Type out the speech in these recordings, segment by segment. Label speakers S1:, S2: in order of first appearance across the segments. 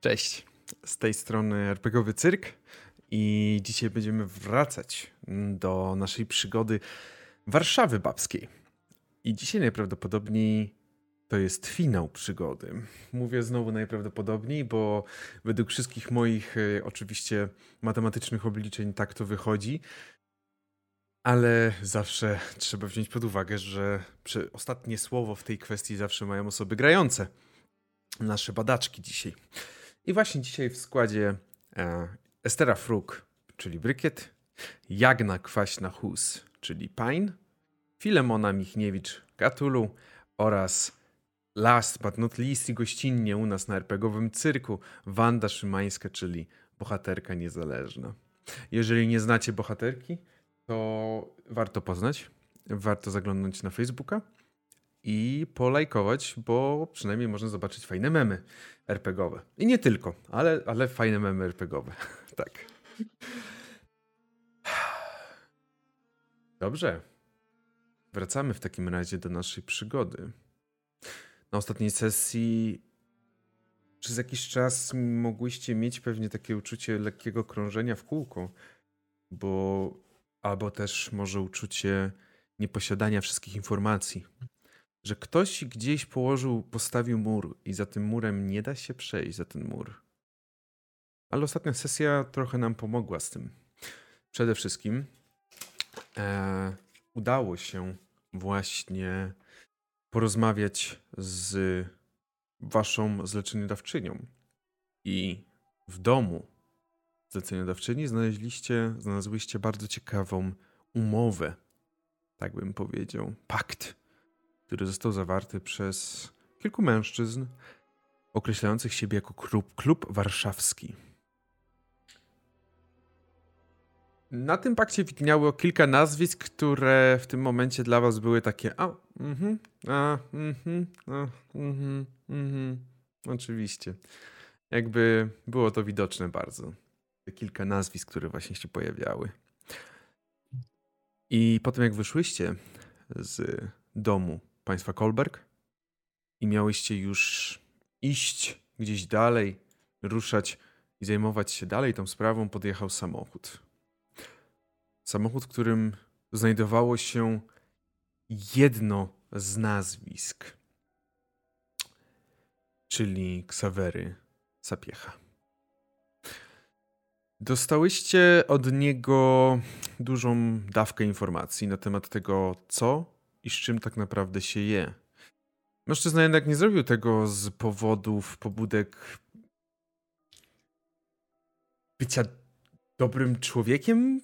S1: Cześć, z tej strony RPGowy Cyrk i dzisiaj będziemy wracać do naszej przygody Warszawy Babskiej. I dzisiaj najprawdopodobniej to jest finał przygody. Mówię znowu najprawdopodobniej, bo według wszystkich moich e, oczywiście matematycznych obliczeń tak to wychodzi. Ale zawsze trzeba wziąć pod uwagę, że ostatnie słowo w tej kwestii zawsze mają osoby grające. Nasze badaczki dzisiaj. I właśnie dzisiaj w składzie e, Estera Fruk, czyli Brykiet, Jagna Kwaśna Hus, czyli Pine, Filemona Michniewicz Gatulu oraz last but not least i gościnnie u nas na RPGowym cyrku Wanda Szymańska, czyli bohaterka niezależna. Jeżeli nie znacie bohaterki, to warto poznać, warto zaglądnąć na Facebooka i polajkować, bo przynajmniej można zobaczyć fajne memy RPGowe. I nie tylko, ale, ale fajne memy RPGowe. tak. Dobrze. Wracamy w takim razie do naszej przygody. Na ostatniej sesji przez jakiś czas mogłyście mieć pewnie takie uczucie lekkiego krążenia w kółko, bo albo też może uczucie nieposiadania wszystkich informacji że ktoś gdzieś położył, postawił mur i za tym murem nie da się przejść, za ten mur. Ale ostatnia sesja trochę nam pomogła z tym. Przede wszystkim e, udało się właśnie porozmawiać z waszą zleceniodawczynią. I w domu zleceniodawczyni znaleźliście, znalazłyście bardzo ciekawą umowę, tak bym powiedział, pakt który został zawarty przez kilku mężczyzn określających siebie jako klub, klub warszawski. Na tym pakcie widniało kilka nazwisk, które w tym momencie dla was były takie a, mhm, a, mhm, a, mhm, mhm. Oczywiście. Jakby było to widoczne bardzo. Kilka nazwisk, które właśnie się pojawiały. I potem jak wyszłyście z domu państwa Kolberg i miałyście już iść gdzieś dalej, ruszać i zajmować się dalej tą sprawą, podjechał samochód. Samochód, w którym znajdowało się jedno z nazwisk, czyli Ksawery Sapiecha. Dostałyście od niego dużą dawkę informacji na temat tego, co i z czym tak naprawdę się je. Mężczyzna jednak nie zrobił tego z powodów, pobudek bycia dobrym człowiekiem,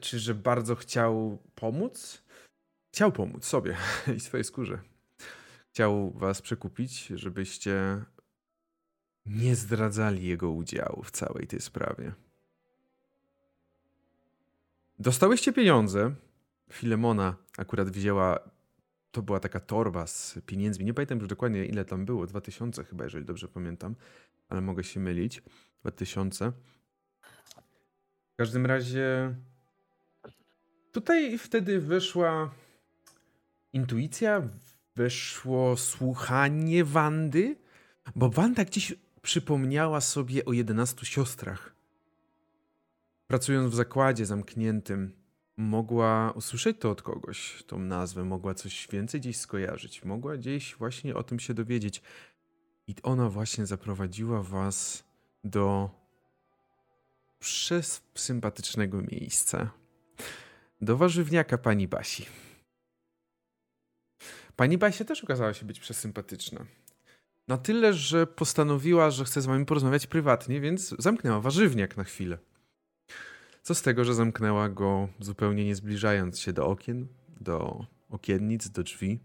S1: czy że bardzo chciał pomóc. Chciał pomóc sobie i swojej skórze. Chciał was przekupić, żebyście nie zdradzali jego udziału w całej tej sprawie. Dostałyście pieniądze, Filemona akurat wzięła, to była taka torba z pieniędzmi. Nie pamiętam już dokładnie ile tam było, 2000 chyba, jeżeli dobrze pamiętam, ale mogę się mylić. 2000. W każdym razie tutaj wtedy wyszła intuicja, weszło słuchanie Wandy, bo Wanda gdzieś przypomniała sobie o 11 siostrach. Pracując w zakładzie zamkniętym, mogła usłyszeć to od kogoś, tą nazwę, mogła coś więcej gdzieś skojarzyć, mogła gdzieś właśnie o tym się dowiedzieć. I ona właśnie zaprowadziła was do sympatycznego miejsca. Do warzywniaka pani Basi. Pani Basia też okazała się być przesympatyczna. Na tyle, że postanowiła, że chce z wami porozmawiać prywatnie, więc zamknęła warzywniak na chwilę. Co z tego, że zamknęła go zupełnie nie zbliżając się do okien, do okiennic, do drzwi.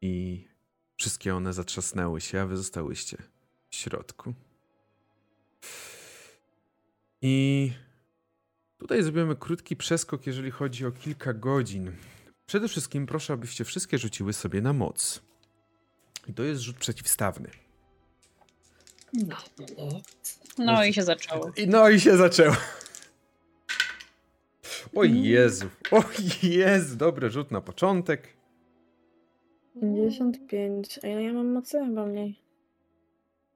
S1: I wszystkie one zatrzasnęły się, a wy zostałyście w środku. I tutaj zrobimy krótki przeskok, jeżeli chodzi o kilka godzin. Przede wszystkim proszę, abyście wszystkie rzuciły sobie na moc. I to jest rzut przeciwstawny.
S2: No. No i się zaczęło.
S1: No i się zaczęło. O mm. Jezu, o Jezu, dobry rzut na początek.
S3: 55, a ja, ja mam mocy chyba mniej.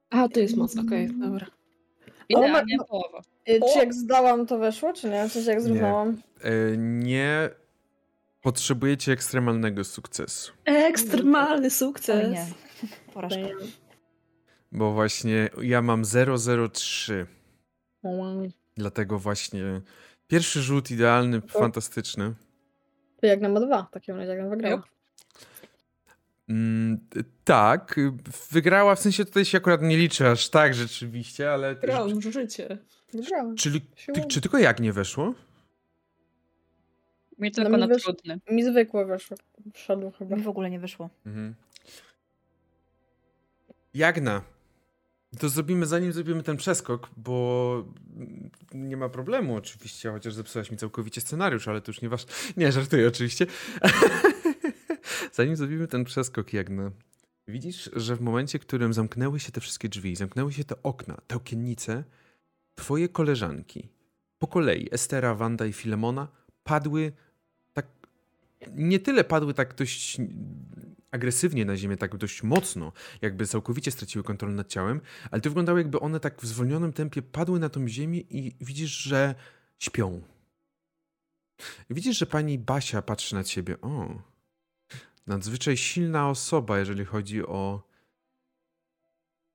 S3: A, to jest moc, okej, dobra.
S2: Idealnie połowa.
S4: Y! Czy jak zdałam, to weszło, czy nie? Sensie jak zrównałam?
S1: E, nie potrzebujecie ekstremalnego sukcesu.
S3: Ekstremalny sukces.
S5: O nie. Porażka.
S1: Bo właśnie ja mam 003. Dlatego właśnie pierwszy rzut idealny, fantastyczny.
S4: To jak na ma dwa, w takim razie, jak wygrała.
S3: Yep.
S1: Mm, tak, y, wygrała, w sensie tutaj się akurat nie liczy aż tak rzeczywiście, ale...
S3: Grałam w życie.
S4: Wygrałam.
S1: Czyli, ty, czy tylko jak nie weszło?
S2: Mi tylko
S4: mi
S2: na
S4: wysz-
S2: trudny.
S4: Mi zwykłe weszło. Wszedł chyba.
S5: Mi w ogóle nie wyszło.
S1: Mhm. Jagna. To zrobimy, zanim zrobimy ten przeskok, bo nie ma problemu oczywiście, chociaż zepsułaś mi całkowicie scenariusz, ale to już nie wasz... Nie, żartuję oczywiście. zanim zrobimy ten przeskok, Jagna, widzisz, że w momencie, w którym zamknęły się te wszystkie drzwi, zamknęły się te okna, te okiennice, twoje koleżanki, po kolei, Estera, Wanda i Filemona, padły tak... Nie tyle padły tak dość agresywnie na ziemię, tak dość mocno, jakby całkowicie straciły kontrolę nad ciałem, ale to wyglądało jakby one tak w zwolnionym tempie padły na tą ziemię i widzisz, że śpią. Widzisz, że pani Basia patrzy na ciebie. O, nadzwyczaj silna osoba, jeżeli chodzi o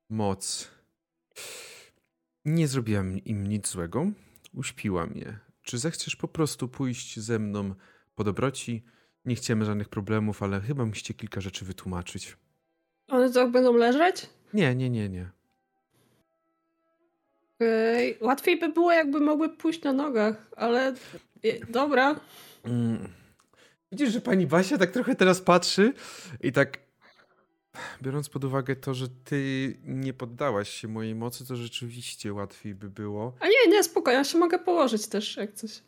S1: moc. Nie zrobiłam im nic złego. Uśpiłam je. Czy zechcesz po prostu pójść ze mną po dobroci? Nie chcemy żadnych problemów, ale chyba musicie kilka rzeczy wytłumaczyć.
S3: One tak będą leżeć?
S1: Nie, nie, nie, nie.
S3: Okej. Łatwiej by było, jakby mogły pójść na nogach, ale dobra.
S1: Mm. Widzisz, że pani Basia tak trochę teraz patrzy i tak biorąc pod uwagę to, że ty nie poddałaś się mojej mocy, to rzeczywiście łatwiej by było.
S3: A nie, nie, spokojnie, ja się mogę położyć też, jak coś.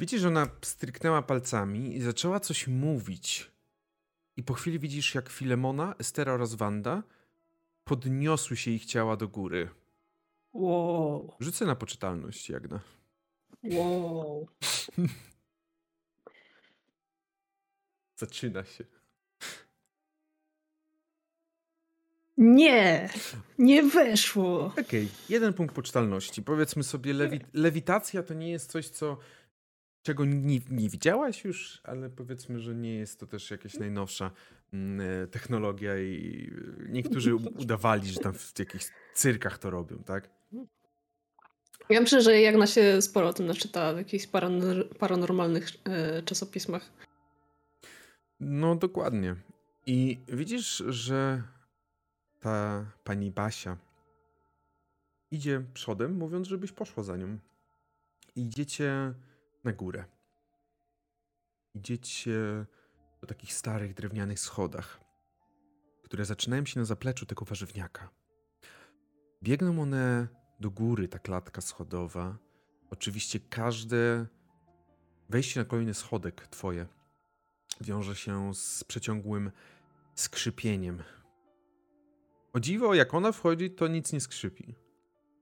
S1: Widzisz, że ona stryknęła palcami i zaczęła coś mówić. I po chwili widzisz, jak Filemona, Estera oraz Wanda podniosły się ich ciała do góry.
S3: Wow.
S1: Rzucę na poczytalność, Jagna.
S3: Wow.
S1: Zaczyna się.
S3: Nie, nie weszło.
S1: Okej, jeden punkt poczytalności. Powiedzmy sobie, lewi lewitacja to nie jest coś, co czego nie, nie widziałaś już, ale powiedzmy, że nie jest to też jakaś najnowsza mm, technologia i e, niektórzy udawali, że tam w jakichś cyrkach to robią, tak?
S3: Ja myślę, że Jagna się sporo o tym naczytała w jakichś paranor- paranormalnych e, czasopismach.
S1: No, dokładnie. I widzisz, że ta pani Basia idzie przodem, mówiąc, żebyś poszła za nią. Idziecie na górę. Idziecie po takich starych drewnianych schodach, które zaczynają się na zapleczu tego warzywniaka. Biegną one do góry, ta klatka schodowa. Oczywiście każde wejście na kolejny schodek twoje wiąże się z przeciągłym skrzypieniem. O dziwo, jak ona wchodzi, to nic nie skrzypi.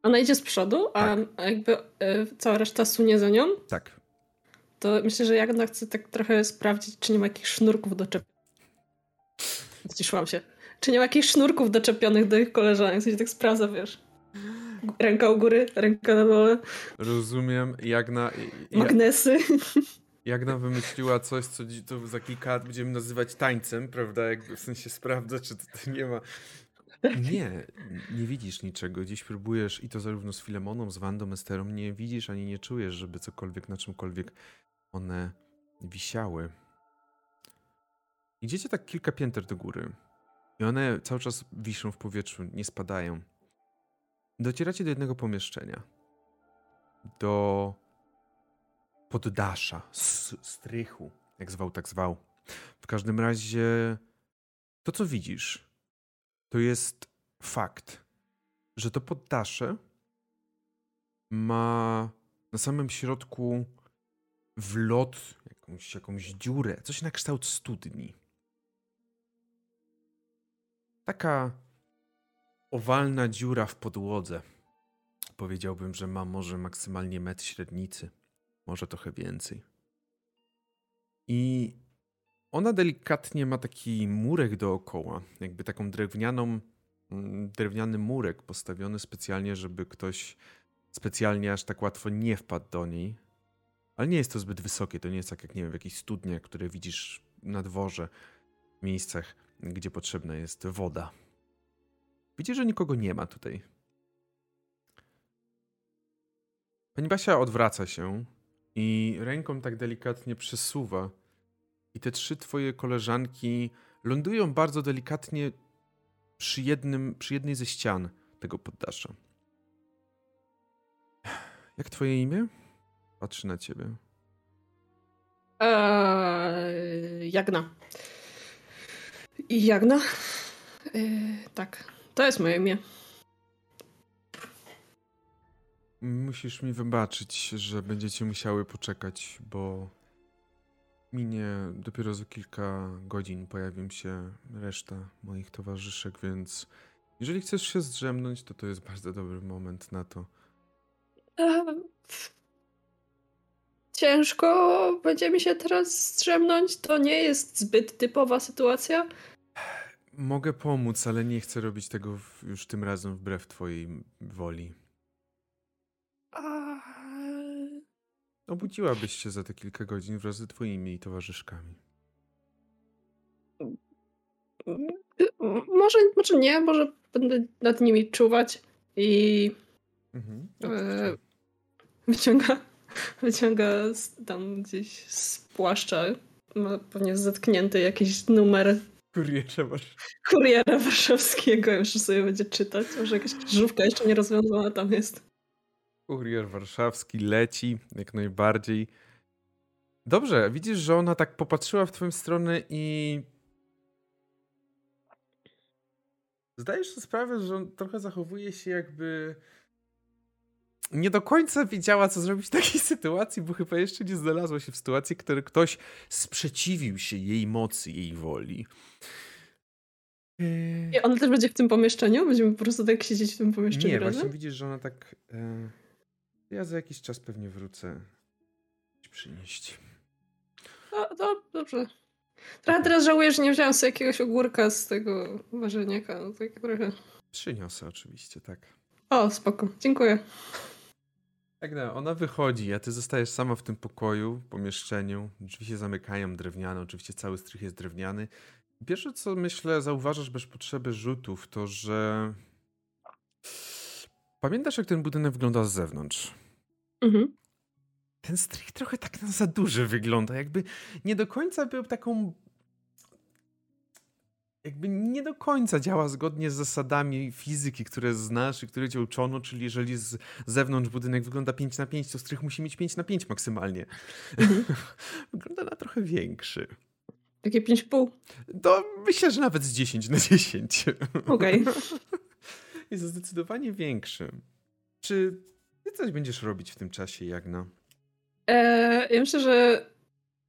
S3: Ona idzie z przodu, a
S1: Tak.
S3: jakby e, cała reszta sunie za nią,
S1: Tak.
S3: To myślę, że Jagna chce tak trochę sprawdzić, czy nie ma jakichś sznurków doczepionych. Zciszyłam się. Czy nie ma jakichś sznurków doczepionych do ich koleżanek? W sensie tak sprawdza, wiesz. Ręka u góry, ręka na dole,
S1: Rozumiem, Jagna, ja,
S3: magnesy.
S1: Jagna wymyśliła coś, co to za kilka lat będziemy nazywać tańcem, prawda? Jakby w sensie sprawdza, czy to nie ma... Nie, nie widzisz niczego. Dziś próbujesz, i to zarówno z Filemoną, z Wandą, Esterą, nie widzisz ani nie czujesz, żeby cokolwiek na czymkolwiek one wisiały. Idziecie tak kilka pięter do góry. I one cały czas wiszą w powietrzu, nie spadają. Docieracie do jednego pomieszczenia. Do poddasza, strychu, jak zwał, tak zwał. W każdym razie to, co widzisz, to jest fakt, że to poddasze ma na samym środku wlot, jakąś, jakąś dziurę, coś na kształt studni. Taka owalna dziura w podłodze. Powiedziałbym, że ma może maksymalnie metr średnicy, może trochę więcej. I ona delikatnie ma taki murek dookoła, jakby taką drewnianą, mm, drewniany murek postawiony specjalnie, żeby ktoś specjalnie aż tak łatwo nie wpadł do niej. Ale nie jest to zbyt wysokie, to nie jest tak jak, nie wiem, w jakichś studniach, które widzisz na dworze, w miejscach, gdzie potrzebna jest woda. Widzisz, że nikogo nie ma tutaj. Pani Basia odwraca się i ręką tak delikatnie przesuwa. I te trzy twoje koleżanki lądują bardzo delikatnie przy, jednym, przy jednej ze ścian tego poddasza. Jak twoje imię? Patrzy na ciebie.
S3: Eee, Jagna. Jagna? Eee, tak, to jest moje imię.
S1: Musisz mi wybaczyć, że będziecie musiały poczekać, bo minie dopiero za kilka godzin pojawią się reszta moich towarzyszek, więc jeżeli chcesz się zdrzemnąć, to to jest bardzo dobry moment na to.
S3: Ciężko będzie mi się teraz zdrzemnąć. To nie jest zbyt typowa sytuacja.
S1: Mogę pomóc, ale nie chcę robić tego już tym razem wbrew twojej woli.
S3: A...
S1: Obudziłabyś się za te kilka godzin wraz ze twoimi towarzyszkami.
S3: Może, może nie, może będę nad nimi czuwać i
S1: Mhm.
S3: e, wyciąga, wyciąga tam gdzieś z płaszcza, ma pewnie zatknięty jakiś numer
S1: Kurierze masz.
S3: kuriera warszawskiego, już sobie będzie czytać, może jakaś krzyżówka jeszcze nie rozwiązana tam jest.
S1: Kurier warszawski leci jak najbardziej. Dobrze, widzisz, że ona tak popatrzyła w twoją stronę i. Zdajesz sobie sprawę, że on trochę zachowuje się jakby. Nie do końca wiedziała, co zrobić w takiej sytuacji, bo chyba jeszcze nie znalazła się w sytuacji, w której ktoś sprzeciwił się jej mocy, jej woli.
S3: I ona też będzie w tym pomieszczeniu? Będziemy po prostu tak siedzieć w tym pomieszczeniu
S1: Nie,
S3: razem?
S1: właśnie widzisz, że ona tak. E, ja za jakiś czas pewnie wrócę. ci Przynieść.
S3: No, no, dobrze. Trochę teraz żałuję, że nie wziąłem sobie jakiegoś ogórka z tego warzeniaka. No, tak trochę...
S1: Przyniosę oczywiście, tak.
S3: O, spoko. Dziękuję.
S1: Tak, no, ona wychodzi, a ty zostajesz sama w tym pokoju, pomieszczeniu. Drzwi się zamykają, drewniane, oczywiście cały strych jest drewniany. Pierwsze, co myślę, zauważasz bez potrzeby rzutów, to że. Pamiętasz, jak ten budynek wygląda z zewnątrz?
S3: Mhm.
S1: Ten strych trochę tak na za duży wygląda, jakby nie do końca był taką. Jakby nie do końca działa zgodnie z zasadami fizyki, które znasz i które cię uczono, czyli jeżeli z zewnątrz budynek wygląda 5 na 5, to strych musi mieć 5 na 5 maksymalnie. wygląda na trochę większy.
S3: Takie 5,5.
S1: To myślę, że nawet z 10 na 10.
S3: Okej.
S1: Jest zdecydowanie większy. Czy ty coś będziesz robić w tym czasie, Jagna?
S3: E, ja myślę, że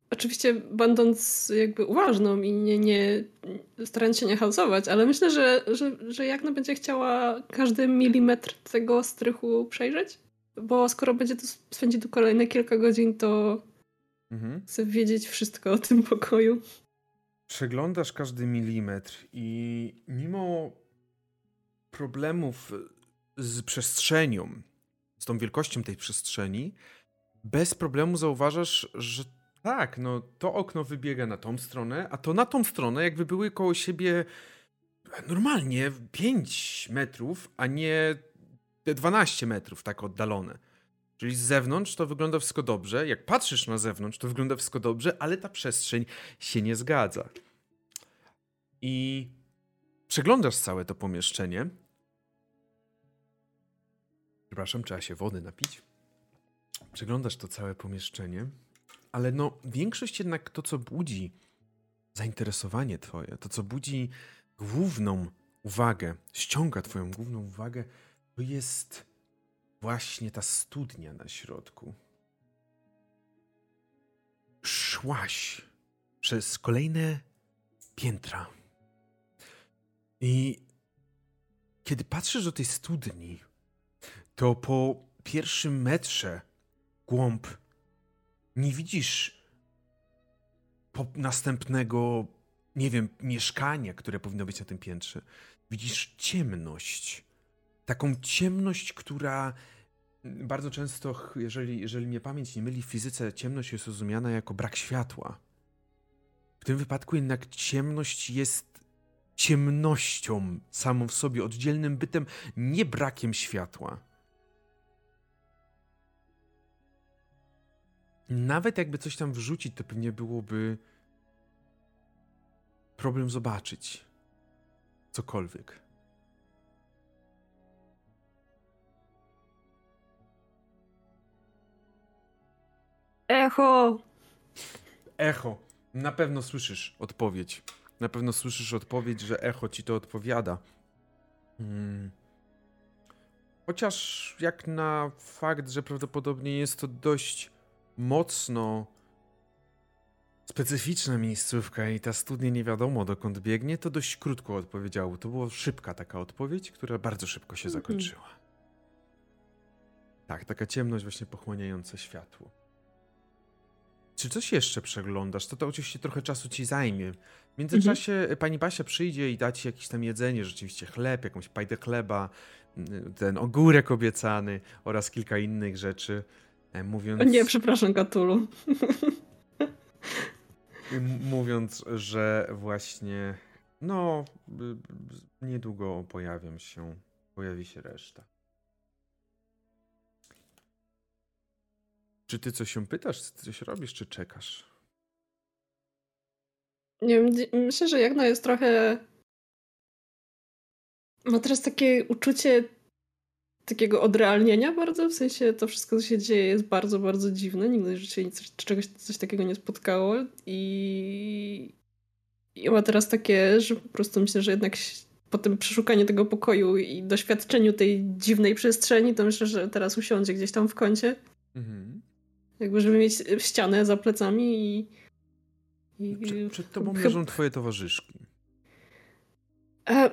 S3: oczywiście będąc jakby uważną i nie, nie starając się nie chaosować, ale myślę, że, że, że Jagna będzie chciała każdy milimetr tego strychu przejrzeć, bo skoro będzie tu spędzi tu kolejne kilka godzin, to
S1: Mhm.
S3: chcę wiedzieć wszystko o tym pokoju.
S1: Przeglądasz każdy milimetr i mimo problemów z przestrzenią, z tą wielkością tej przestrzeni, bez problemu zauważasz, że tak, no to okno wybiega na tą stronę, a to na tą stronę, jakby były koło siebie normalnie 5 metrów, a nie te 12 metrów tak oddalone. Czyli z zewnątrz to wygląda wszystko dobrze. Jak patrzysz na zewnątrz, to wygląda wszystko dobrze, ale ta przestrzeń się nie zgadza. I przeglądasz całe to pomieszczenie. Przepraszam, trzeba się wody napić. Przeglądasz to całe pomieszczenie, ale no, większość jednak to, co budzi zainteresowanie Twoje, to, co budzi główną uwagę, ściąga Twoją główną uwagę, to jest właśnie ta studnia na środku. Szłaś przez kolejne piętra. I kiedy patrzysz do tej studni, to po pierwszym metrze głąb nie widzisz następnego, nie wiem, mieszkania, które powinno być na tym piętrze. Widzisz ciemność. Taką ciemność, która bardzo często, jeżeli, jeżeli mnie pamięć nie myli, w fizyce ciemność jest rozumiana jako brak światła. W tym wypadku jednak ciemność jest ciemnością samą w sobie, oddzielnym bytem, nie brakiem światła. Nawet jakby coś tam wrzucić, to pewnie byłoby problem zobaczyć cokolwiek.
S3: Echo!
S1: Echo. Na pewno słyszysz odpowiedź. Na pewno słyszysz odpowiedź, że echo ci to odpowiada. Hmm. Chociaż jak na fakt, że prawdopodobnie jest to dość mocno specyficzna miejscówka i ta studnia nie wiadomo dokąd biegnie, to dość krótko odpowiedziało. To była szybka taka odpowiedź, która bardzo szybko się mhm. zakończyła. Tak, taka ciemność właśnie pochłaniająca światło. Czy coś jeszcze przeglądasz? To to oczywiście trochę czasu ci zajmie. W międzyczasie mhm. pani Basia przyjdzie i da ci jakieś tam jedzenie, rzeczywiście chleb, jakąś pajdę chleba, ten ogórek obiecany oraz kilka innych rzeczy. E, mówiąc...
S3: Nie, przepraszam, Katulu.
S1: mówiąc, że właśnie no, niedługo pojawią się, pojawi się reszta. Czy ty coś się pytasz, czy coś robisz, czy czekasz?
S3: Nie wiem, myślę, że Jagna jest trochę. Ma teraz takie uczucie takiego odrealnienia bardzo, w sensie to wszystko, co się dzieje jest bardzo, bardzo dziwne. Nigdy w życiu nic, czegoś, coś takiego nie spotkało i... I ma teraz takie, że po prostu myślę, że jednak po tym przeszukaniu tego pokoju i doświadczeniu tej dziwnej przestrzeni, to myślę, że teraz usiądzie gdzieś tam w kącie. Mhm. Jakby, żeby mieć ścianę za plecami i...
S1: i... Przed, przed tobą leżą twoje towarzyszki.
S3: E...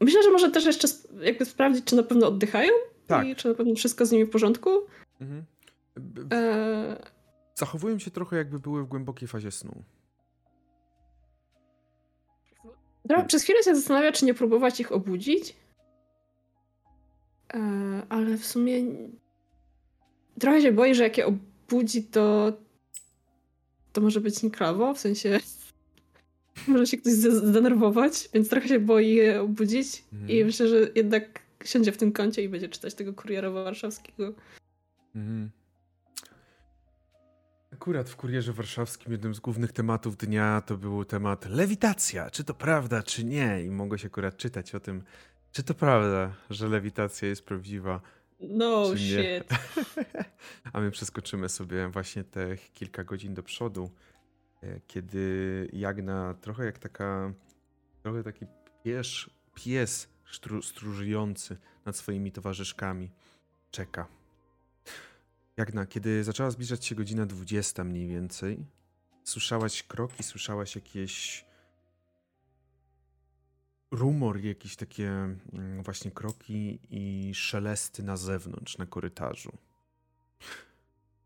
S3: Myślę, że może też jeszcze jakby sprawdzić, czy na pewno oddychają tak. i czy na pewno wszystko z nimi w porządku. Mhm.
S1: E... Zachowują się trochę jakby były w głębokiej fazie snu.
S3: Dobra, przez chwilę się zastanawia, czy nie próbować ich obudzić. E, ale w sumie trochę się boję, że jak je obudzi, to to może być nieklawo, w sensie może się ktoś zdenerwować, więc trochę się boi je obudzić mhm. i myślę, że jednak siądzie w tym kącie i będzie czytać tego kuriera warszawskiego. Mhm.
S1: Akurat w Kurierze Warszawskim jednym z głównych tematów dnia to był temat lewitacja. Czy to prawda, czy nie? I mogło się akurat czytać o tym, czy to prawda, że lewitacja jest prawdziwa.
S3: No shit.
S1: A my przeskoczymy sobie właśnie te kilka godzin do przodu, e, kiedy Jagna trochę jak taka, trochę taki pies, pies stru, stróżujący nad swoimi towarzyszkami czeka. Jagna, kiedy zaczęła zbliżać się godzina 20 mniej więcej, słyszałaś kroki, słyszałaś jakieś rumor, jakieś takie mm, właśnie kroki i szelesty na zewnątrz, na korytarzu.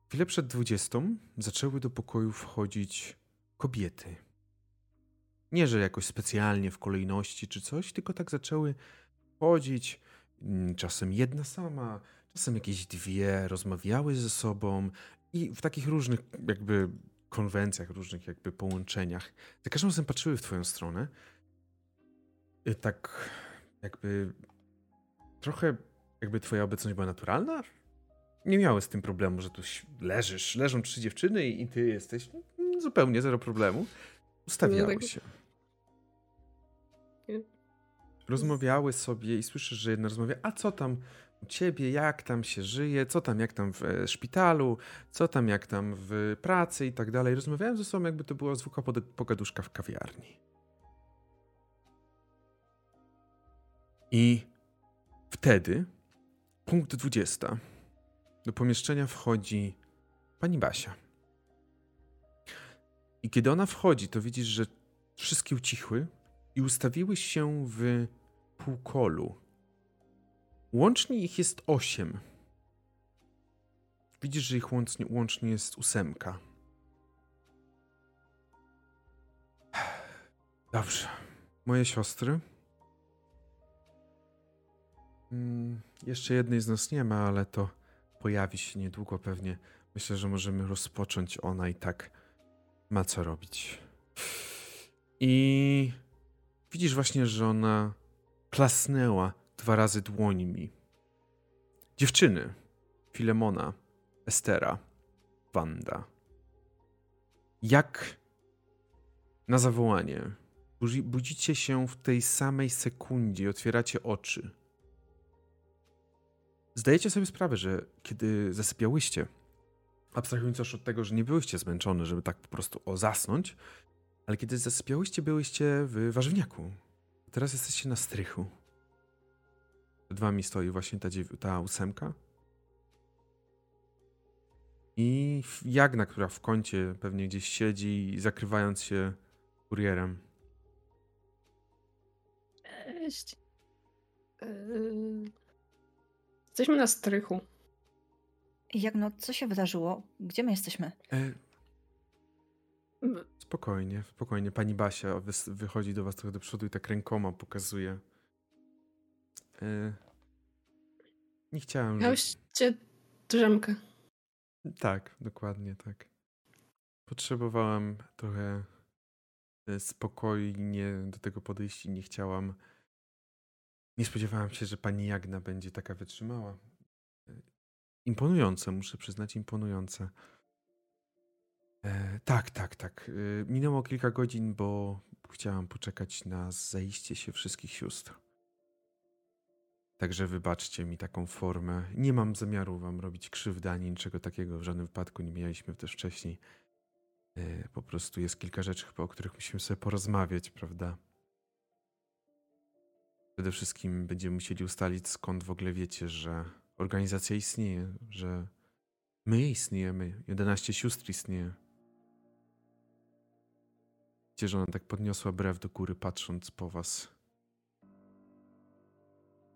S1: Chwilę przed dwudziestą zaczęły do pokoju wchodzić kobiety. Nie, że jakoś specjalnie w kolejności czy coś, tylko tak zaczęły wchodzić. Mm, czasem jedna sama, czasem jakieś dwie, rozmawiały ze sobą i w takich różnych jakby konwencjach, różnych jakby połączeniach. Za każdym razem patrzyły w twoją stronę tak jakby trochę jakby twoja obecność była naturalna? Nie miały z tym problemu, że tu leżysz, leżą trzy dziewczyny i, ty jesteś no, zupełnie zero problemu. Ustawiały no, tak. się. Rozmawiały sobie i słyszysz, że jedna rozmawia, a co tam u ciebie, jak tam się żyje, co tam, jak tam w e, szpitalu, co tam, jak tam w pracy i tak dalej. Rozmawiałem ze sobą, jakby to była zwykła pogaduszka w kawiarni. I wtedy, punkt 20, do pomieszczenia wchodzi pani Basia. I kiedy ona wchodzi, to widzisz, że wszystkie ucichły i ustawiły się w półkolu. Łącznie ich jest osiem. Widzisz, że ich łącznie, łącznie jest ósemka. Dobrze. Moje siostry. Mm, jeszcze jednej z nas nie ma, ale to pojawi się niedługo pewnie. Myślę, że możemy rozpocząć. Ona i tak ma co robić. I widzisz właśnie, że ona klasnęła dwa razy dłońmi. Dziewczyny. Filemona, Estera, Wanda. Jak na zawołanie budzicie się w tej samej sekundzie, otwieracie oczy. Zdajecie sobie sprawę, że kiedy zasypiałyście, abstrahując już od tego, że nie byłyście zmęczone, żeby tak po prostu o zasnąć, ale kiedy zasypiałyście, byłyście w warzywniaku. Teraz jesteście na strychu. Przed wami stoi właśnie ta, ta ósemka. I Jagna, która w kącie pewnie gdzieś siedzi, zakrywając się kurierem.
S3: Cześć. Yy... Jesteśmy na strychu.
S5: Jagno, co się wydarzyło? Gdzie my jesteśmy? E...
S1: Spokojnie, spokojnie. Pani Basia wychodzi do was trochę do przodu i tak rękoma pokazuje. E... Nie chciałem.
S3: Miałyście drzemkę.
S1: Tak, dokładnie tak. Potrzebowałam trochę e, spokojnie do tego podejść i nie chciałam. Nie spodziewałam się, że pani Jagna będzie taka wytrzymała. Imponujące, muszę przyznać, imponujące. E, tak, tak, tak. E, minęło kilka godzin, bo chciałam poczekać na zajście się wszystkich sióstr. Także wybaczcie mi taką formę. Nie mam zamiaru wam robić krzywdy ani niczego takiego. W żadnym wypadku nie mieliśmy też wcześniej. E, po prostu jest kilka rzeczy o których musimy sobie porozmawiać, prawda? Przede wszystkim będziemy musieli ustalić, skąd w ogóle wiecie, że organizacja istnieje, że my istniejemy, 11 sióstr istnieje. Wiecie, że ona tak podniosła brew do góry, patrząc po was.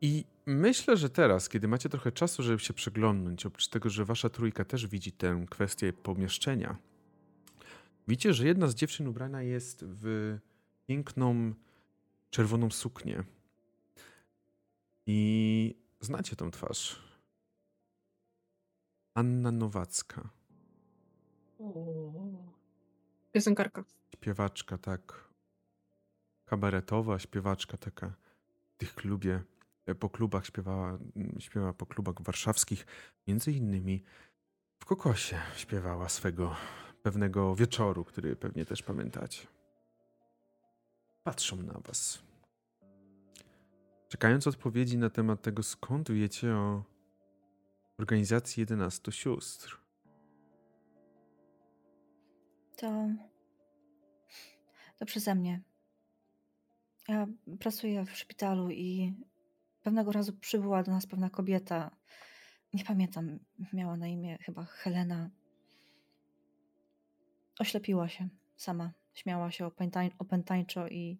S1: I myślę, że teraz, kiedy macie trochę czasu, żeby się przeglądnąć, oprócz tego, że wasza trójka też widzi tę kwestię pomieszczenia, widzicie, że jedna z dziewczyn ubrana jest w piękną czerwoną suknię. I znacie tą twarz. Anna Nowacka.
S3: Piosenkarka.
S1: Śpiewaczka, tak. Kabaretowa, śpiewaczka taka w tych klubie E, po klubach śpiewała, mm, śpiewała po klubach warszawskich, między innymi w Kokosie śpiewała swego pewnego wieczoru, który pewnie też pamiętacie. Patrzą na was. Czekając odpowiedzi na temat tego, skąd wiecie o organizacji 11 sióstr.
S5: To. To przeze mnie. Ja pracuję w szpitalu i Pewnego razu przybyła do nas pewna kobieta. Nie pamiętam, miała na imię chyba Helena. Oślepiła się sama. Śmiała się opętań, opętańczo i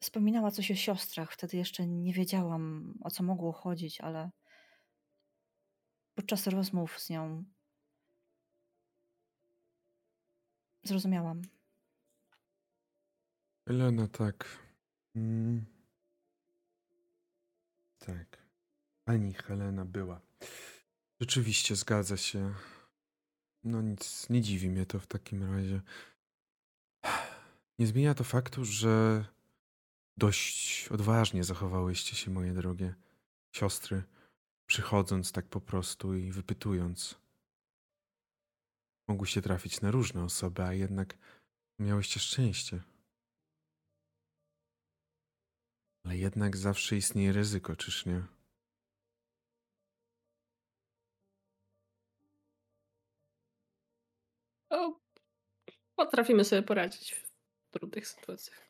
S5: wspominała coś o siostrach. Wtedy jeszcze nie wiedziałam, o co mogło chodzić, ale podczas rozmów z nią zrozumiałam.
S1: Helena, tak. Mm. Tak. Pani Helena była. Rzeczywiście zgadza się. No nic, nie dziwi mnie to w takim razie. Nie zmienia to faktu, że dość odważnie zachowałyście się, moje drogie siostry, przychodząc tak po prostu i wypytując. Mogłyście trafić na różne osoby, a jednak miałyście szczęście. Ale jednak zawsze istnieje ryzyko, czyż nie?
S3: O, potrafimy sobie poradzić w trudnych sytuacjach.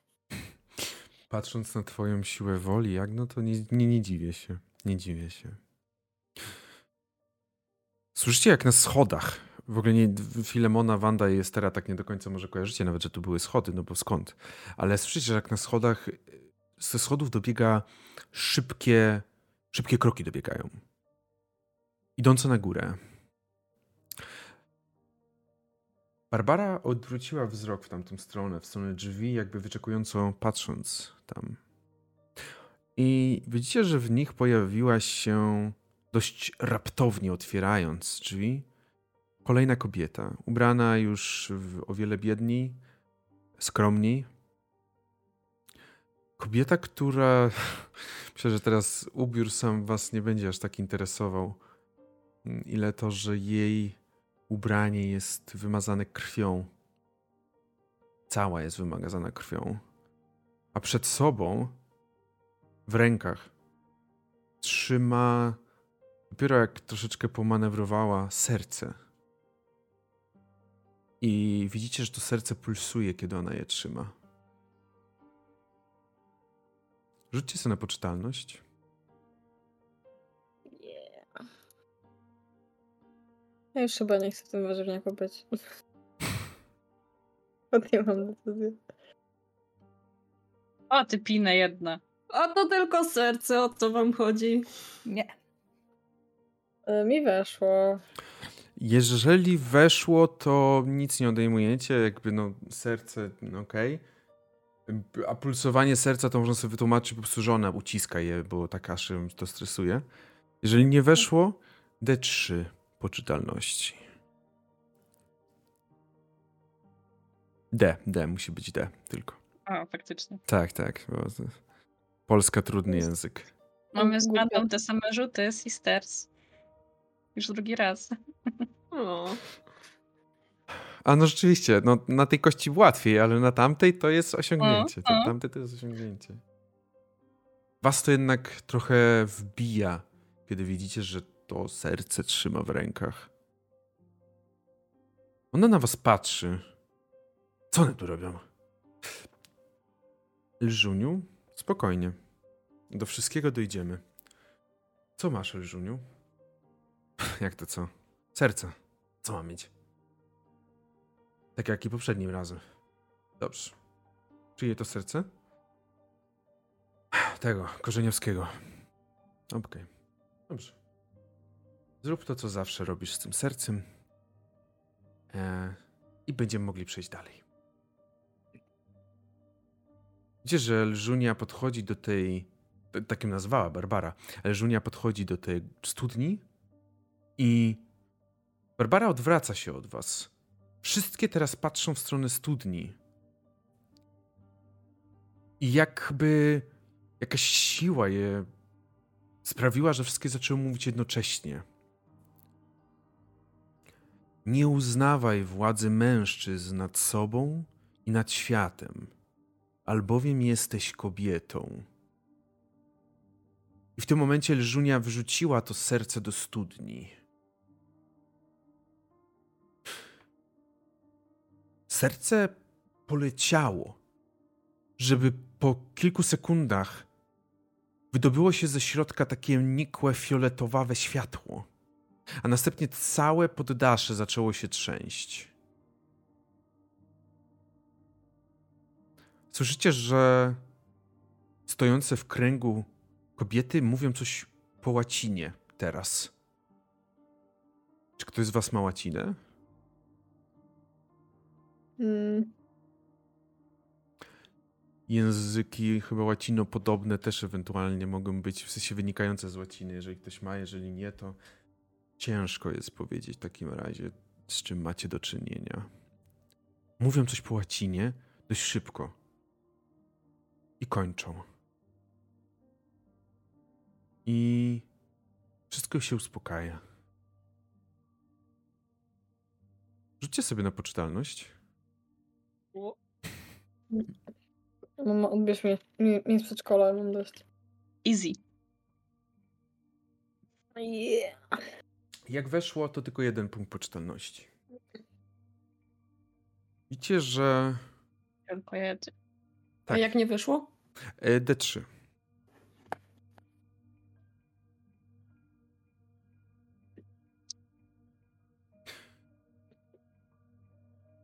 S1: Patrząc na twoją siłę woli, jak no to nie, nie, nie dziwię się. Nie dziwię się. Słyszycie jak na schodach. W ogóle nie, Filemona, Wanda i Estera tak nie do końca może kojarzycie nawet, że tu były schody, no bo skąd? Ale słyszycie, że jak na schodach ze schodów dobiega szybkie, szybkie kroki dobiegają. Idące na górę. Barbara odwróciła wzrok w tamtą stronę, w stronę drzwi, jakby wyczekująco patrząc tam. I widzicie, że w nich pojawiła się dość raptownie otwierając drzwi. Kolejna kobieta, ubrana już o wiele biedniej, skromniej. Kobieta, która. Myślę, że teraz ubiór sam was nie będzie aż tak interesował. Ile to, że jej ubranie jest wymazane krwią. Cała jest wymazana krwią. A przed sobą, w rękach, trzyma, dopiero jak troszeczkę pomanewrowała, serce. I widzicie, że to serce pulsuje, kiedy ona je trzyma. Rzućcie sobie na poczytalność.
S4: Ja już chyba nie chcę w tym warzywniaku być. Podjęłam decyzję.
S2: O, ty pinę jedna.
S3: A to tylko serce, o co wam chodzi?
S5: Nie.
S4: E, Mi weszło.
S1: Jeżeli weszło, to nic nie odejmujecie, jakby no serce, no okej. A pulsowanie serca to można sobie wytłumaczyć, po prostu żona uciska je, bo tak aż to stresuje. Jeżeli nie weszło, D3 poczytalności. D, D, musi być D tylko.
S2: O, faktycznie.
S1: Tak, tak. Polska trudny język.
S2: Mamy z. Matą te same rzuty, sisters. Już drugi raz.
S3: O,
S1: A no rzeczywiście, no, na tej kości łatwiej, ale na tamtej to jest osiągnięcie.
S2: O, o.
S1: Tamtej to jest osiągnięcie. Was to jednak trochę wbija, kiedy widzicie, że to serce trzyma w rękach. Ona na was patrzy. Co one tu robią? Lżuniu, spokojnie. Do wszystkiego dojdziemy. Co masz, Lżuniu? Jak to co? Serce. Co mam mieć? Tak jak i poprzednim razem. Dobrze. Czyje to serce? Tego, Korzeniowskiego. Okej. Dobrze. Zrób to, co zawsze robisz z tym sercem. E, I będziemy mogli przejść dalej. Widzicie, że Lżunia podchodzi do tej. Tak ją nazwała Barbara. Lżunia podchodzi do tej studni i Barbara odwraca się od was. Wszystkie teraz patrzą w stronę studni. I jakby jakaś siła je sprawiła, że wszystkie zaczęły mówić jednocześnie. Nie uznawaj władzy mężczyzn nad sobą i nad światem, albowiem jesteś kobietą. I w tym momencie Lżunia wrzuciła to serce do studni. Serce poleciało, żeby po kilku sekundach wydobyło się ze środka takie nikłe, fioletowawe światło, a następnie całe poddasze zaczęło się trzęść. Słyszycie, że stojące w kręgu kobiety mówią coś po łacinie teraz. Czy ktoś z was ma łacinę?
S4: Mm,
S1: Języki chyba łacino-podobne też ewentualnie mogą być, w sensie wynikające z łaciny. Jeżeli ktoś ma, jeżeli nie, to ciężko jest powiedzieć w takim razie, z czym macie do czynienia. Mówią coś po łacinie dość szybko. I kończą. I wszystko się uspokaja. Rzućcie sobie na poczytalność.
S4: mama, odbierz mnie. Mi, mi z przedszkola, mam dość.
S2: Easy.
S4: Yeah.
S1: Jak weszło, to tylko jeden punkt poczytalności. Widzicie, że
S2: Tylko jedzie.
S3: a
S1: Tak.
S3: jak nie wyszło?
S1: e, D3.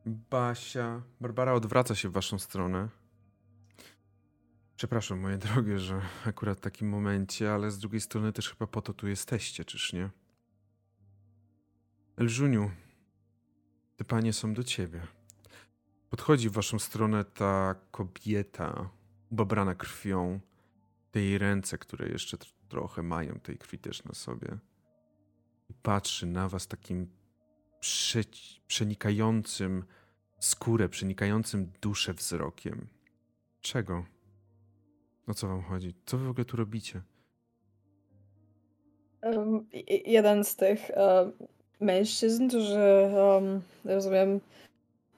S1: Basia, Barbara odwraca się w waszą stronę. Przepraszam, moje drogie, że akurat w takim momencie, ale z drugiej strony też chyba po to tu jesteście, czyż nie? Elżuniu, Te panie są do ciebie. Podchodzi w waszą stronę ta kobieta, ubabrana krwią. Te jej ręce, które jeszcze tr- trochę mają tej krwi też na sobie. I patrzy na was takim prze- przenikającym skórę, przenikającym duszę wzrokiem. Czego? O co wam chodzi? Co wy w ogóle tu robicie?
S4: Um, jeden z tych um, mężczyzn, którzy, um, rozumiem,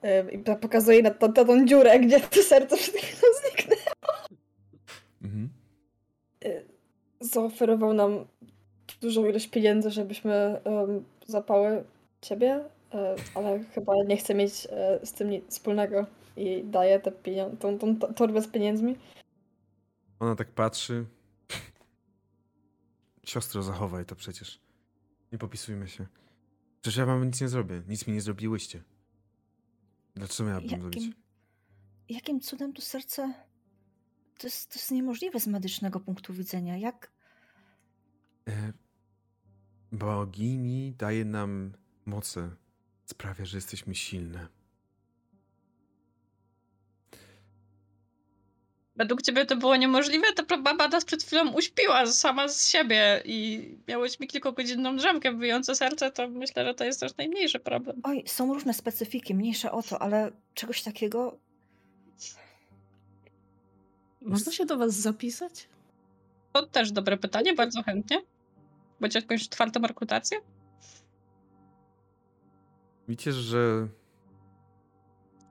S4: um, i po- pokazuje na, to, na tą dziurę, gdzie to serce przed chwilą zniknęło,
S1: Mhm.
S4: zaoferował nam dużą ilość pieniędzy, żebyśmy um, zapały ciebie, e, ale chyba nie chce mieć e, z tym nic wspólnego i daje tę pienią- tą, tą, tą torbę z pieniędzmi.
S1: Ona tak patrzy. Siostro, zachowaj to przecież. Nie popisujmy się. Przecież ja wam nic nie zrobię. Nic mi nie zrobiłyście. Dlaczego miałabym zrobić?
S5: Jakim, jakim cudem to serce. To jest, to jest niemożliwe z medycznego punktu widzenia. Jak.
S1: E, bogini daje nam moce. Sprawia, że jesteśmy silne.
S2: Według ciebie to było niemożliwe? Ta baba nas przed chwilą uśpiła sama z siebie i miałyśmy kilkugodzinną drzemkę wyjące serce, to myślę, że to jest też najmniejszy problem.
S5: Oj, są różne specyfiki, mniejsze o to, ale czegoś takiego.
S3: Można się do was zapisać?
S2: To też dobre pytanie, bardzo chętnie. Będzie jakąś czwartą rekrutację?
S1: Widzicie, że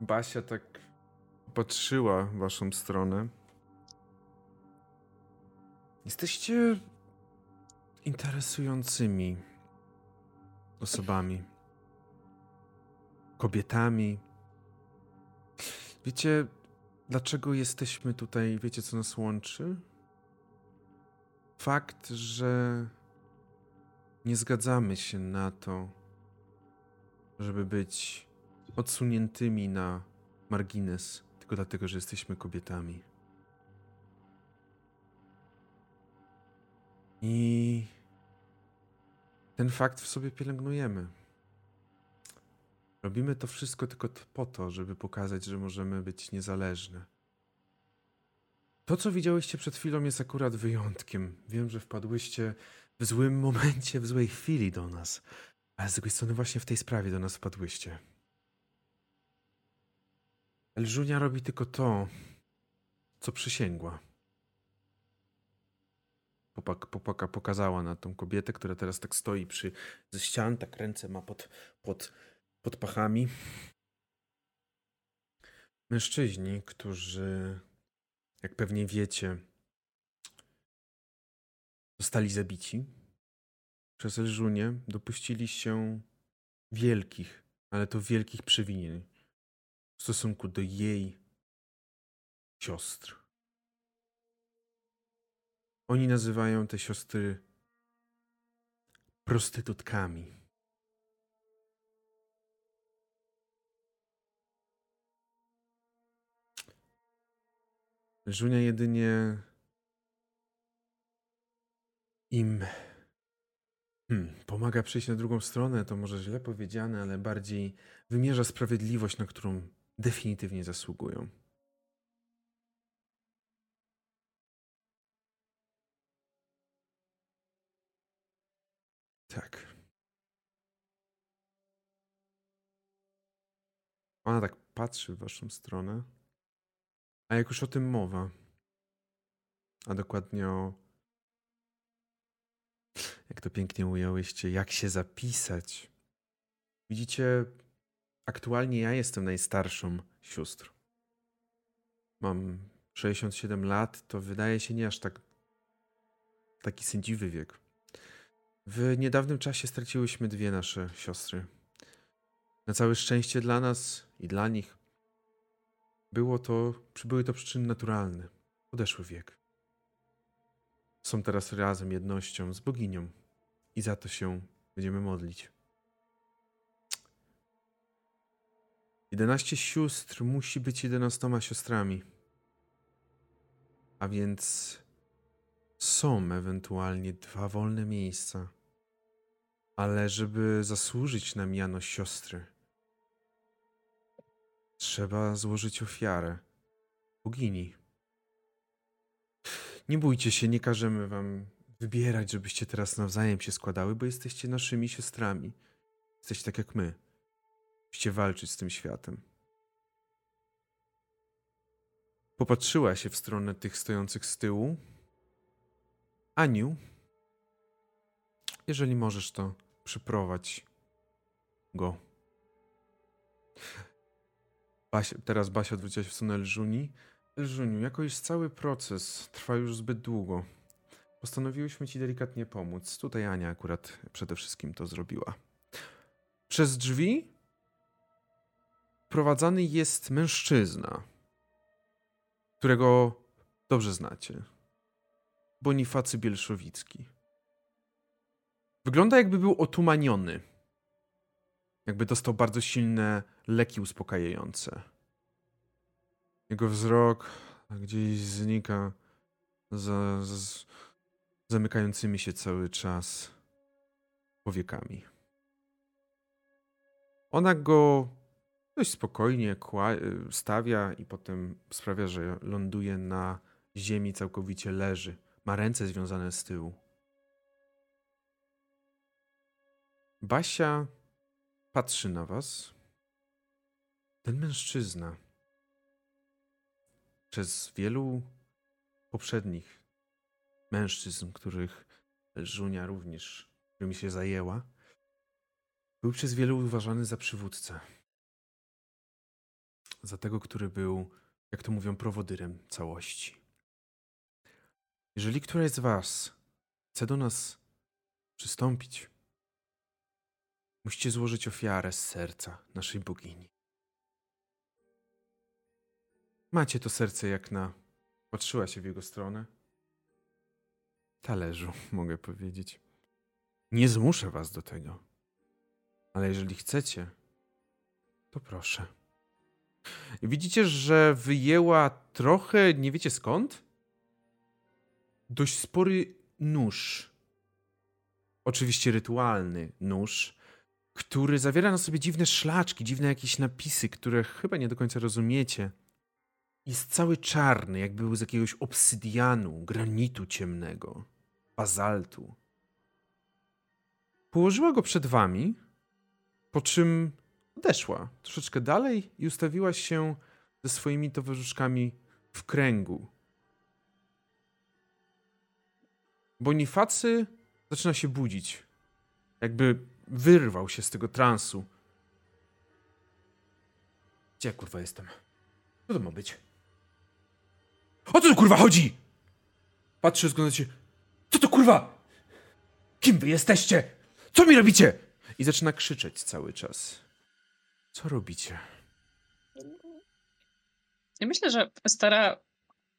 S1: Basia tak patrzyła w waszą stronę. Jesteście interesującymi osobami. Kobietami. Wiecie, dlaczego jesteśmy tutaj? Wiecie, co nas łączy? Fakt, że nie zgadzamy się na to, żeby być odsuniętymi na margines, tylko dlatego, że jesteśmy kobietami. I ten fakt w sobie pielęgnujemy. Robimy to wszystko tylko po to, żeby pokazać, że możemy być niezależne. To, co widziałyście przed chwilą, jest akurat wyjątkiem. Wiem, że wpadłyście w złym momencie, w złej chwili do nas. Ale z drugiej strony właśnie w tej sprawie do nas wpadłyście. Elżunia robi tylko to, co przysięgła. Popak, popaka pokazała na tą kobietę, która teraz tak stoi przy ze ścian, tak ręce ma pod, pod, pod pachami. Mężczyźni, którzy, jak pewnie wiecie, zostali zabici przez Elżunię, dopuścili się wielkich, ale to wielkich przewinień stosunku do jej siostr. Oni nazywają te siostry prostytutkami. Żunia jedynie im hmm, pomaga przejść na drugą stronę, to może źle powiedziane, ale bardziej wymierza sprawiedliwość, na którą definitywnie zasługują. Tak. Ona tak patrzy w waszą stronę. A jak już o tym mowa, a dokładnie o. Jak to pięknie ująłyście, jak się zapisać. Widzicie, aktualnie ja jestem najstarszą sióstr. Mam 67 lat, to wydaje się nie aż tak taki sędziwy wiek. W niedawnym czasie straciłyśmy dwie nasze siostry. Na całe szczęście dla nas i dla nich było to, były to przyczyny naturalne. Odeszły wiek. Są teraz razem jednością z boginią i za to się będziemy modlić. 11 sióstr musi być 11 siostrami. A więc są ewentualnie dwa wolne miejsca. Ale żeby zasłużyć na miano siostry, Trzeba złożyć ofiarę. Bogini. Nie bójcie się, nie każemy wam wybierać, żebyście teraz nawzajem się składały, bo jesteście naszymi siostrami. Jesteście tak jak my. Musicie walczyć z tym światem. Popatrzyła się w stronę tych stojących z tyłu. Aniu, jeżeli możesz, to przyprowadź go. Basia, teraz Basia odwróciła się w stronę Elżuni. Elżuniu, jako iż cały proces trwa już zbyt długo, postanowiłyśmy ci delikatnie pomóc. Tutaj Ania akurat przede wszystkim to zrobiła. Przez drzwi prowadzany jest mężczyzna, którego dobrze znacie. Bonifacy Bielszowicki. Wygląda jakby był otumaniony. Jakby dostał bardzo silne leki uspokajające. Jego wzrok gdzieś znika za zamykającymi się cały czas powiekami. Ona go dość spokojnie stawia i potem sprawia, że ląduje na ziemi, całkowicie leży. Ma ręce związane z tyłu. Basia patrzy na was. Ten mężczyzna przez wielu poprzednich mężczyzn, których Żunia również, którymi się zajęła, był przez wielu uważany za przywódcę. Za tego, który był, jak to mówią, prowodyrem całości. Jeżeli któraś z Was chce do nas przystąpić, musicie złożyć ofiarę z serca naszej bogini. Macie to serce jak na. Patrzyła się w jego stronę. Talerzu, mogę powiedzieć. Nie zmuszę was do tego. Ale jeżeli chcecie, to proszę. Widzicie, że wyjęła trochę, nie wiecie skąd? Dość spory nóż. Oczywiście rytualny nóż, który zawiera na sobie dziwne szlaczki, dziwne jakieś napisy, które chyba nie do końca rozumiecie. Jest cały czarny, jakby był z jakiegoś obsydianu, granitu ciemnego, bazaltu. Położyła go przed wami, po czym odeszła troszeczkę dalej i ustawiła się ze swoimi towarzyszkami w kręgu. Bonifacy zaczyna się budzić. Jakby wyrwał się z tego transu. Gdzie ja kurwa jestem? Co to ma być? O co tu kurwa chodzi? Patrzę, zgląda się. Co to kurwa? Kim wy jesteście? Co mi robicie? I zaczyna krzyczeć cały czas. Co robicie?
S2: Ja myślę, że stara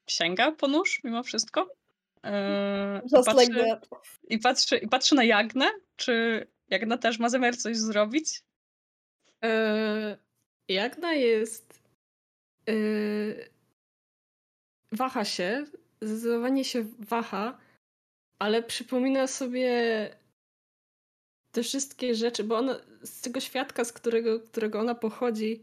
S2: sięga po nóż mimo wszystko. Yy,
S4: Just
S2: patrzy,
S4: like that.
S2: i, patrzy, I patrzy na Jagnę, czy Jagna też ma zamiar coś zrobić?
S3: Eee, Jagna jest. Eee, waha się, zdecydowanie się waha, ale przypomina sobie te wszystkie rzeczy, bo ona z tego świadka, z którego, którego ona pochodzi,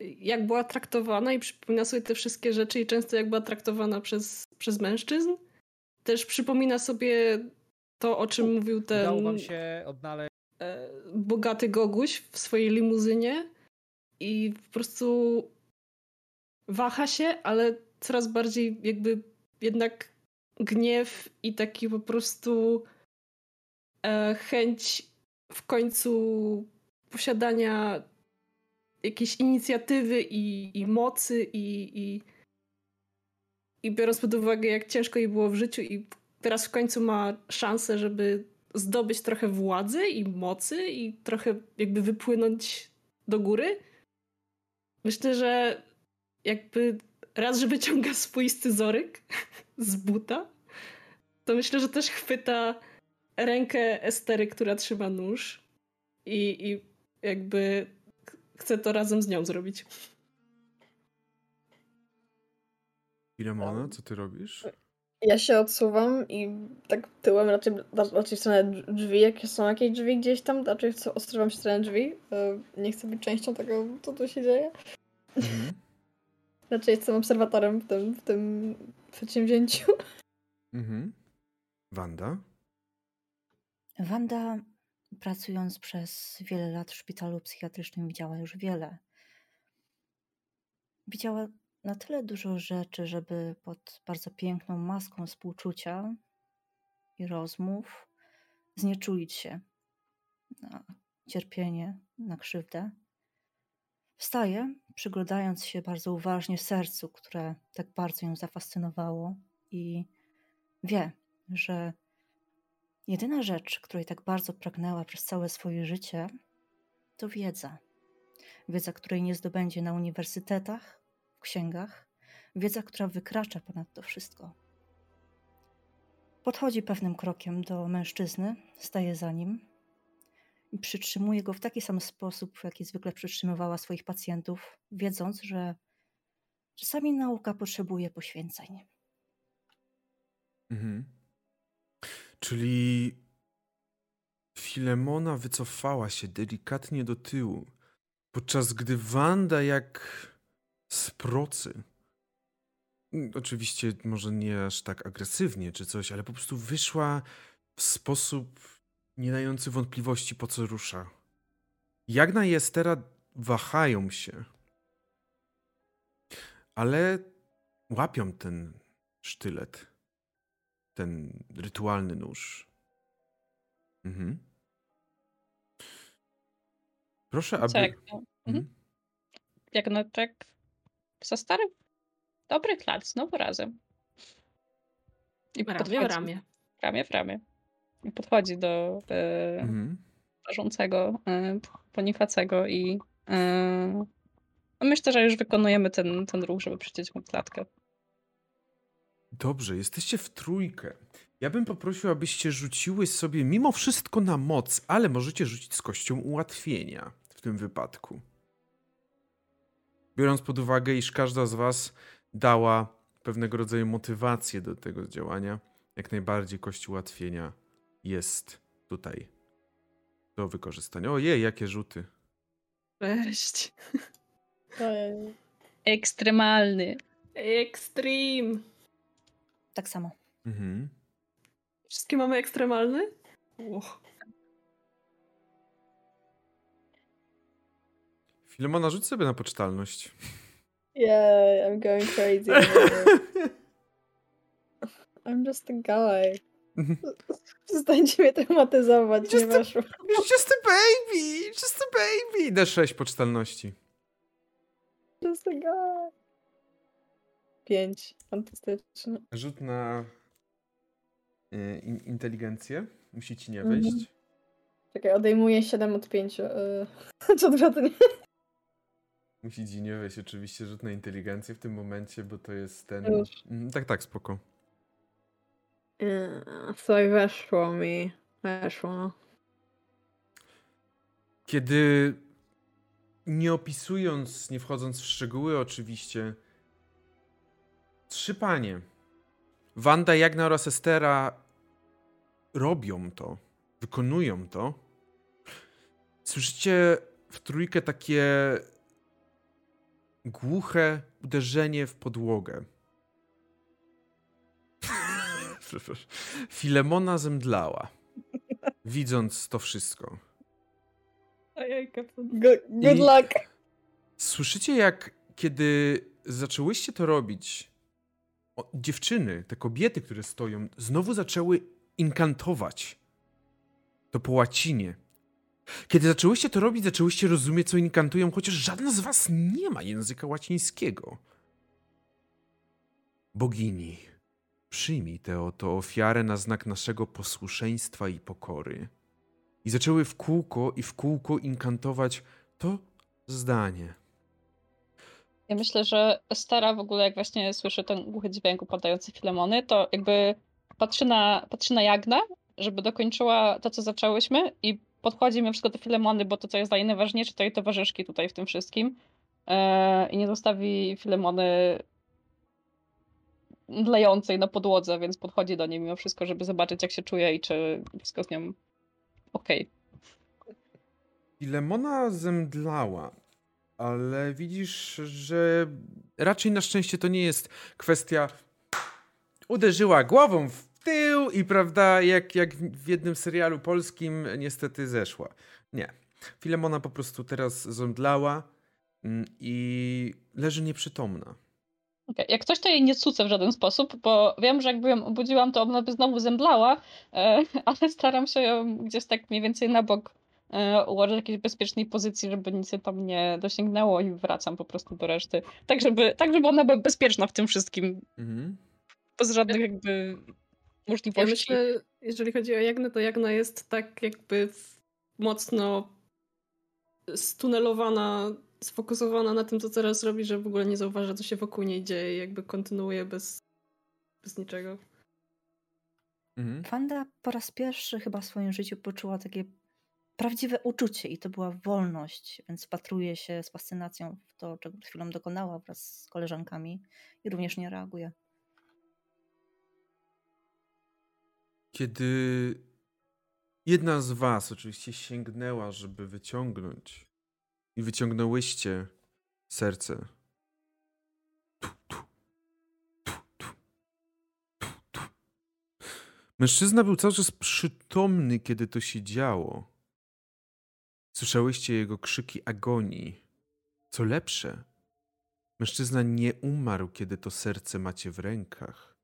S3: jak była traktowana i przypomina sobie te wszystkie rzeczy i często jak była traktowana przez, przez mężczyzn. Też przypomina sobie to, o czym mówił ten
S6: Udało wam się odnaleźć.
S3: e, bogaty Goguś w swojej limuzynie i po prostu waha się, ale coraz bardziej jakby jednak gniew i taki po prostu chęć w końcu posiadania jakiejś inicjatywy i, i mocy i, i, i biorąc pod uwagę, jak ciężko jej było w życiu i teraz w końcu ma szansę, żeby zdobyć trochę władzy i mocy i trochę jakby wypłynąć do góry. Myślę, że jakby raz, że wyciąga swój scyzoryk z buta, to myślę, że też chwyta rękę Estery, która trzyma nóż i, i jakby chce to razem z nią zrobić.
S1: Filemona, co ty robisz?
S4: Ja się odsuwam i tak tyłem raczej, raczej w stronę drzwi, jak są jakieś drzwi gdzieś tam, raczej chcę- odsuwam się w stronę drzwi. e, Nie chcę być częścią tego, co tu się dzieje. Raczej jestem obserwatorem w tym, w tym przedsięwzięciu.
S1: Mhm. Wanda?
S5: Wanda, pracując przez wiele lat w szpitalu psychiatrycznym, widziała już wiele. Widziała na tyle dużo rzeczy, żeby pod bardzo piękną maską współczucia i rozmów znieczulić się na cierpienie, na krzywdę. Wstaje, przyglądając się bardzo uważnie sercu, które tak bardzo ją zafascynowało, i wie, że jedyna rzecz, której tak bardzo pragnęła przez całe swoje życie, to wiedza. Wiedza, której nie zdobędzie na uniwersytetach, w księgach, wiedza, która wykracza ponad to wszystko. Podchodzi pewnym krokiem do mężczyzny, staje za nim i przytrzymuje go w taki sam sposób, w jaki zwykle przytrzymywała swoich pacjentów, wiedząc, że czasami nauka potrzebuje poświęceń.
S1: Mhm. Czyli Filemona wycofała się delikatnie do tyłu, podczas gdy Wanda jak z procy. mm, Oczywiście może nie aż tak agresywnie czy coś, ale po prostu wyszła w sposób nie dający wątpliwości po co rusza. Jagna i Estera wahają się, ale łapią ten sztylet, ten rytualny nóż. Mhm. Proszę, aby...
S2: Jak to? Mhm.
S1: Mhm.
S2: Jak no tak za stary? Dobry klat, znowu razem. I
S3: Ramię w
S2: podchodzi-
S3: ramię.
S2: Ramię w ramię. I podchodzi do e,
S1: Mhm.
S2: e, Bonifacego i e, no myślę, że już wykonujemy ten, ten ruch, żeby przyciąć mu klatkę.
S1: Dobrze, jesteście w trójkę. Ja bym poprosił, abyście rzuciły sobie mimo wszystko na moc, ale możecie rzucić z kością ułatwienia w tym wypadku. Biorąc pod uwagę, iż każda z was dała pewnego rodzaju motywację do tego działania, jak najbardziej kość ułatwienia jest tutaj do wykorzystania. Ojej, jakie rzuty.
S3: Cześć.
S2: Ekstremalny.
S3: Extreme.
S5: Tak samo.
S1: Mhm.
S3: Wszystkie mamy ekstremalny? Uch.
S1: Filemona, rzuć sobie na pocztalność.
S4: Yeah, I'm going crazy. I'm just a guy. Przestańcie mnie tematyzować, nie
S1: Just a-
S4: weszło.
S1: Just a baby! Just a baby! D6 pocztalności.
S4: Just a guy. Pięć. Fantastyczne.
S1: Rzut na y, in, inteligencję. Musi ci nie
S4: Mhm.
S1: wejść.
S4: Czekaj, odejmuję 7 od 5. Yy, odwrotnie?
S1: Musi ci nie wejść oczywiście rzut na inteligencję w tym momencie, bo to jest ten...
S4: Już.
S1: Mm, Tak, tak, spoko.
S3: Słuchaj, weszło mi. Weszło.
S1: Kiedy nie opisując, nie wchodząc w szczegóły oczywiście, trzy panie, Wanda, Jagna oraz Estera robią to, wykonują to. Słyszycie w trójkę takie głuche uderzenie w podłogę. Filemona zemdlała, widząc to wszystko.
S4: Good, luck.
S1: Słyszycie, jak kiedy zaczęłyście to robić, o, dziewczyny, te kobiety, które stoją, znowu zaczęły inkantować. To po łacinie. Kiedy zaczęłyście to robić, zaczęłyście rozumieć, co inkantują, chociaż żadna z was nie ma języka łacińskiego. Bogini, przyjmij tę oto ofiarę na znak naszego posłuszeństwa i pokory. I zaczęły w kółko i w kółko inkantować to zdanie.
S2: Ja myślę, że Stara w ogóle jak właśnie słyszy ten głuchy dźwięk upadający Filemony, to jakby patrzy na, patrzy na Jagna, żeby dokończyła to, co zaczęłyśmy i podchodzi mimo wszystko do Filemony, bo to, co jest dla niej najważniejsze, to jej towarzyszki tutaj w tym wszystkim. Eee, I nie zostawi Filemony lejącej na podłodze, więc podchodzi do niej mimo wszystko, żeby zobaczyć, jak się czuje i czy wszystko z nią okej.
S1: I Lemona zemdlała, ale widzisz, że raczej na szczęście to nie jest kwestia uderzyła głową w tył i prawda, jak, jak w jednym serialu polskim niestety zeszła. Nie. Filemona po prostu teraz zemdlała mm, i leży nieprzytomna.
S2: Okay. Jak coś, to jej nie cucę w żaden sposób, bo wiem, że jakby ją obudziłam, to ona by znowu zemdlała, e, ale staram się ją gdzieś tak mniej więcej na bok e, ułożyć w jakiejś bezpiecznej pozycji, żeby nic się tam nie dosięgnęło i wracam po prostu do reszty. Tak, żeby, tak, żeby ona była bezpieczna w tym wszystkim. Mhm. Bez żadnych jakby możliwości.
S3: Ja myślę, jeżeli chodzi o Jagnę, to Jagna jest tak jakby mocno stunelowana sfokusowana na tym, co teraz robi, że w ogóle nie zauważa, co się wokół niej dzieje i jakby kontynuuje bez, bez niczego.
S5: Mhm. Wanda po raz pierwszy chyba w swoim życiu poczuła takie prawdziwe uczucie i to była wolność, więc wpatruje się z fascynacją w to, czego przed chwilą dokonała wraz z koleżankami i również nie reaguje.
S1: Kiedy jedna z was oczywiście sięgnęła, żeby wyciągnąć i wyciągnęłyście serce. Mężczyzna był cały czas przytomny, kiedy to się działo. Słyszałyście jego krzyki agonii. Co lepsze, mężczyzna nie umarł, kiedy to serce macie w rękach.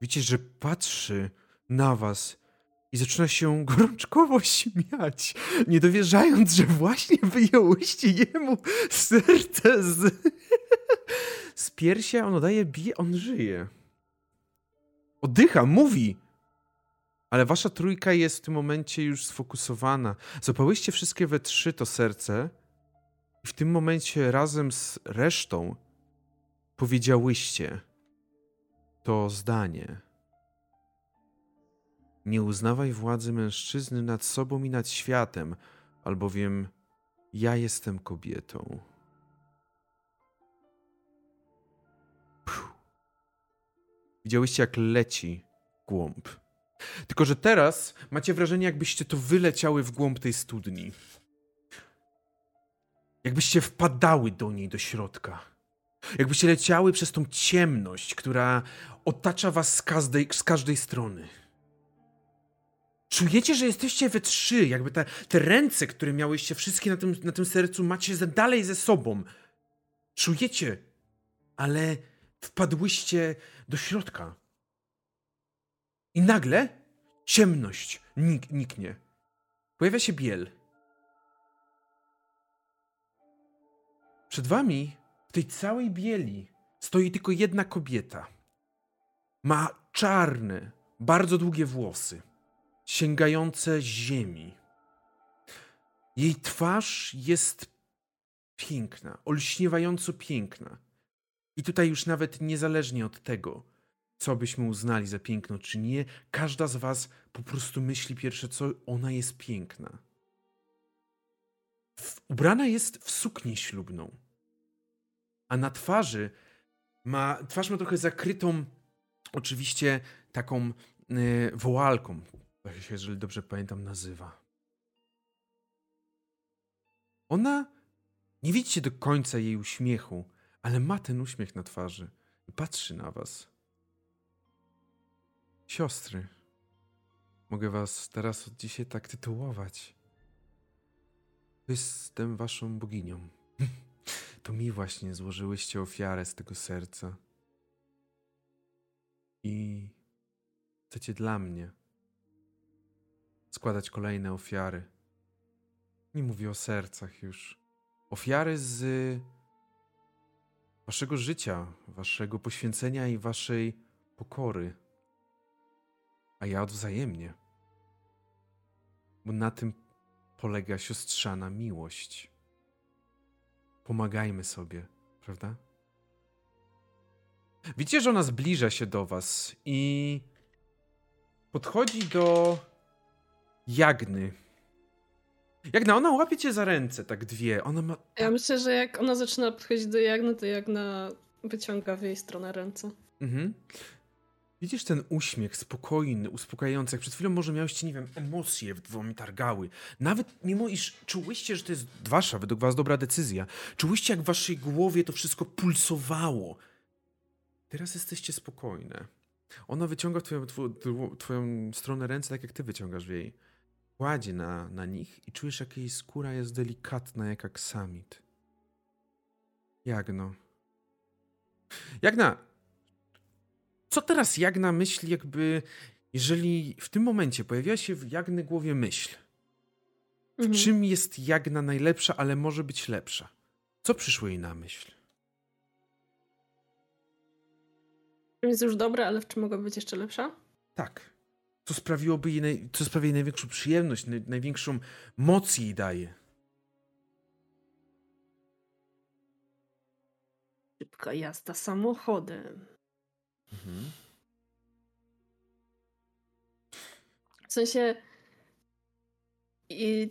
S1: Widzicie, że patrzy na was i zaczyna się gorączkowo śmiać, nie dowierzając, że właśnie wyjęłyście jemu serce z, z piersi, a on daje bije, on żyje. Oddycha, mówi. Ale wasza trójka jest w tym momencie już sfokusowana. Zapałyście wszystkie we trzy to serce i w tym momencie razem z resztą powiedziałyście to zdanie. Nie uznawaj władzy mężczyzny nad sobą i nad światem, albowiem ja jestem kobietą. Puh. Widziałyście, jak leci głąb. Tylko, że teraz macie wrażenie, jakbyście to wyleciały w głąb tej studni. Jakbyście wpadały do niej, do środka. Jakbyście leciały przez tą ciemność, która otacza was z każdej, z każdej strony. Czujecie, że jesteście we trzy, jakby te, te ręce, które miałyście wszystkie na tym, na tym sercu, macie ze, dalej ze sobą. Czujecie, ale wpadłyście do środka. I nagle ciemność nik niknie. Pojawia się biel. Przed wami, w tej całej bieli, stoi tylko jedna kobieta. Ma czarne, bardzo długie włosy sięgające ziemi. Jej twarz jest piękna, olśniewająco piękna. I tutaj już nawet niezależnie od tego, co byśmy uznali za piękno czy nie, każda z was po prostu myśli pierwsze, co ona jest piękna. Ubrana jest w suknię ślubną, a na twarzy ma, twarz ma trochę zakrytą oczywiście taką y, woalką, tak się, jeżeli dobrze pamiętam, nazywa. Ona. Nie widzicie do końca jej uśmiechu, ale ma ten uśmiech na twarzy i patrzy na was. Siostry, mogę was teraz od dzisiaj tak tytułować. Jestem waszą boginią. To mi właśnie złożyłyście ofiarę z tego serca. I chcecie dla mnie składać kolejne ofiary. Nie mówię o sercach już. Ofiary z waszego życia, waszego poświęcenia i waszej pokory. A ja odwzajemnie. Bo na tym polega siostrzana miłość. Pomagajmy sobie, prawda? Widzicie, że ona zbliża się do was i podchodzi do Jagny. Jagna, ona łapie cię za ręce, tak dwie. Ona ma...
S3: Ja myślę, że jak ona zaczyna podchodzić do Jagny, to Jagna wyciąga w jej stronę ręce. Mhm.
S1: Widzisz ten uśmiech spokojny, uspokajający, jak przed chwilą może miałeś, nie wiem, emocje w wami targały. Nawet mimo iż czułyście, że to jest wasza, według was dobra decyzja, czułyście jak w waszej głowie to wszystko pulsowało. Teraz jesteście spokojne. Ona wyciąga w twoją, twoją, twoją stronę ręce, tak jak ty wyciągasz w jej. Kładzie na, na nich i czujesz, jak jej skóra jest delikatna, jak aksamit. Jagno. Jagna, co teraz Jagna myśli, jakby, jeżeli w tym momencie pojawiła się w Jagny głowie myśl, w mhm. czym jest Jagna najlepsza, ale może być lepsza? Co przyszło jej na myśl?
S3: Jest już dobra, ale w czym mogła być jeszcze lepsza?
S1: Tak. Co sprawiłoby jej, naj... co sprawia jej największą przyjemność, naj... największą moc jej daje?
S3: Szybka jazda samochodem. Mhm. W sensie i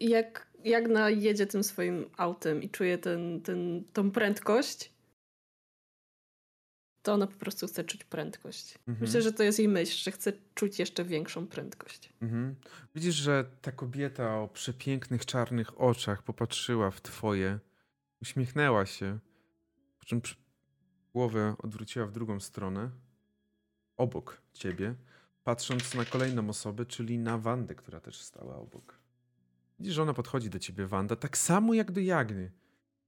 S3: jak, jak na jedzie tym swoim autem i czuje ten, ten, tą prędkość, to ona po prostu chce czuć prędkość. Mhm. Myślę, że to jest jej myśl, że chce czuć jeszcze większą prędkość. Mhm.
S1: Widzisz, że ta kobieta o przepięknych czarnych oczach popatrzyła w twoje, uśmiechnęła się, po czym głowę odwróciła w drugą stronę, obok ciebie, patrząc na kolejną osobę, czyli na Wandę, która też stała obok. Widzisz, że ona podchodzi do ciebie, Wanda, tak samo jak do Jagny.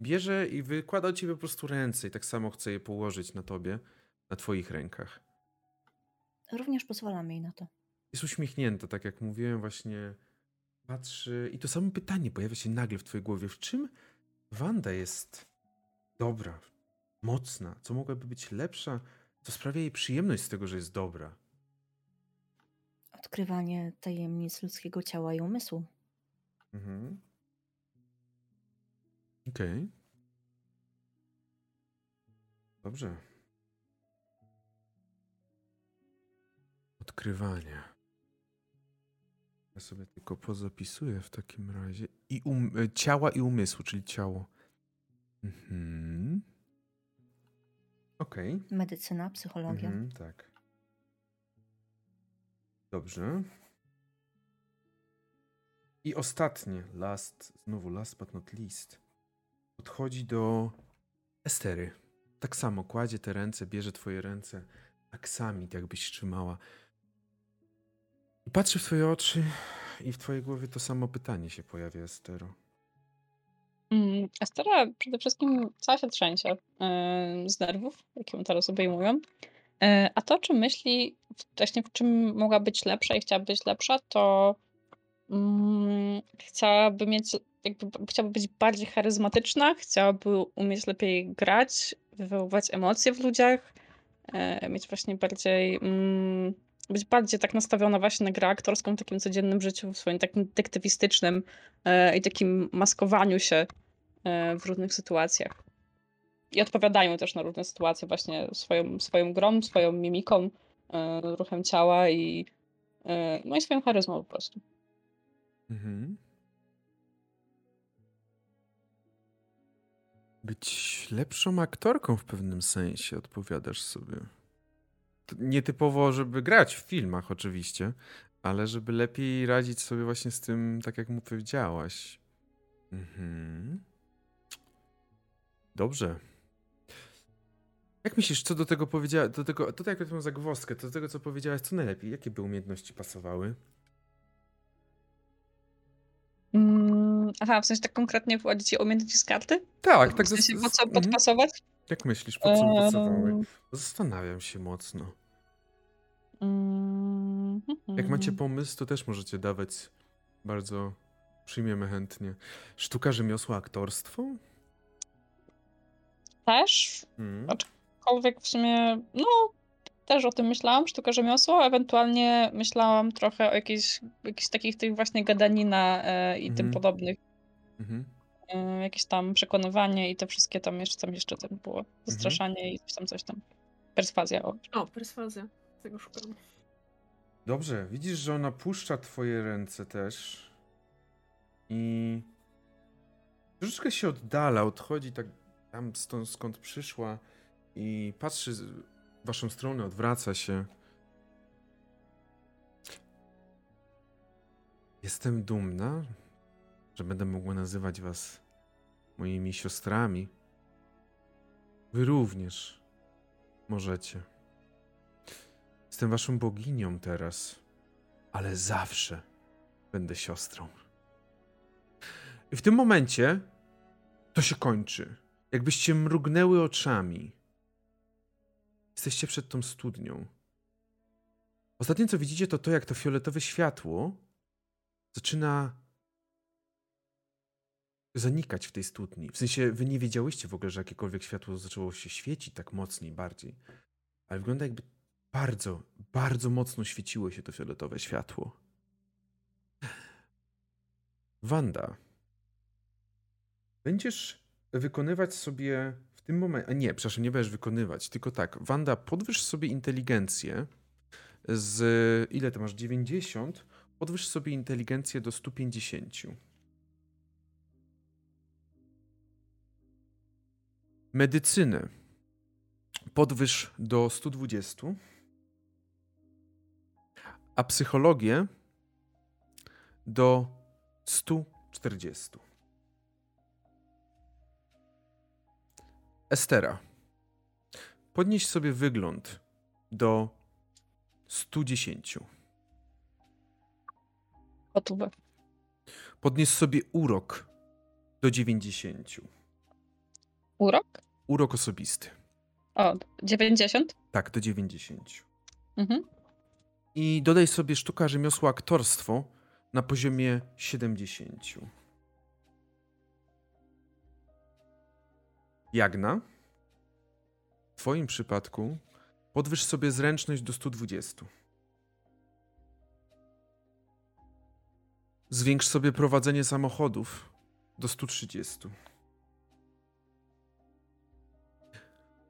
S1: Bierze i wykłada od ciebie po prostu ręce i tak samo chce je położyć na tobie, na twoich rękach.
S5: Również pozwalam jej na to.
S1: Jest uśmiechnięta, tak jak mówiłem, właśnie patrzy i to samo pytanie pojawia się nagle w twojej głowie. W czym Wanda jest dobra, mocna, co mogłaby być lepsza, co sprawia jej przyjemność z tego, że jest dobra.
S5: Odkrywanie tajemnic ludzkiego ciała i umysłu. Mhm.
S1: Okej. Okay. Dobrze. Odkrywanie. Ja sobie tylko pozapisuję w takim razie. I um ciała i umysłu, czyli ciało. Mhm. Okej.
S5: Okay. Medycyna, psychologia. Mhm,
S1: tak. Dobrze. I ostatnie, last, znowu last but not least, podchodzi do Estery. Tak samo kładzie te ręce, bierze twoje ręce, aksamit jakbyś trzymała. I patrzy w twoje oczy i w twojej głowie to samo pytanie się pojawia, Estero.
S2: Mm, Estera przede wszystkim cała się trzęsie z nerwów, jakie ją teraz obejmują. E, a to, czy myśli właśnie w czym mogła być lepsza i chciałaby być lepsza, to mm, chciałaby mieć, jakby chciałaby być bardziej charyzmatyczna, chciałaby umieć lepiej grać, wywoływać emocje w ludziach, e, mieć właśnie bardziej, mm, być bardziej tak nastawiona właśnie na grę aktorską w takim codziennym życiu, w swoim takim detektywistycznym e, i takim maskowaniu się e, w różnych sytuacjach. I odpowiadają też na różne sytuacje właśnie swoją, swoją grą, swoją mimiką, ruchem ciała i no i swoją charyzmą po prostu. Mhm.
S1: Być lepszą aktorką w pewnym sensie, odpowiadasz sobie. Nietypowo, żeby grać w filmach, oczywiście, ale żeby lepiej radzić sobie właśnie z tym, tak jak mu powiedziałaś. Mhm. Dobrze. Jak myślisz, co do tego powiedziała, do tego, tutaj jak tę zagwozdkę, do tego, co powiedziałaś, co najlepiej? Jakie by umiejętności pasowały?
S2: Mm, aha, w sensie tak konkretnie wchodzić ci umiejętności z karty?
S1: Tak, tak.
S2: W sensie po co mhm. podpasować?
S1: Jak myślisz, po co by pasowały? Zastanawiam się mocno. Mm, Jak macie pomysł, to też możecie dawać. Bardzo przyjmiemy chętnie. Sztuka, rzemiosło, aktorstwo?
S2: Też. Hmm. Aczkolwiek w sumie, no, też o tym myślałam, sztuka rzemiosło, ewentualnie myślałam trochę o jakichś, jakichś takich tych właśnie gadanina e, i tym mhm. podobnych. Mhm. Jakieś tam przekonywanie i te wszystkie tam jeszcze, tam jeszcze tam było. Mhm. Zastraszanie mhm. i coś tam, coś tam. Perswazja. O,
S3: o perswazja. Tego szukam.
S1: Dobrze, widzisz, że ona puszcza twoje ręce też i troszeczkę się oddala, odchodzi tak tam stąd, skąd przyszła i patrzy w waszą stronę, odwraca się. Jestem dumna, że będę mogła nazywać was moimi siostrami. Wy również możecie. Jestem waszą boginią teraz, ale zawsze będę siostrą. I w tym momencie to się kończy. Jakbyście mrugnęły oczami. Jesteście przed tą studnią. Ostatnie, co widzicie, to to, jak to fioletowe światło zaczyna zanikać w tej studni. W sensie, wy nie wiedziałyście w ogóle, że jakiekolwiek światło zaczęło się świecić tak mocniej, bardziej. Ale wygląda jakby bardzo, bardzo mocno świeciło się to fioletowe światło. Wanda, będziesz wykonywać sobie w tym momencie. A nie, przepraszam, nie będziesz wykonywać, tylko tak. Wanda, podwyż sobie inteligencję z. Ile ty masz? 90? Podwyż sobie inteligencję do 150. Medycynę podwyż do 120. A psychologię do 140. Estera. Podnieś sobie wygląd do 110.
S2: Gotowe.
S1: Podnieś sobie urok do 90.
S2: Urok?
S1: Urok osobisty.
S2: O, 90?
S1: Tak, do 90.
S2: Mhm.
S1: I dodaj sobie sztuka rzemiosła aktorstwo na poziomie 70. Jagna. W Twoim przypadku podwyż sobie zręczność do 120. Zwiększ sobie prowadzenie samochodów do 130.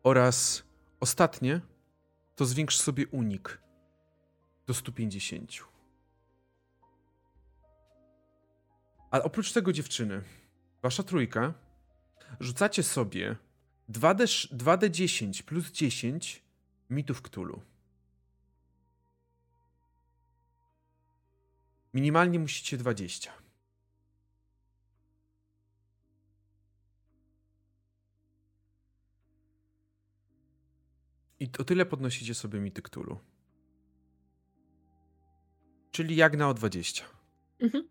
S1: Oraz ostatnie to zwiększ sobie unik do 150. A oprócz tego, dziewczyny, wasza trójka rzucacie sobie 2D, 2D10 plus 10 mitów Cthulhu. Minimalnie musicie 20. I o tyle podnosicie sobie mity Cthulhu. Czyli Jagna o 20.
S3: Mhm.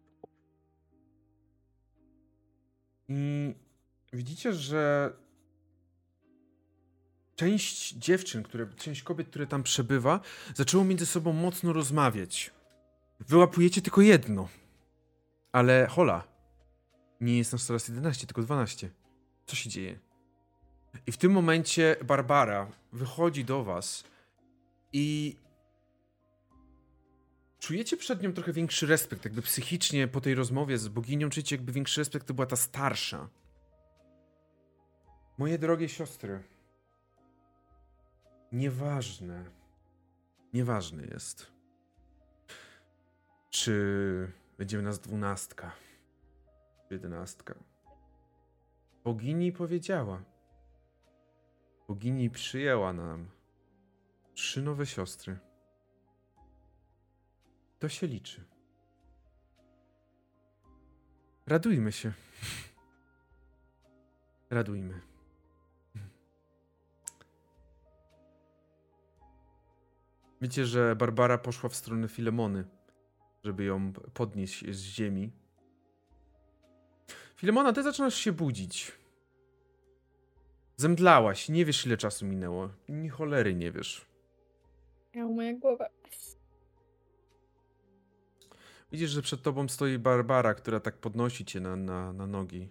S1: I widzicie, że część dziewczyn, które, część kobiet, które tam przebywa, zaczęło między sobą mocno rozmawiać. Wyłapujecie tylko jedno. Ale hola, nie jest nas teraz 11, tylko 12. Co się dzieje? I w tym momencie Barbara wychodzi do was i czujecie przed nią trochę większy respekt, jakby psychicznie po tej rozmowie z boginią czujecie jakby większy respekt, to była ta starsza. Moje drogie siostry, nieważne, nieważne jest, czy będziemy nas dwunastka, jedenastka. Bogini powiedziała, bogini przyjęła nam trzy nowe siostry. To się liczy. Radujmy się. Radujmy. Wiecie, że Barbara poszła w stronę Filemony, żeby ją podnieść z ziemi. Filemona, ty zaczynasz się budzić. Zemdlałaś, nie wiesz ile czasu minęło. Ni cholery nie wiesz.
S4: Ja moja głowa.
S1: Widzisz, że przed tobą stoi Barbara, która tak podnosi cię na, na, na nogi.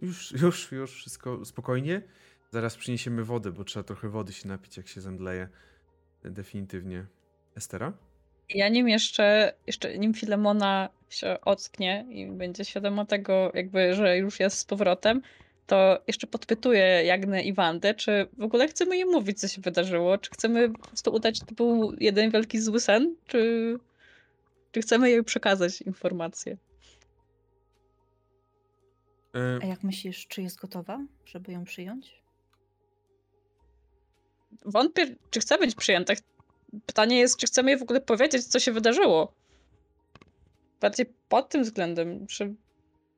S1: Już, już, już, wszystko spokojnie. Zaraz przyniesiemy wodę, bo trzeba trochę wody się napić, jak się zemdleje. Definitywnie. Estera?
S2: Ja nim jeszcze, jeszcze nim Filemona się ocknie i będzie świadoma tego, jakby, że już jest z powrotem, to jeszcze podpytuję Jagnę i Wandę, czy w ogóle chcemy jej mówić, co się wydarzyło, czy chcemy po prostu udać, że to był jeden wielki zły sen, czy, czy chcemy jej przekazać informację.
S1: E,
S5: A jak myślisz, czy jest gotowa, żeby ją przyjąć?
S2: wątpię, czy chce być przyjęta. Pytanie jest, czy chcemy jej w ogóle powiedzieć, co się wydarzyło. Bardziej pod tym względem, czy,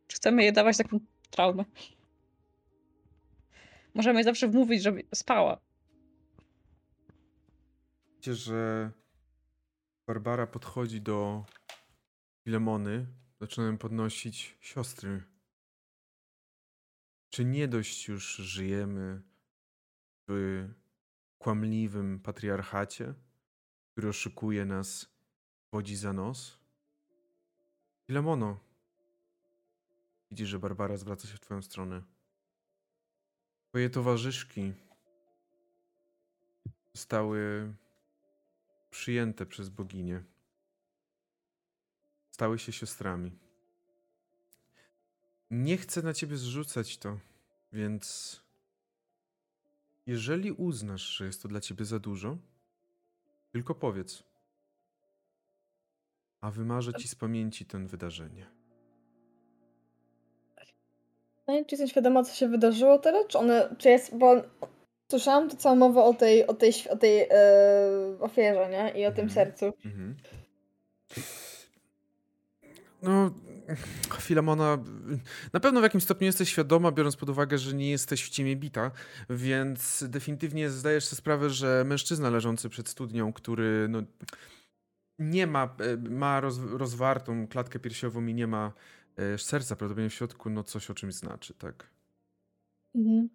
S2: czy chcemy jej dawać taką traumę. Możemy zawsze wmówić, żeby spała.
S1: Widzicie, że Barbara podchodzi do Filemony, zaczynają podnosić siostry. Czy nie dość już żyjemy w kłamliwym patriarchacie, który oszukuje nas, wodzi za nos? Filemono, widzisz, że Barbara zwraca się w twoją stronę. Twoje towarzyszki zostały przyjęte przez boginię. Stały się siostrami. Nie chcę na ciebie zrzucać to, więc jeżeli uznasz, że jest to dla ciebie za dużo, tylko powiedz. A wymarzę ci z pamięci ten wydarzenie.
S4: No czy jestem świadoma, co się wydarzyło teraz, czy one, czy jest, bo słyszałam tu całą mowę o tej, o tej, o tej e, ofierze, nie? I o tym
S1: Mhm.
S4: sercu.
S1: Mhm. No, Filamona, na pewno w jakimś stopniu jesteś świadoma, biorąc pod uwagę, że nie jesteś w ciemię bita, więc definitywnie zdajesz sobie sprawę, że mężczyzna leżący przed studnią, który no, nie ma, e, ma roz, rozwartą klatkę piersiową i nie ma serca prawdopodobnie w środku, no coś o czymś znaczy, tak?
S4: Mhm.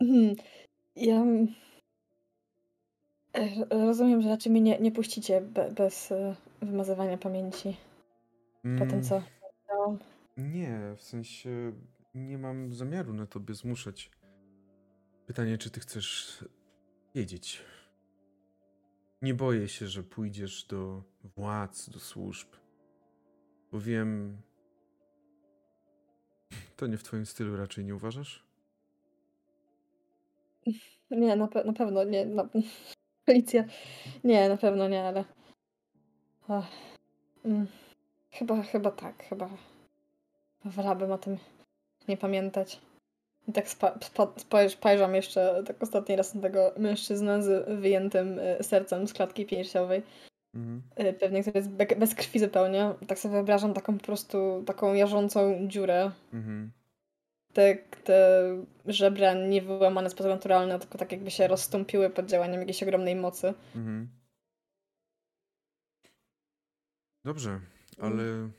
S4: Mhm. Ja... e, Rozumiem, że raczej mnie nie, nie puścicie be, bez e, wymazywania pamięci po tym,
S1: Mm,
S4: co widziałam.
S1: Nie, w sensie nie mam zamiaru na tobie zmuszać. Pytanie, czy ty chcesz wiedzieć? Nie boję się, że pójdziesz do władz, do służb. Bo wiem. To nie w twoim stylu raczej nie uważasz?
S4: Nie, na, pe na pewno nie. Na... Policja. Nie, na pewno nie, ale. Ach. Mm. Chyba, chyba tak, chyba. Wolałabym o tym nie pamiętać. I tak spojrzam jeszcze tak ostatni raz na tego mężczyznę z wyjętym y, sercem z klatki piersiowej.
S1: Mhm.
S4: Y, Pewnie, jest be bez krwi zupełnie. Tak sobie wyobrażam taką po prostu, taką jarzącą dziurę.
S1: Mhm.
S4: Te, te żebra nie wyłamane w sposób naturalny, tylko tak jakby się rozstąpiły pod działaniem jakiejś ogromnej mocy.
S1: Mhm. Dobrze, ale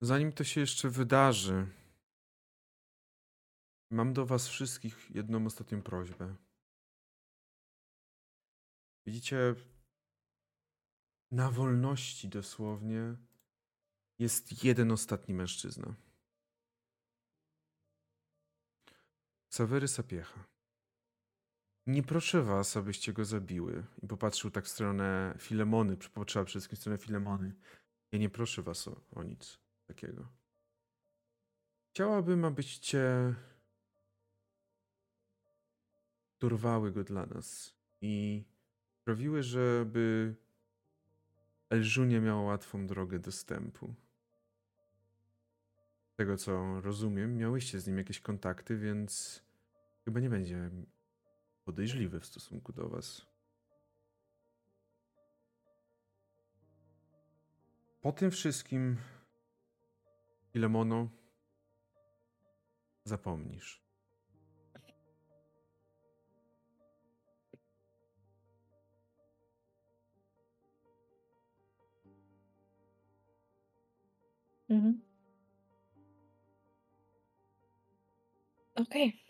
S1: zanim to się jeszcze wydarzy, mam do was wszystkich jedną ostatnią prośbę. Widzicie, na wolności dosłownie jest jeden ostatni mężczyzna. Sawery Sapiecha. Nie proszę was, abyście go zabiły. I popatrzył tak w stronę Filemony, popatrzyła przede wszystkim w stronę Filemony. Ja nie proszę was o, o nic takiego. Chciałabym, abyście dorwały go dla nas i sprawiły, żeby Elżunia miała łatwą drogę dostępu. Z tego co rozumiem, miałyście z nim jakieś kontakty, więc chyba nie będzie podejrzliwy w stosunku do was. Po tym wszystkim, Filemono, zapomnisz.
S4: Mhm. Okej.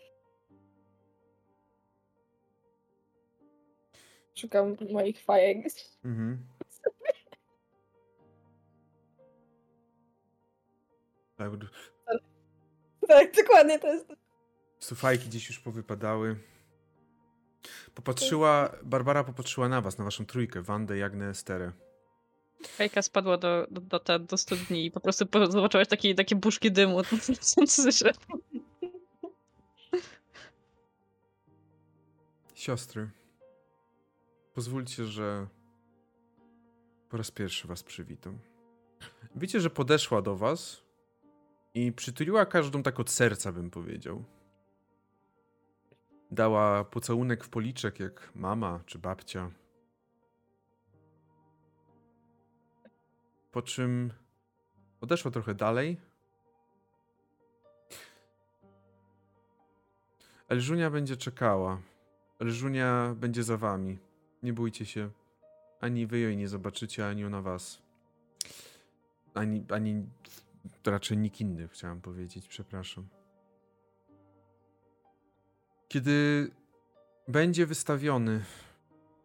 S4: Szukam moich fajek.
S1: Mhm. Tak,
S4: Tak, dokładnie to jest.
S1: Sufajki gdzieś już powypadały. Popatrzyła, Barbara popatrzyła na was, na waszą trójkę, Wandę, Jagnę, Esterę.
S2: Fejka spadła do, do, do, te- do studni i po prostu zobaczyłaś takie, takie buszki dymu.
S1: Siostry, pozwólcie, że po raz pierwszy was przywitam. Wiecie, że podeszła do was i przytuliła każdą tak od serca, bym powiedział. Dała pocałunek w policzek, jak mama czy babcia. Po czym odeszła trochę dalej. Elżunia będzie czekała. Elżunia będzie za wami. Nie bójcie się. Ani wy jej nie zobaczycie, ani ona was. Ani, ani raczej nikt inny, chciałem powiedzieć, przepraszam. Kiedy będzie wystawiony,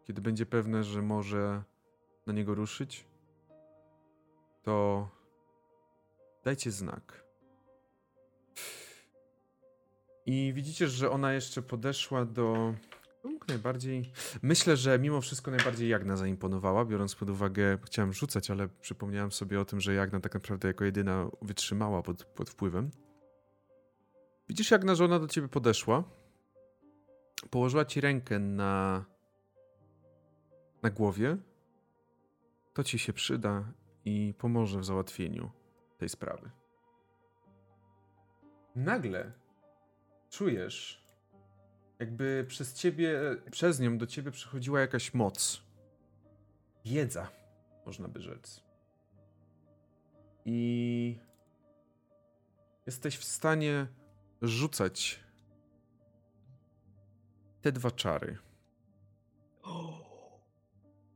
S1: kiedy będzie pewne, że może na niego ruszyć, to dajcie znak. I widzicie, że ona jeszcze podeszła do. Najbardziej. Myślę, że mimo wszystko najbardziej Jagna zaimponowała, biorąc pod uwagę, chciałem rzucać, ale przypomniałem sobie o tym, że Jagna tak naprawdę jako jedyna wytrzymała pod, pod wpływem. Widzisz, Jagna, że ona do ciebie podeszła. Położyła ci rękę na. na głowie. To ci się przyda i pomoże w załatwieniu tej sprawy. Nagle czujesz, jakby przez ciebie, przez nią do ciebie przychodziła jakaś moc. Wiedza, można by rzec. I jesteś w stanie rzucać te dwa czary.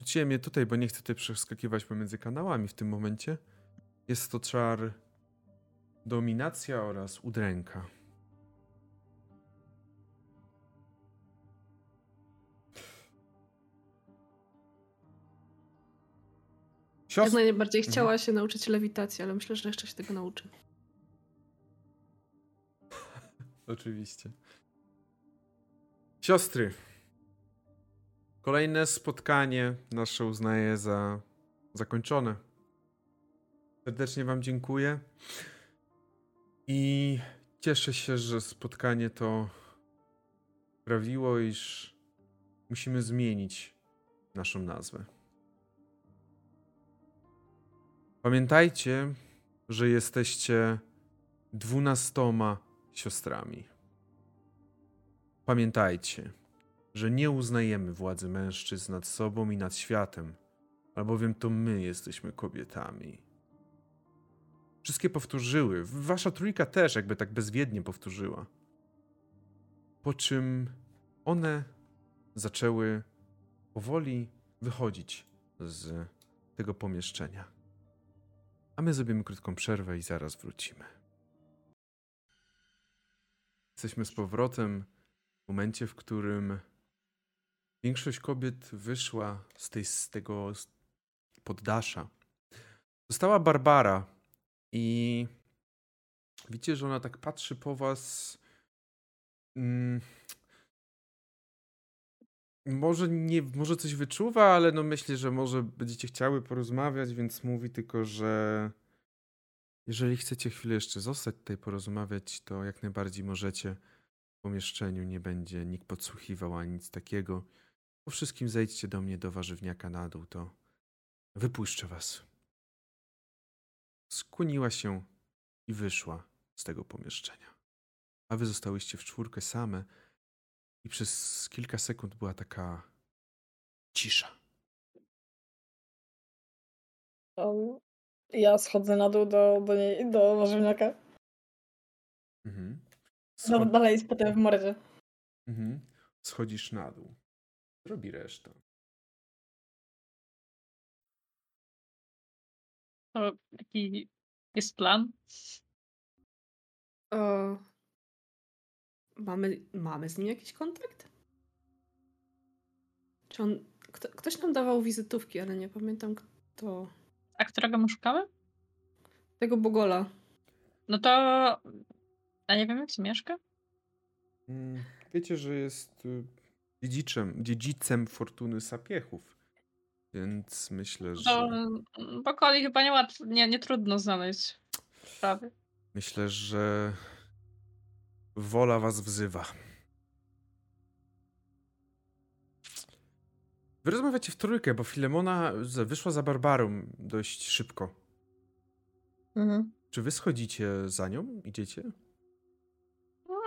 S1: Rzuciłem je tutaj, bo nie chcę tutaj przeskakiwać pomiędzy kanałami w tym momencie. Jest to czar dominacja oraz udręka.
S3: Ja
S1: Siostr...
S3: najbardziej
S1: Mhm.
S3: chciała się nauczyć lewitacji, ale myślę, że jeszcze się tego nauczy.
S1: Oczywiście. Siostry. Kolejne spotkanie nasze uznaję za zakończone. Serdecznie Wam dziękuję. I cieszę się, że spotkanie to sprawiło, iż musimy zmienić naszą nazwę. Pamiętajcie, że jesteście dwunastoma siostrami. Pamiętajcie, że nie uznajemy władzy mężczyzn nad sobą i nad światem, albowiem to my jesteśmy kobietami. Wszystkie powtórzyły, wasza trójka też jakby tak bezwiednie powtórzyła. Po czym one zaczęły powoli wychodzić z tego pomieszczenia. A my zrobimy krótką przerwę i zaraz wrócimy. Jesteśmy z powrotem w momencie, w którym większość kobiet wyszła z, tej, z tego poddasza. Została Barbara i widzicie, że ona tak patrzy po was. Mm, może, nie, może coś wyczuwa, ale no myślę, że może będziecie chciały porozmawiać, więc mówi tylko, że jeżeli chcecie chwilę jeszcze zostać tutaj porozmawiać, to jak najbardziej możecie. W pomieszczeniu nie będzie nikt podsłuchiwał ani nic takiego. Po wszystkim zejdźcie do mnie do warzywniaka na dół, to wypuszczę was. Skłoniła się i wyszła z tego pomieszczenia. A wy zostałyście w czwórkę same i przez kilka sekund była taka cisza.
S4: Um, ja schodzę na dół do, do, niej, do warzywniaka.
S1: Mhm.
S4: No,
S1: Schod-
S4: dalej jest potem w mordzie.
S1: mhm. Schodzisz na dół. Robi reszta.
S2: To jaki jest plan?
S3: O, mamy, mamy z nim jakiś kontakt? Czy on. Kto, ktoś nam dawał wizytówki, ale nie pamiętam kto.
S2: A którego my szukamy?
S3: Tego Bogola.
S2: No to... A nie wiem, jak się mieszka?
S1: Mm, Wiecie, że jest y, dziedziczem, dziedzicem fortuny sapiechów. Więc myślę, że.
S2: To Bokoli chyba nie, nie, nie trudno znaleźć sprawy.
S1: Myślę, że wola was wzywa. Wy rozmawiacie w trójkę, bo Filemona wyszła za Barbarą dość szybko.
S4: Mhm.
S1: Czy wy schodzicie za nią? Idziecie?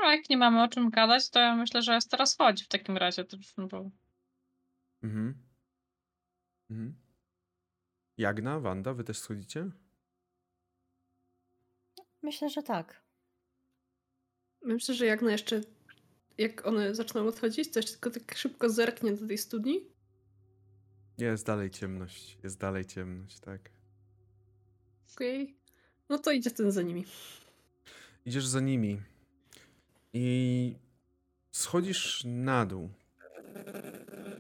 S2: No, jak nie mamy o czym gadać, to ja myślę, że jest teraz chodzi w takim razie. To, bo...
S1: Mhm. Mhm. Jagna, Wanda, wy też schodzicie?
S5: Myślę, że tak.
S3: Myślę, że jak na jeszcze, jak one zaczną odchodzić, to jeszcze tylko tak szybko zerknie do tej studni.
S1: Jest dalej ciemność. Jest dalej ciemność, tak.
S3: Okej. No to idzie ten za nimi.
S1: Idziesz za nimi i schodzisz na dół,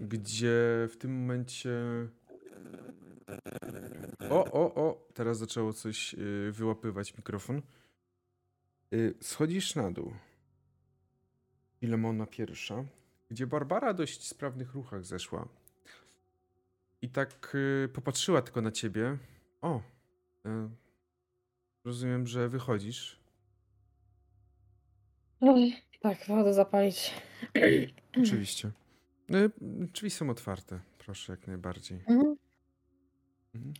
S1: gdzie w tym momencie. O, o, o! Teraz zaczęło coś y, wyłapywać mikrofon. Y, Schodzisz na dół. Filemona pierwsza, gdzie Barbara dość sprawnych ruchach zeszła. I tak y, popatrzyła tylko na ciebie. O! Rozumiem, że wychodzisz.
S4: Tak, wodę zapalić.
S1: Oczywiście. Y, Drzwi są otwarte. Proszę, jak najbardziej.
S4: Mhm.
S1: Mhm.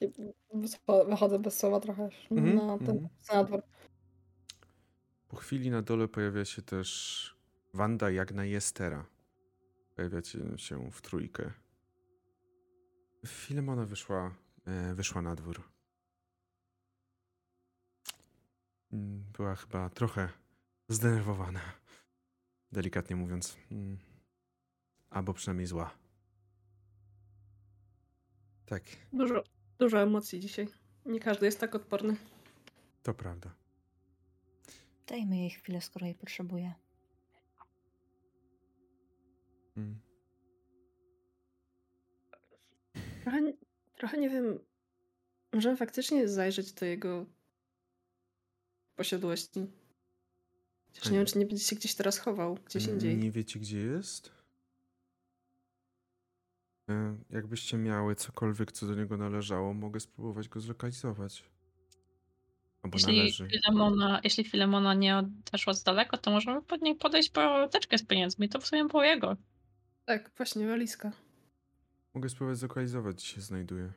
S4: Wychodzę bez słowa trochę
S1: Mhm,
S4: na ten
S1: mhm.
S4: na dwór.
S1: Po chwili na dole pojawia się też Wanda Jagna i Estera. Pojawiacie się w trójkę. Filemona wyszła, e, wyszła na dwór. Mm, Była chyba trochę zdenerwowana. Delikatnie mówiąc. Mm. Albo przynajmniej zła. Tak,
S3: Dużo, dużo emocji dzisiaj. Nie każdy jest tak odporny.
S1: to prawda.
S5: Dajmy jej chwilę, skoro jej potrzebuje.
S1: Mm.
S3: Trochę, trochę nie wiem. Możemy faktycznie zajrzeć do jego posiadłości. Chociaż nie wiem, czy nie będzie się gdzieś teraz chował, gdzieś indziej.
S1: Nie wiecie, gdzie jest? E, Jakbyście miały cokolwiek, co do niego należało, mogę spróbować go zlokalizować. Albo
S2: Jeśli
S1: należy.
S2: Filemona, jeśli Filemona nie odeszła z daleko, to możemy pod niej podejść po teczkę z pieniędzmi. To w sumie było jego.
S3: Tak, właśnie, walizka.
S1: Mogę spróbować zlokalizować, gdzie się znajduje.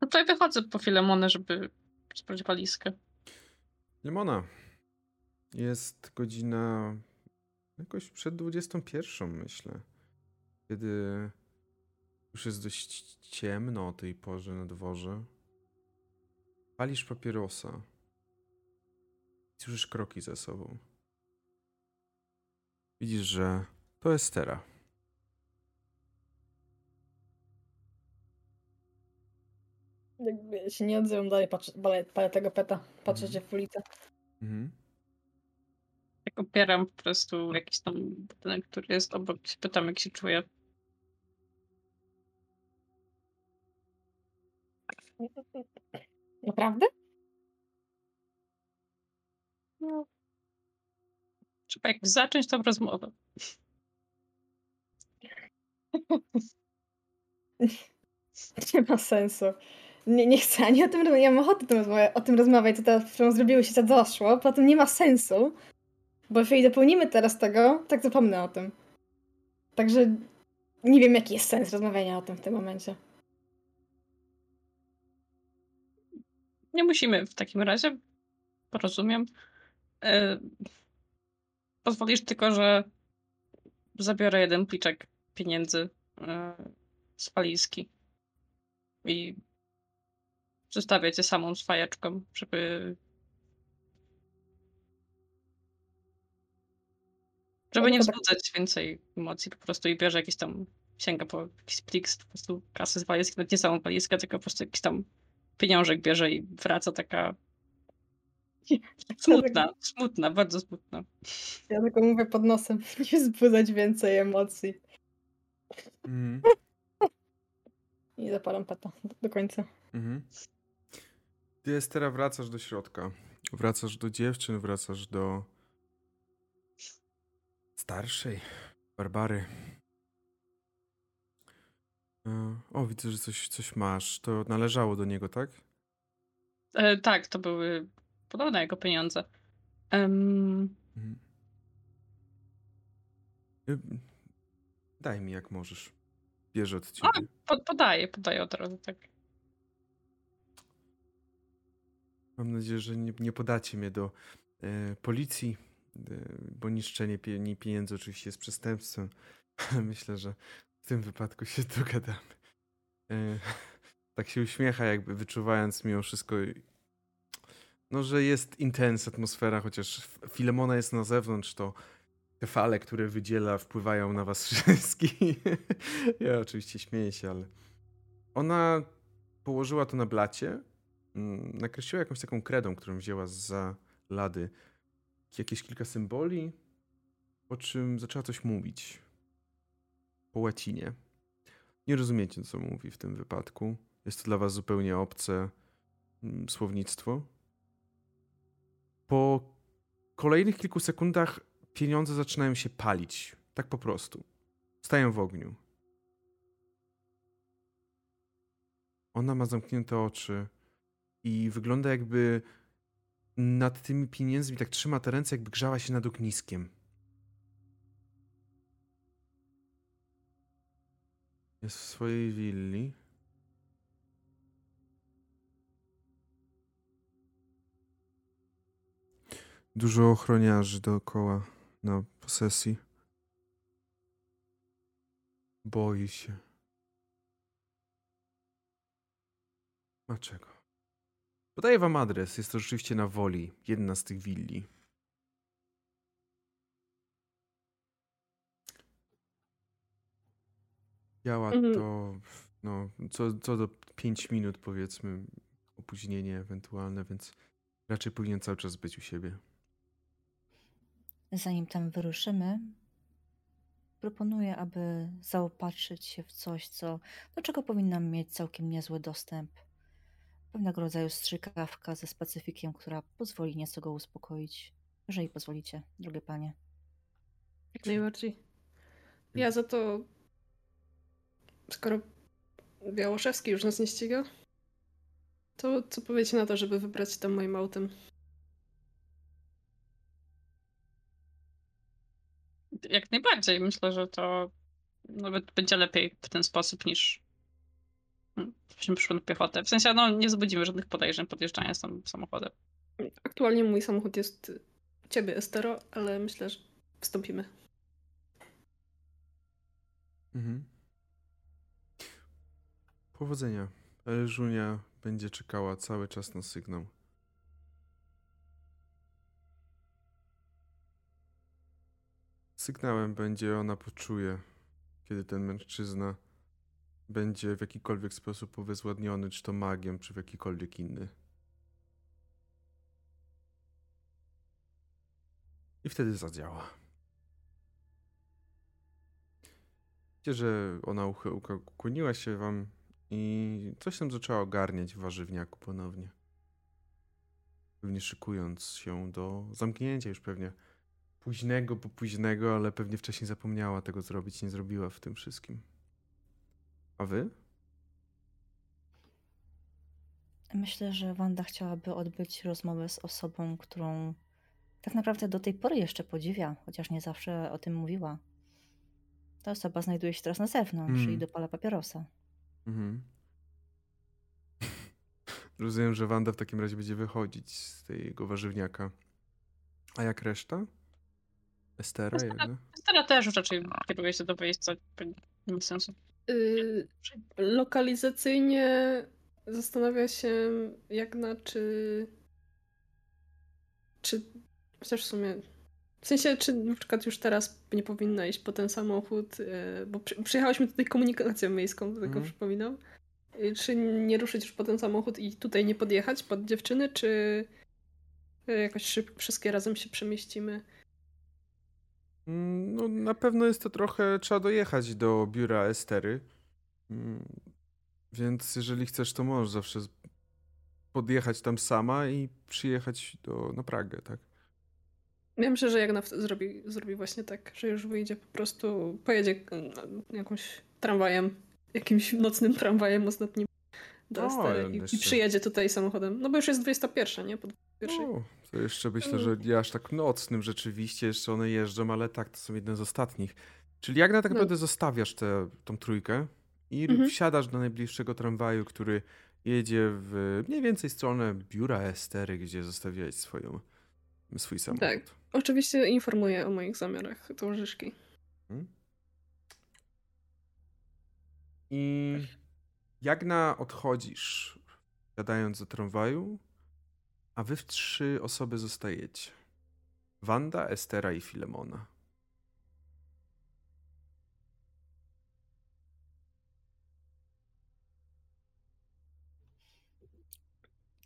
S2: No to ja wychodzę po Filemonę, żeby sprawdzić walizkę.
S1: Limona. Jest godzina jakoś przed 21, myślę. Kiedy już jest dość ciemno o tej porze na dworze. Palisz papierosa. Słyszysz kroki za sobą. Widzisz, że to jest Estera.
S4: Jakby się nie odzywam dalej, patrzę, palę, palę tego peta, patrzę
S1: Mhm.
S4: się w ulicę.
S1: Mhm.
S2: Jak opieram po prostu jakiś tam budynek, który jest obok. Pytam, jak się czuje.
S4: Naprawdę?
S2: No. Trzeba jakoś zacząć tą rozmowę.
S4: Nie ma sensu. Nie, nie chcę ani o tym rozmawiać, nie mam ochoty o tym rozmawiać, o tym rozmawiać, co teraz którą zrobiły się, co doszło. Poza tym nie ma sensu, bo jeżeli dopełnimy teraz tego, tak zapomnę o tym. Także nie wiem, jaki jest sens rozmawiania o tym w tym momencie.
S2: Nie musimy w takim razie. Porozumiem. E, pozwolisz tylko, że zabiorę jeden pliczek pieniędzy e, z walizki i zostawię cię samą z fajeczką, żeby żeby nie
S4: tak.
S2: wzbudzać więcej emocji po prostu i bierze jakiś tam sięga po jakiś plik po prostu kasy z walizki, nawet nie samą walizkę, tylko po prostu jakiś tam pieniążek bierze i wraca taka smutna, smutna, bardzo smutna.
S4: Ja tylko mówię pod nosem, nie wzbudzać więcej emocji.
S1: Mhm.
S4: I zapalam peta do, do końca.
S1: Mhm. Ty, Estera, wracasz do środka. Wracasz do dziewczyn, wracasz do starszej Barbary. E, O, widzę, że coś, coś masz. To należało do niego, tak?
S2: E, tak, to były podobne jego pieniądze.
S1: Y, Daj mi jak możesz. Bierze od ciebie.
S2: po, podaję, podaję od razu, tak.
S1: Mam nadzieję, że nie, nie podacie mnie do e, policji, bo niszczenie pieniędzy oczywiście jest przestępstwem. Myślę, że w tym wypadku się dogadamy. E, tak się uśmiecha, jakby wyczuwając mimo wszystko, no, że jest intens atmosfera, chociaż Filemona jest na zewnątrz, to te fale, które wydziela, wpływają na was wszystkich. ja oczywiście śmieję się, ale ona położyła to na blacie, mm, nakreśliła jakąś taką kredą, którą wzięła za lady, jakieś kilka symboli, po czym zaczęła coś mówić po łacinie. Nie rozumiecie, co mówi w tym wypadku. Jest to dla was zupełnie obce mm, słownictwo. Po kolejnych kilku sekundach pieniądze zaczynają się palić. Tak po prostu. Stają w ogniu. Ona ma zamknięte oczy i wygląda jakby nad tymi pieniędzmi tak trzyma te ręce, jakby grzała się nad ogniskiem. Jest w swojej willi. Dużo ochroniarzy dookoła na posesji. Boi się. Dlaczego? Podaję wam adres. Jest to rzeczywiście na woli. Jedna z tych willi. Działa mhm. to no, co, co do 5 minut powiedzmy opóźnienie ewentualne, więc raczej powinien cały czas być u siebie.
S5: Zanim tam wyruszymy, proponuję, aby zaopatrzyć się w coś, co, do czego powinnam mieć całkiem niezły dostęp. Pewnego rodzaju strzykawka ze specyfikiem, która pozwoli nieco go uspokoić. Jeżeli pozwolicie, drogie panie.
S3: Jak najbardziej. Ja za to, skoro Białoszewski już nas nie ściga, to co powiecie na to, żeby wybrać tam moim autem?
S2: Jak najbardziej. Myślę, że to nawet będzie lepiej w ten sposób niż byśmy przyszły na piechotę. W sensie, no nie zbudzimy żadnych podejrzeń podjeżdżania z tym samochodem.
S3: Aktualnie mój samochód jest ciebie, Estero, ale myślę, że wstąpimy.
S1: Mhm. Powodzenia. Elżunia będzie czekała cały czas na sygnał. Sygnałem będzie ona poczuje, kiedy ten mężczyzna będzie w jakikolwiek sposób uwezładniony, czy to magiem, czy w jakikolwiek inny. I wtedy zadziała. Widzicie, że ona ukłoniła się wam i coś tam zaczęła ogarniać w warzywniaku ponownie. Pewnie szykując się do zamknięcia już pewnie późnego, bo późnego, ale pewnie wcześniej zapomniała tego zrobić, nie zrobiła w tym wszystkim. A wy?
S5: Myślę, że Wanda chciałaby odbyć rozmowę z osobą, którą tak naprawdę do tej pory jeszcze podziwia, chociaż nie zawsze o tym mówiła. Ta osoba znajduje się teraz na zewnątrz mm. i dopala papierosa. Mhm.
S1: Rozumiem, że Wanda w takim razie będzie wychodzić z tego warzywniaka. A jak reszta? Estera,
S2: Estera, Estera też już raczej kieruje się do wyjścia. Nie ma sensu. Yy,
S3: lokalizacyjnie zastanawia się Jagna, czy. Czy. Chociaż w sumie. W sensie, czy na przykład już teraz nie powinna iść po ten samochód, yy, bo przy, przyjechałyśmy tutaj komunikacją miejską, do tego mm. przypominam. Yy, czy nie ruszyć już po ten samochód i tutaj nie podjechać pod dziewczyny, czy jakoś szybko wszystkie razem się przemieścimy?
S1: Mm, no, na pewno jest to trochę, trzeba dojechać do biura Estery. Mm, więc jeżeli chcesz, to możesz zawsze podjechać tam sama i przyjechać do, na Pragę, tak?
S3: Ja myślę, że Jagna zrobi, zrobi właśnie tak, że już wyjdzie po prostu, pojedzie mm, jakąś tramwajem, jakimś nocnym tramwajem ostatnim do Estery i, i, przyjedzie tutaj samochodem. No bo już jest 21, nie? Po 21. O,
S1: to jeszcze myślę, że nie aż tak nocnym rzeczywiście, jeszcze one jeżdżą, ale tak, to są jedne z ostatnich. Czyli jak na tak no. naprawdę no. zostawiasz tę tą trójkę i mhm. wsiadasz do najbliższego tramwaju, który jedzie w mniej więcej stronę biura Estery, gdzie zostawiałeś swoją swój samochód.
S3: Tak. Oczywiście informuję o moich zamiarach towarzyszki.
S1: Mhm. I jak na odchodzisz, gadając do tramwaju, a wy w trzy osoby zostajecie. Wanda, Estera i Filemona.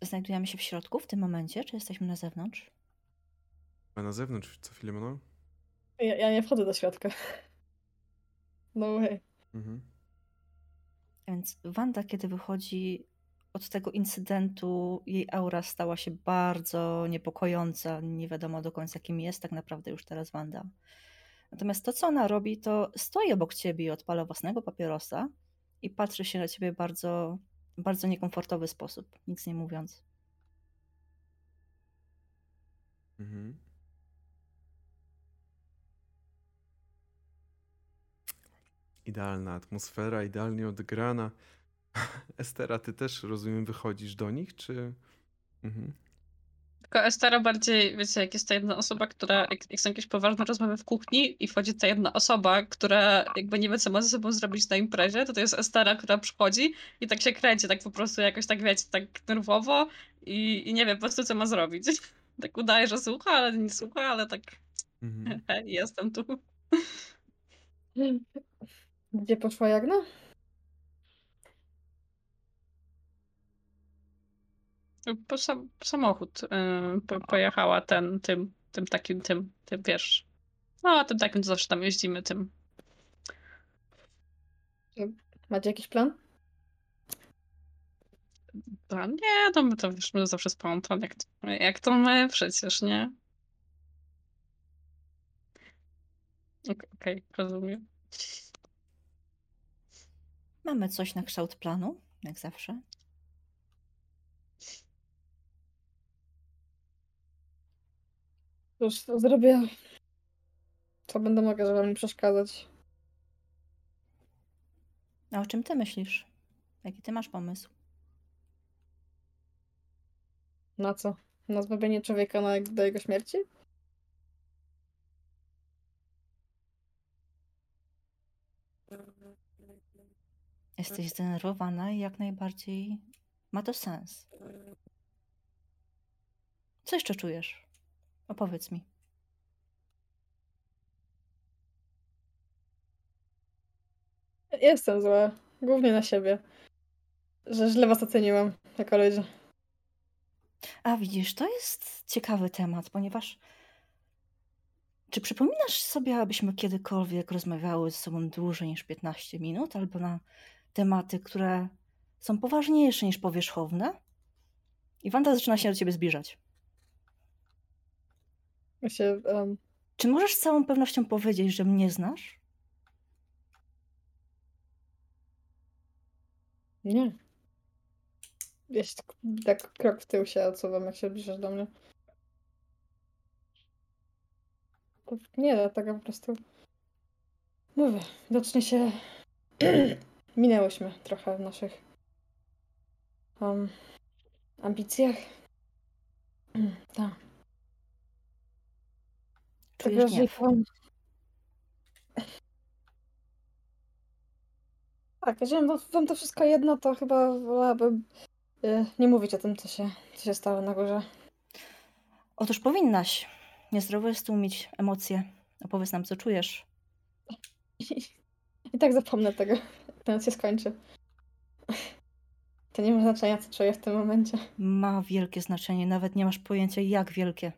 S5: Znajdujemy się w środku w tym momencie, czy jesteśmy na zewnątrz?
S1: A na zewnątrz, co Filemona?
S4: Ja, ja nie wchodzę do środka. No way.
S1: Mhm.
S5: Więc Wanda, kiedy wychodzi od tego incydentu, jej aura stała się bardzo niepokojąca. Nie wiadomo do końca, kim jest tak naprawdę już teraz Wanda. Natomiast to, co ona robi, to stoi obok ciebie i odpala własnego papierosa i patrzy się na ciebie bardzo, bardzo niekomfortowy sposób, nic nie mówiąc.
S1: Mhm. Idealna atmosfera, idealnie odegrana. Estera, ty też rozumiem, wychodzisz do nich, czy. Mhm.
S2: Tylko Estera bardziej, wiecie, jak jest ta jedna osoba, która, jak, jak są jakieś poważne rozmowy w kuchni i wchodzi ta jedna osoba, która jakby nie wie, co ma ze sobą zrobić na imprezie, to to jest Estera, która przychodzi i tak się kręci, tak po prostu jakoś tak, wiecie, tak nerwowo i, i nie wie po prostu, co ma zrobić. Tak udaje, że słucha, ale nie słucha, ale tak
S1: Mhm.
S2: jestem tu.
S4: Gdzie poszła Jagna?
S2: Po sam, samochód yy, po, pojechała ten, tym, tym takim, tym, tym, wiesz, no tym takim, co zawsze tam jeździmy, tym.
S4: Macie jakiś plan?
S2: A nie, to my to wiesz, my zawsze spontan, jak, to- jak to my przecież, nie? Ok- Okej, rozumiem.
S5: Mamy coś na kształt planu, jak zawsze.
S4: Cóż, to zrobię. Co będę mogła, żeby nie przeszkadzać.
S5: A o czym ty myślisz? Jaki ty masz pomysł?
S4: Na co? Na zbawienie człowieka na, do jego śmierci?
S5: Jesteś zdenerwowana i jak najbardziej ma to sens. Co jeszcze czujesz? Opowiedz mi.
S4: Jestem zła. Głównie na siebie. Że źle was oceniłam jako ludzie.
S5: A widzisz, to jest ciekawy temat, ponieważ czy przypominasz sobie, abyśmy kiedykolwiek rozmawiały ze sobą dłużej niż 15 minut, albo na tematy, które są poważniejsze niż powierzchowne? I Wanda zaczyna się do ciebie zbliżać.
S4: Ja się, em,
S5: Czy możesz z całą pewnością powiedzieć, że mnie znasz?
S4: nie. Ja się tak, tak krok w tył się odsuwam, jak się zbliżasz do mnie. Nie, dlatego po prostu... Mówię, widocznie się... Minęłyśmy trochę w naszych... em, ambicjach. tak.
S5: Czujesz gniew.
S4: Tak, jeżeli wam, to wszystko jedno, to chyba wolałabym y, nie mówić o tym, co się, co się stało na górze.
S5: Otóż powinnaś. Niezdrowo jest tłumić emocje. Opowiedz nam, co czujesz.
S4: I tak zapomnę tego, ten się skończy. To nie ma znaczenia, co czuję w tym momencie.
S5: Ma wielkie znaczenie, nawet nie masz pojęcia, jak wielkie.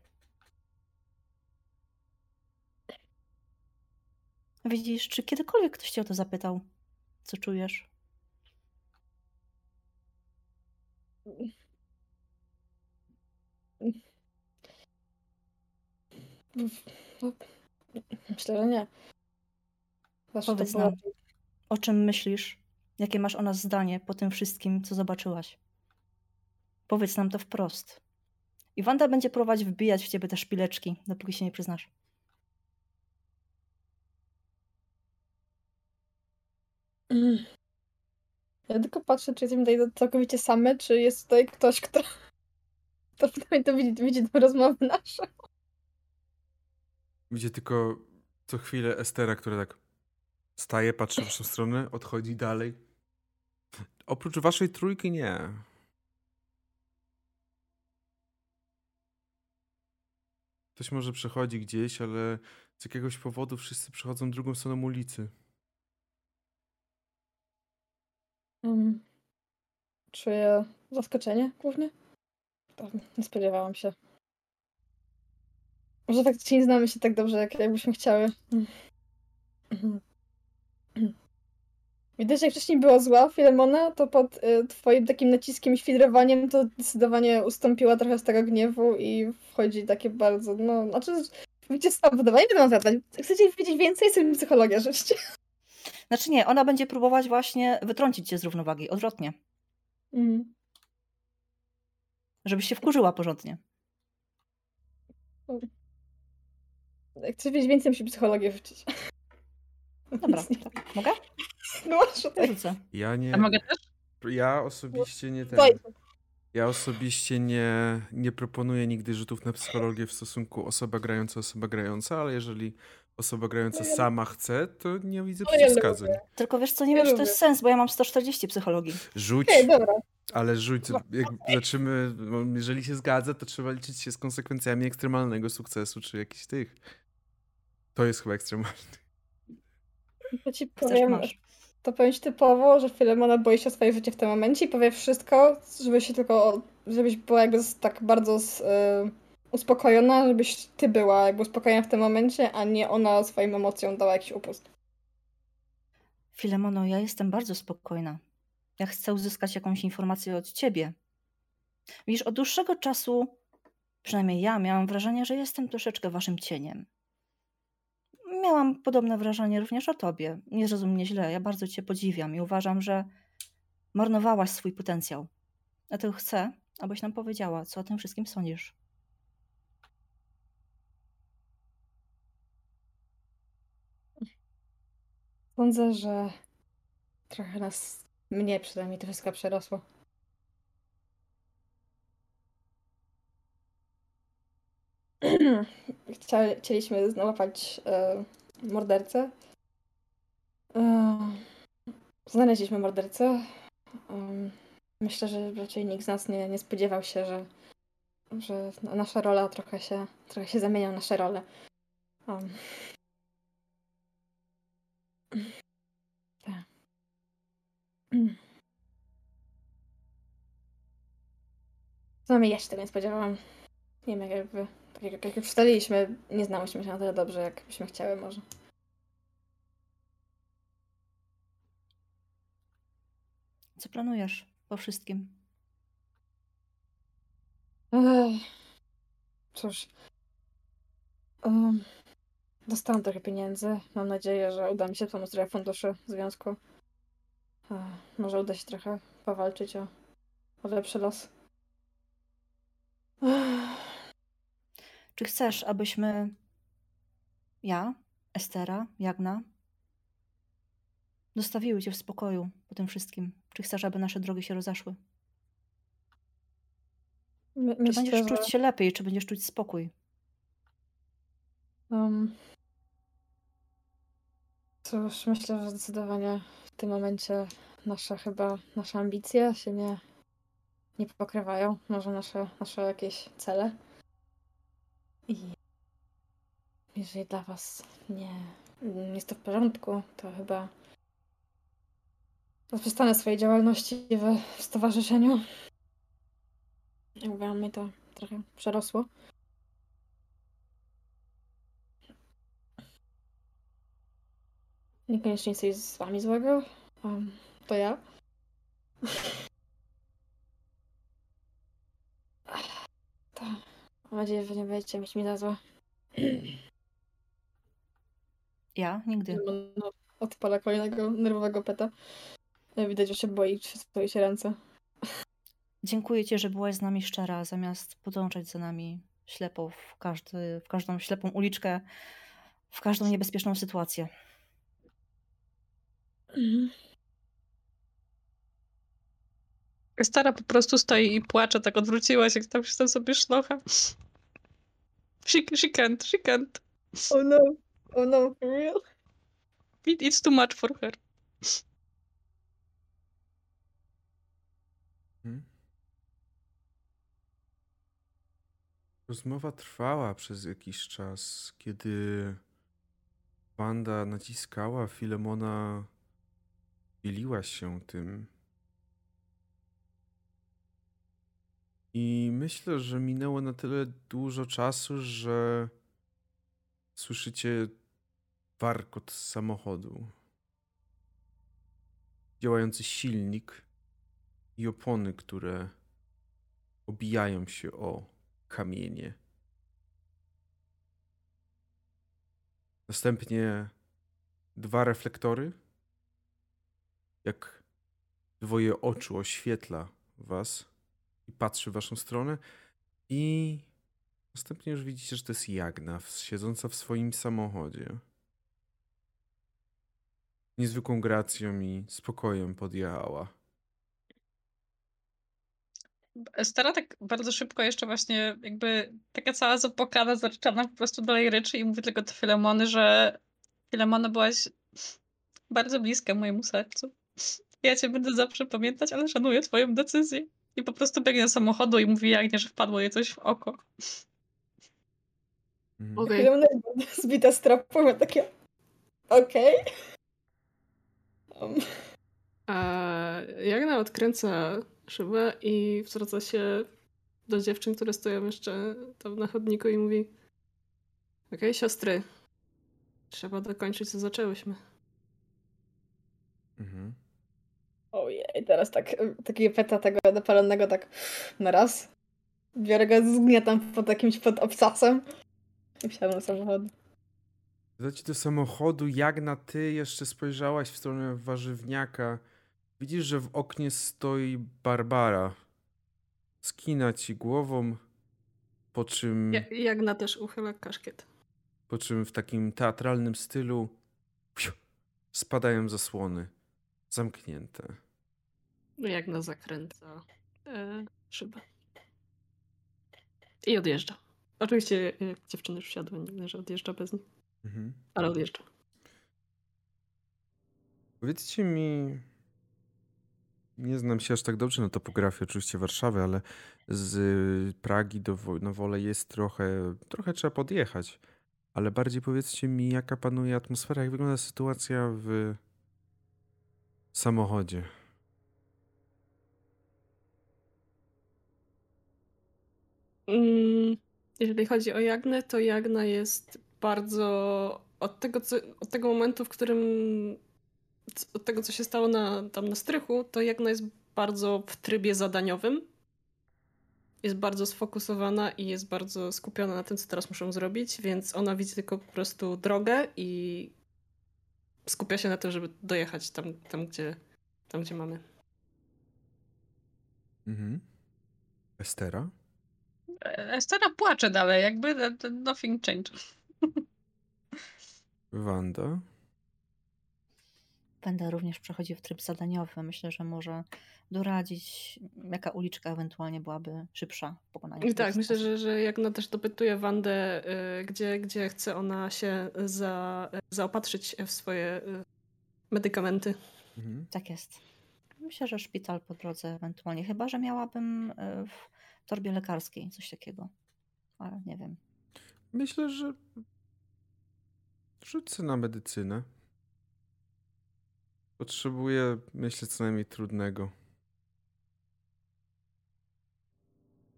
S5: Widzisz, czy kiedykolwiek ktoś cię o to zapytał? Co czujesz?
S4: Myślę, że nie. To
S5: Powiedz
S4: było-
S5: nam, o czym myślisz? Jakie masz o nas zdanie po tym wszystkim, co zobaczyłaś? Powiedz nam to wprost. I Wanda będzie próbować wbijać w ciebie te szpileczki, dopóki się nie przyznasz.
S4: Mm. Ja tylko patrzę, czy jesteśmy tutaj całkowicie same, czy jest tutaj ktoś, kto, kto przynajmniej to widzi, widzi tę rozmowę naszą.
S1: Widzicie tylko co chwilę Estera, która tak staje, patrzy w waszą stronę, odchodzi dalej. Oprócz waszej trójki nie. Ktoś może przechodzi gdzieś, ale z jakiegoś powodu wszyscy przechodzą drugą stroną ulicy.
S4: Um, czuję zaskoczenie głównie. To nie spodziewałam się. Może faktycznie nie znamy się tak dobrze, jak, jakbyśmy chciały. Mhm. Widać, jak wcześniej była zła Filemona, to pod y, twoim takim naciskiem i świdrowaniem to zdecydowanie ustąpiła trochę z tego gniewu i wchodzi takie bardzo, no, znaczy, widzicie, sam wydawanie będą zadać. Chcecie wiedzieć więcej, jestem psychologia, żeście.
S5: Znaczy nie, ona będzie próbować właśnie wytrącić cię z równowagi, odwrotnie.
S4: Mm.
S5: Żebyś się wkurzyła porządnie.
S4: Jak chcesz wiedzieć więcej, musi psychologię wczyć.
S5: Dobra, tak. mogę?
S4: No,
S5: Ja
S4: tutaj.
S5: rzucę.
S1: Ja nie.
S2: A mogę też?
S1: Ja osobiście nie ten. Ja osobiście nie, nie proponuję nigdy rzutów na psychologię w stosunku osoba grająca, osoba grająca, ale jeżeli osoba grająca
S4: No
S1: sama chce, to nie widzę
S4: No ja
S1: przeciwwskazań.
S5: Tylko wiesz co, nie
S4: Ja
S5: wiem, czy to jest sens, bo ja mam 140 psychologii.
S1: Rzuć,
S4: dobra.
S1: ale rzuć. Jak zaczymy, jeżeli się zgadza, to trzeba liczyć się z konsekwencjami ekstremalnego sukcesu, czy jakichś tych. To jest chyba ekstremalny.
S4: To ci powiem, to powiem typowo, że Filemona boi się o swoje życie w tym momencie i powie wszystko, żeby się tylko, żebyś była jakby tak bardzo z, y, uspokojona, żebyś ty była jakby uspokojona w tym momencie, a nie ona swoim emocjom dała jakiś upust.
S5: Filemono, ja jestem bardzo spokojna. Ja chcę uzyskać jakąś informację od ciebie. Widzisz, od dłuższego czasu, przynajmniej ja, miałam wrażenie, że jestem troszeczkę waszym cieniem. Miałam podobne wrażenie również o tobie. Nie zrozum źle, ja bardzo cię podziwiam i uważam, że marnowałaś swój potencjał. Dlatego chcę, abyś nam powiedziała, co o tym wszystkim sądzisz.
S4: Sądzę, że trochę nas, mnie przynajmniej to wszystko przerosło. Chcieliśmy załapać e, mordercę. E, znaleźliśmy mordercę. Em, myślę, że raczej nikt z nas nie, nie spodziewał się, że, że nasza rola trochę się, trochę się zamienią nasze role. Um, tak. Przynajmniej ja się tego nie spodziewałam. Nie wiem, jak jakby, tak jak, jak już ustaliliśmy, nie znałyśmy się na tyle dobrze, jak byśmy chciały może.
S5: Co planujesz po wszystkim?
S4: Ech. Cóż. Um, dostałam trochę pieniędzy. Mam nadzieję, że uda mi się pomóc trochę funduszy związku. Ech, może uda się trochę powalczyć o, o lepszy los. Ech.
S5: Czy chcesz, abyśmy ja, Estera, Jagna, zostawiły cię w spokoju po tym wszystkim? Czy chcesz, aby nasze drogi się rozeszły?
S4: My,
S5: Czy
S4: myślę,
S5: będziesz
S4: że,
S5: czuć się lepiej, czy będziesz czuć spokój?
S4: um, cóż, myślę, że zdecydowanie w tym momencie nasze chyba, nasze ambicje się nie, nie pokrywają. Może nasze, nasze jakieś cele. I jeżeli dla was nie jest to w porządku, to chyba zaprzestanę swojej działalności w, stowarzyszeniu. Jakby mnie to trochę przerosło. Niekoniecznie jest z wami złego. Um, to ja. To mam nadzieję, że nie będziecie mieć mi za złe.
S5: Ja? Nigdy.
S4: No, odpala kolejnego nerwowego peta. Widać, że się boi, czy stoi się ręce.
S5: Dziękuję ci, że byłaś z nami szczera, zamiast podążać za nami ślepo w, każdy, w każdą ślepą uliczkę, w każdą niebezpieczną sytuację.
S2: Stara po prostu stoi i płacze, tak odwróciła się, tam się tam sobie szlocha. She, she can't, she can't.
S4: Oh no. Oh no, for real?
S2: It, it's too much for her.
S1: Hmm? Rozmowa trwała przez jakiś czas, kiedy Wanda naciskała, Filemona dzieliła się tym. I myślę, że minęło na tyle dużo czasu, że słyszycie warkot samochodu. Działający silnik i opony, które obijają się o kamienie. Następnie dwa reflektory, jak dwoje oczu oświetla was patrzy w waszą stronę i następnie już widzicie, że to jest Jagna siedząca w swoim samochodzie. Niezwykłą gracją i spokojem podjechała.
S2: Stara tak bardzo szybko jeszcze właśnie jakby taka cała zapokana, zaczczana po prostu dalej ryczy i mówi tylko do Filemony, że Filemona byłaś bardzo bliska mojemu sercu. Ja cię będę zawsze pamiętać, ale szanuję twoją decyzję. I po prostu biegnie do samochodu i mówi Jagnie, że wpadło jej coś w oko.
S1: Mhm.
S3: Okej.
S4: Okay. Zbita z tropu, ja takie... Okej. Um,
S3: A Jagna odkręca szybę i zwraca się do dziewczyn, które stoją jeszcze tam na chodniku i mówi Okej, siostry, trzeba dokończyć, co zaczęłyśmy.
S1: Mhm.
S4: Ojej, teraz tak, takiego peta tego dopalonego tak na raz. Biorę go, zgniatam pod jakimś pod obcasem i wsiadam do samochodu.
S1: Dać do samochodu, Jagna, ty jeszcze spojrzałaś w stronę warzywniaka. Widzisz, że w oknie stoi Barbara. Skina ci głową, po czym,
S3: Ja- Jagna też uchyla kaszkiet.
S1: po czym w takim teatralnym stylu piu, spadają zasłony. Zamknięte.
S3: Jagna zakręca e, szybę. I odjeżdża. Oczywiście e, dziewczyny już wsiadły, nie że odjeżdża bez nich,
S1: Mhm.
S3: ale odjeżdża.
S1: Powiedzcie mi, nie znam się aż tak dobrze na topografii oczywiście Warszawy, ale z Pragi do Wo- na Wolę jest trochę, trochę trzeba podjechać. Ale bardziej powiedzcie mi, jaka panuje atmosfera, jak wygląda sytuacja w samochodzie.
S3: Jeżeli chodzi o Jagnę, to Jagna jest bardzo od tego, co, od tego momentu, w którym od tego, co się stało na, tam na strychu, to Jagna jest bardzo w trybie zadaniowym. Jest bardzo sfokusowana i jest bardzo skupiona na tym, co teraz muszą zrobić, więc ona widzi tylko po prostu drogę i skupia się na tym, żeby dojechać tam, tam, gdzie, tam gdzie mamy.
S1: Mhm. Estera?
S2: E, Stara płacze dalej, jakby e, nothing changed.
S1: Wanda?
S5: Będę również przechodził w tryb zadaniowy. Myślę, że może doradzić, jaka uliczka ewentualnie byłaby szybsza w pokonaniu.
S3: I tak, myślę, że, że Jagna też dopytuje Wandę, y, gdzie, gdzie chce ona się za, zaopatrzyć w swoje y, medykamenty.
S1: Mhm.
S5: Tak jest. Myślę, że szpital po drodze ewentualnie, chyba że miałabym y, w torbie lekarskiej coś takiego. Ale nie wiem.
S1: Myślę, że rzucę na medycynę. Potrzebuję, myślę, co najmniej trudnego.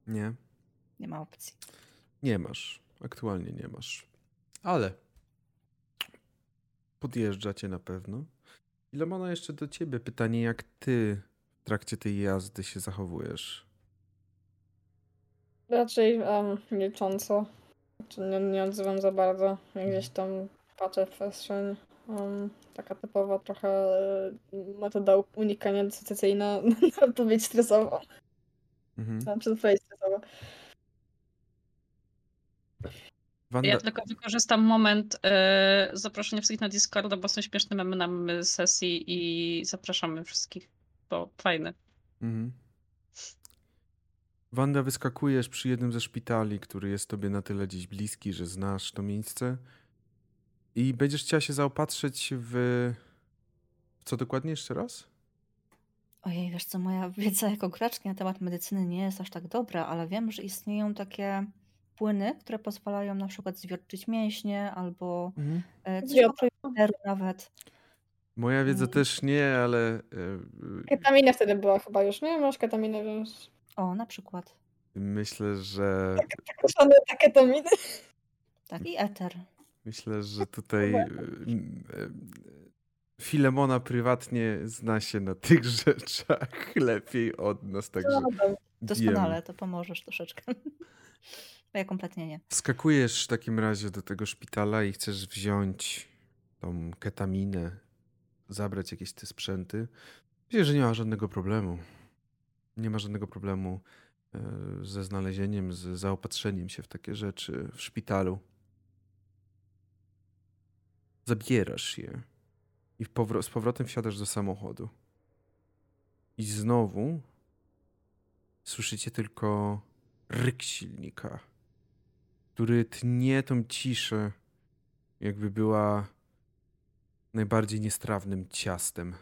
S1: Nie,
S5: Nie ma opcji.
S1: nie masz. Aktualnie nie masz. Ale podjeżdżacie na pewno. Ilemona, jeszcze do ciebie pytanie, jak ty w trakcie tej jazdy się zachowujesz?
S4: Raczej um, milcząco. Znaczy nie, nie odzywam za bardzo. Jak Gdzieś tam patrzę w przestrzeń. Um, taka typowa trochę e, metoda unikania dysocjacyjna na odpowiedź stresową.
S1: Mhm.
S4: Na przedpowiedź stresową.
S1: Wanda,
S2: Ja tylko wykorzystam moment e, zaproszenia wszystkich na Discorda, bo są śmieszne memy na sesji i zapraszamy wszystkich, bo fajne.
S1: Mhm. Wanda, wyskakujesz przy jednym ze szpitali, który jest tobie na tyle dziś bliski, że znasz to miejsce I będziesz chciała się zaopatrzyć w. co dokładnie jeszcze raz?
S5: Ojej, wiesz co, moja wiedza jako graczki na temat medycyny nie jest aż tak dobra, ale wiem, że istnieją takie płyny, które pozwalają na przykład zwierczyć mięśnie albo
S1: Mhm.
S5: e, coś oprócz nawet.
S1: Moja wiedza
S5: Mm.
S1: też nie, ale. e,
S4: Ketamina wtedy była chyba już, nie? Możesz ketaminę wziąć.
S5: O, na przykład.
S1: Myślę, że.
S4: Tak szanuję te ketaminy.
S5: Tak, i eter.
S1: Myślę, że tutaj Filemona prywatnie zna się na tych rzeczach lepiej od nas, także.
S5: Doskonale, to pomożesz troszeczkę. Bo ja kompletnie nie.
S1: Wskakujesz w takim razie do tego szpitala i chcesz wziąć tą ketaminę, zabrać jakieś te sprzęty. Myślę, że nie ma żadnego problemu. Nie ma żadnego problemu e, ze znalezieniem, z zaopatrzeniem się w takie rzeczy w szpitalu. Zabierasz je i powro- z powrotem wsiadasz do samochodu. I znowu słyszycie tylko ryk silnika, który tnie tą ciszę, jakby była najbardziej niestrawnym ciastem.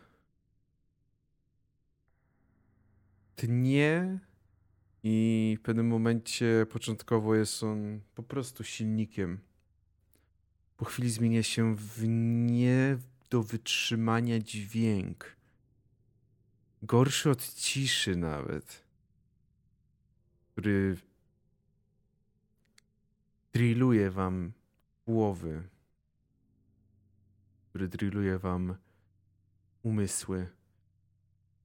S1: Tnie i w pewnym momencie początkowo jest on po prostu silnikiem. Po chwili zmienia się w nie do wytrzymania dźwięk. Gorszy od ciszy nawet. Który drilluje wam głowy. Który drilluje wam umysły.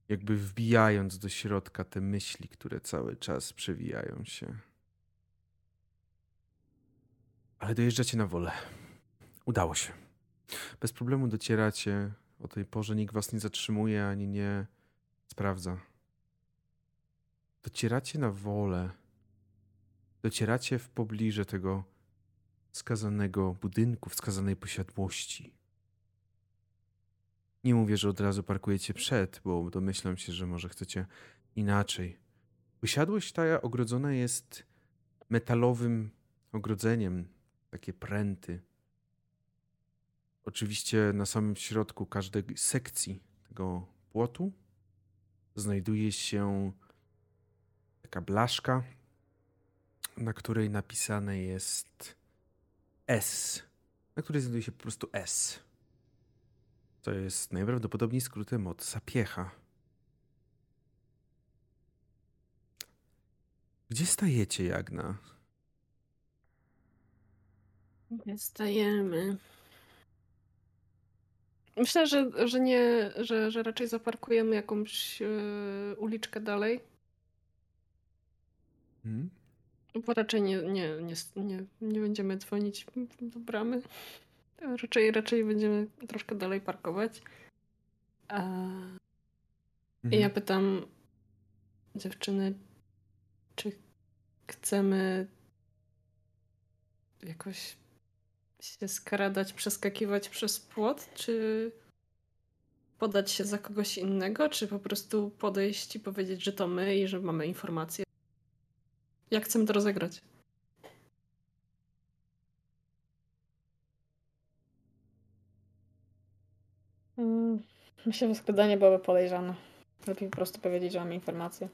S1: Jakby wbijając do środka te myśli, które cały czas przewijają się. Ale dojeżdżacie na wolę. Udało się. Bez problemu docieracie. O tej porze nikt was nie zatrzymuje ani nie sprawdza. Docieracie na wolę. Docieracie w pobliże tego wskazanego budynku, wskazanej posiadłości. Nie mówię, że od razu parkujecie przed, bo domyślam się, że może chcecie inaczej. Posiadłość ta ogrodzona jest metalowym ogrodzeniem, takie pręty. Oczywiście na samym środku każdej sekcji tego płotu znajduje się taka blaszka, na której napisane jest S, na której znajduje się po prostu S. To jest najprawdopodobniej skrótem od sapiecha. Gdzie stajecie, Jagna?
S3: Nie stajemy. Myślę, że, że nie, że, że raczej zaparkujemy jakąś e, uliczkę dalej,
S1: Hmm?
S3: bo raczej nie, nie, nie, nie, nie będziemy dzwonić do bramy. Raczej, raczej będziemy troszkę dalej parkować. A, I ja
S1: Mhm.
S3: pytam dziewczyny, czy chcemy jakoś się skradać, przeskakiwać przez płot, czy podać się za kogoś innego, czy po prostu podejść i powiedzieć, że to my i że mamy informacje. Jak chcemy to rozegrać?
S4: Myślę, że skradanie byłoby podejrzane. Lepiej po prostu powiedzieć, że mamy informację.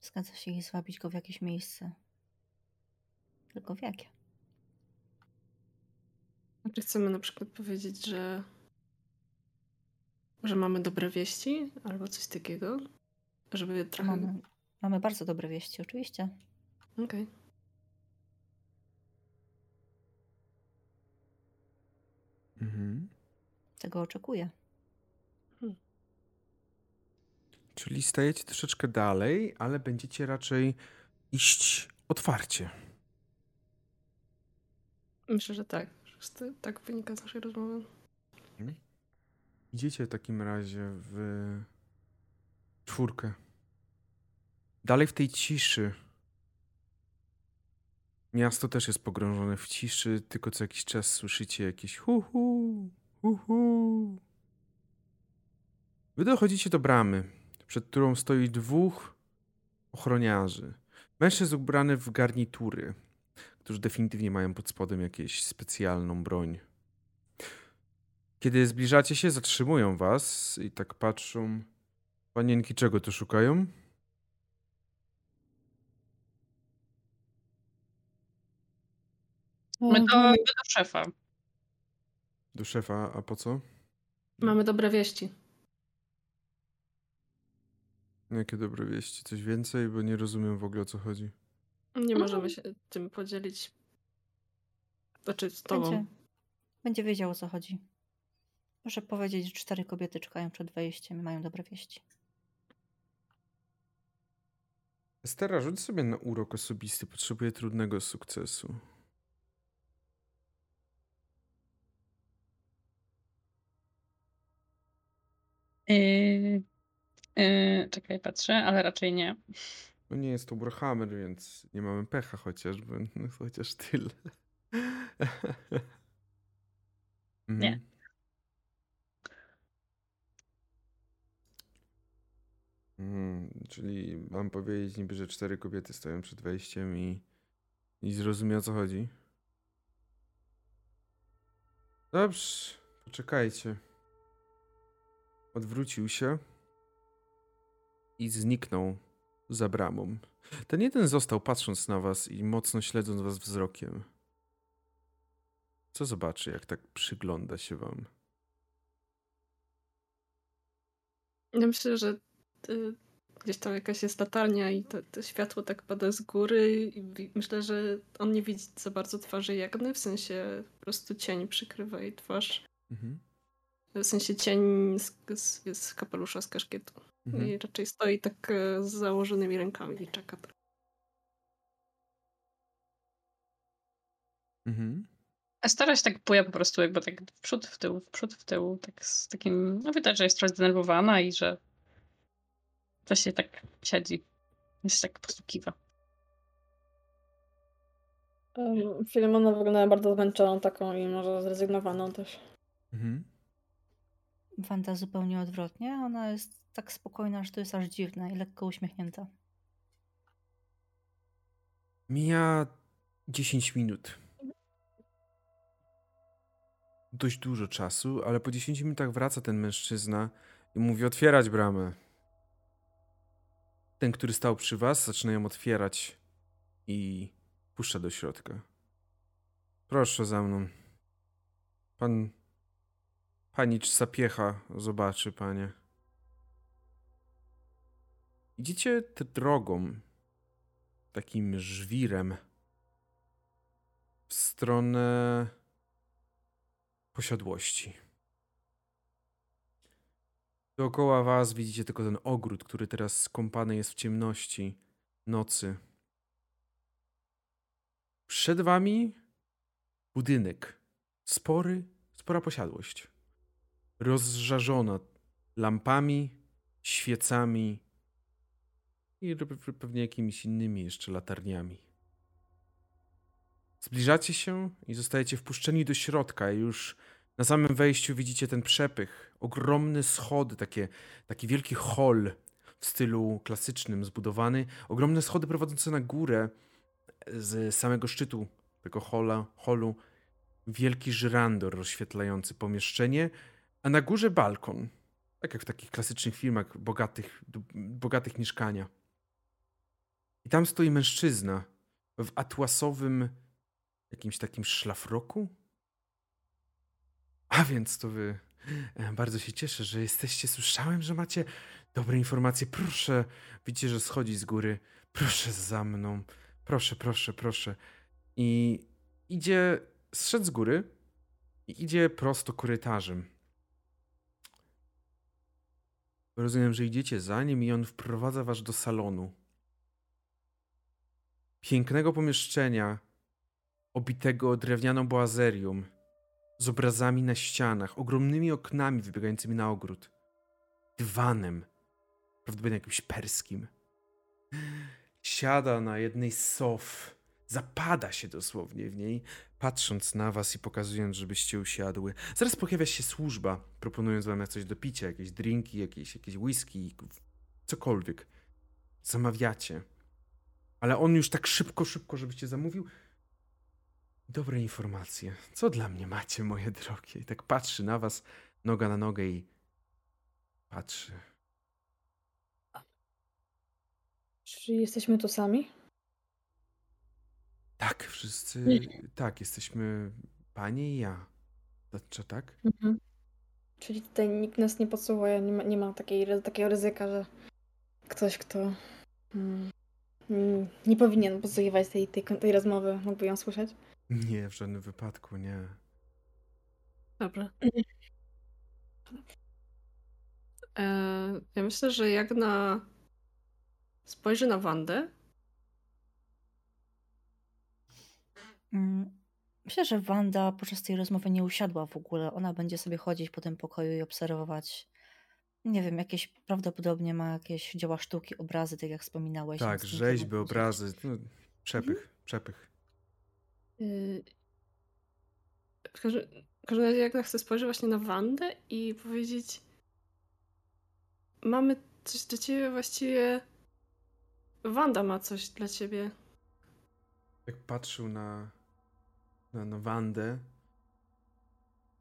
S5: Zgadza się i zwabić go w jakieś miejsce. Tylko w jakie?
S3: Czy chcemy na przykład powiedzieć, że że mamy dobre wieści albo coś takiego? Żeby trochę...
S5: Mamy, mamy bardzo dobre wieści, oczywiście.
S3: Okej.
S1: Mhm.
S5: Tego oczekuję.
S1: Czyli stajecie troszeczkę dalej, ale będziecie raczej iść otwarcie.
S3: Myślę, że tak. Że tak wynika z naszej rozmowy.
S1: Idziecie w takim razie w czwórkę. Dalej w tej ciszy. Miasto też jest pogrążone w ciszy, tylko co jakiś czas słyszycie jakieś hu hu, hu hu. Wy dochodzicie do bramy, przed którą stoi dwóch ochroniarzy. Mężczyzn ubrany w garnitury, którzy definitywnie mają pod spodem jakąś specjalną broń. Kiedy zbliżacie się, zatrzymują was i tak patrzą. Panienki czego tu szukają?
S2: My do, my do szefa.
S1: Do szefa, a po co?
S3: Mamy dobre wieści.
S1: Jakie dobre wieści? Coś więcej, bo nie rozumiem w ogóle o co chodzi.
S3: Nie możemy się tym podzielić. Znaczy z tobą.
S5: Będzie, będzie wiedział o co chodzi. Muszę powiedzieć, że cztery kobiety czekają przed wejściem i mają dobre wieści.
S1: Estera, rzuć sobie na urok osobisty. Potrzebuję trudnego sukcesu.
S2: Yy, yy, czekaj, patrzę, ale raczej nie.
S1: No nie jest to Warhammer, więc nie mamy pecha chociażby. No, chociaż tyle.
S2: Nie.
S1: Mhm. Mhm, czyli mam powiedzieć niby, że cztery kobiety stoją przed wejściem i, i zrozumie o co chodzi. Dobrze, poczekajcie. Odwrócił się i zniknął za bramą. Ten jeden został patrząc na was i mocno śledząc was wzrokiem. Co zobaczy, jak tak przygląda się wam?
S3: Ja myślę, że y, gdzieś tam jakaś jest latarnia i to, to światło tak pada z góry i myślę, że on nie widzi za bardzo twarzy Jagny, w sensie po prostu cień przykrywa jej twarz.
S1: Mhm.
S3: W sensie cień z, z, z kapelusza, z kaszkietu.
S1: Mhm.
S3: I raczej stoi tak e, z założonymi rękami i czeka.
S1: Mhm.
S2: Stara się tak buja po prostu jakby tak w przód, w tył, w przód, w tył, tak z takim, no widać, że jest trochę zdenerwowana i że coś się tak siedzi. Jest tak po prostu kiwa.
S4: Um, Filemona wygląda bardzo zmęczoną taką i może zrezygnowaną też.
S1: Mhm.
S5: Wanda zupełnie odwrotnie. Ona jest tak spokojna, że to jest aż dziwne i lekko uśmiechnięta.
S1: Mija 10 minut. Dość dużo czasu, ale po 10 minutach wraca ten mężczyzna i mówi otwierać bramę. Ten, który stał przy was, zaczyna ją otwierać i puszcza do środka. Proszę za mną. Pan panicz zapiecha, zobaczy panie. Idziecie drogą, takim żwirem w stronę posiadłości. Dookoła was widzicie tylko ten ogród, który teraz skąpany jest w ciemności nocy. Przed wami budynek. Spory, spora posiadłość. Rozżarzona lampami, świecami i pe- pewnie jakimiś innymi jeszcze latarniami. Zbliżacie się i zostajecie wpuszczeni do środka. Już na samym wejściu widzicie ten przepych. Ogromne schody, takie, taki wielki hol w stylu klasycznym zbudowany. Ogromne schody prowadzące na górę z samego szczytu tego hola, holu. Wielki żyrandor rozświetlający pomieszczenie, a na górze balkon. Tak jak w takich klasycznych filmach bogatych, bogatych mieszkania. I tam stoi mężczyzna w atłasowym jakimś takim szlafroku. A więc to wy. E, Bardzo się cieszę, że jesteście. Słyszałem, że macie dobre informacje. Proszę, widzicie, że schodzi z góry. Proszę za mną. Proszę, proszę, proszę. I idzie, zszedł z góry i idzie prosto korytarzem. Rozumiem, że idziecie za nim i on wprowadza was do salonu. Pięknego pomieszczenia, obitego drewnianą boazerią, z obrazami na ścianach, ogromnymi oknami wybiegającymi na ogród, dywanem, prawdopodobnie jakimś perskim. Siada na jednej z sof, zapada się dosłownie w niej, patrząc na was i pokazując, żebyście usiadły. Zaraz pojawia się służba, proponując wam coś do picia, jakieś drinki, jakieś, jakieś whisky, cokolwiek. Zamawiacie. Ale on już tak szybko, szybko, żebyście zamówił, Dobre informacje. Co dla mnie macie, moje drogie? I tak patrzy na was, noga na nogę i patrzy.
S4: Czy jesteśmy tu sami?
S1: Tak, wszyscy. Tak, jesteśmy pani i ja. Czy tak?
S4: Mhm. Czyli tutaj nikt nas nie podsłuchuje, nie ma, nie ma takiej, takiego ryzyka, że ktoś, kto mm, mm, nie powinien podsłuchiwać tej, tej, tej rozmowy, mógłby ją słyszeć.
S1: Nie, w żadnym wypadku, nie.
S3: Dobra. E, ja myślę, że jak na spojrzy na Wandę,
S5: Myślę, że Wanda podczas tej rozmowy nie usiadła w ogóle. Ona będzie sobie chodzić po tym pokoju i obserwować. Nie wiem, jakieś prawdopodobnie ma jakieś dzieła sztuki, obrazy, tak jak wspominałeś.
S1: Tak, rzeźby, obrazy. No, przepych, przepych.
S3: y, w każdym, razie jak na chcę spojrzeć właśnie na Wandę i powiedzieć mamy coś dla ciebie, właściwie Wanda ma coś dla ciebie.
S1: Jak patrzył na, na, na Wandę.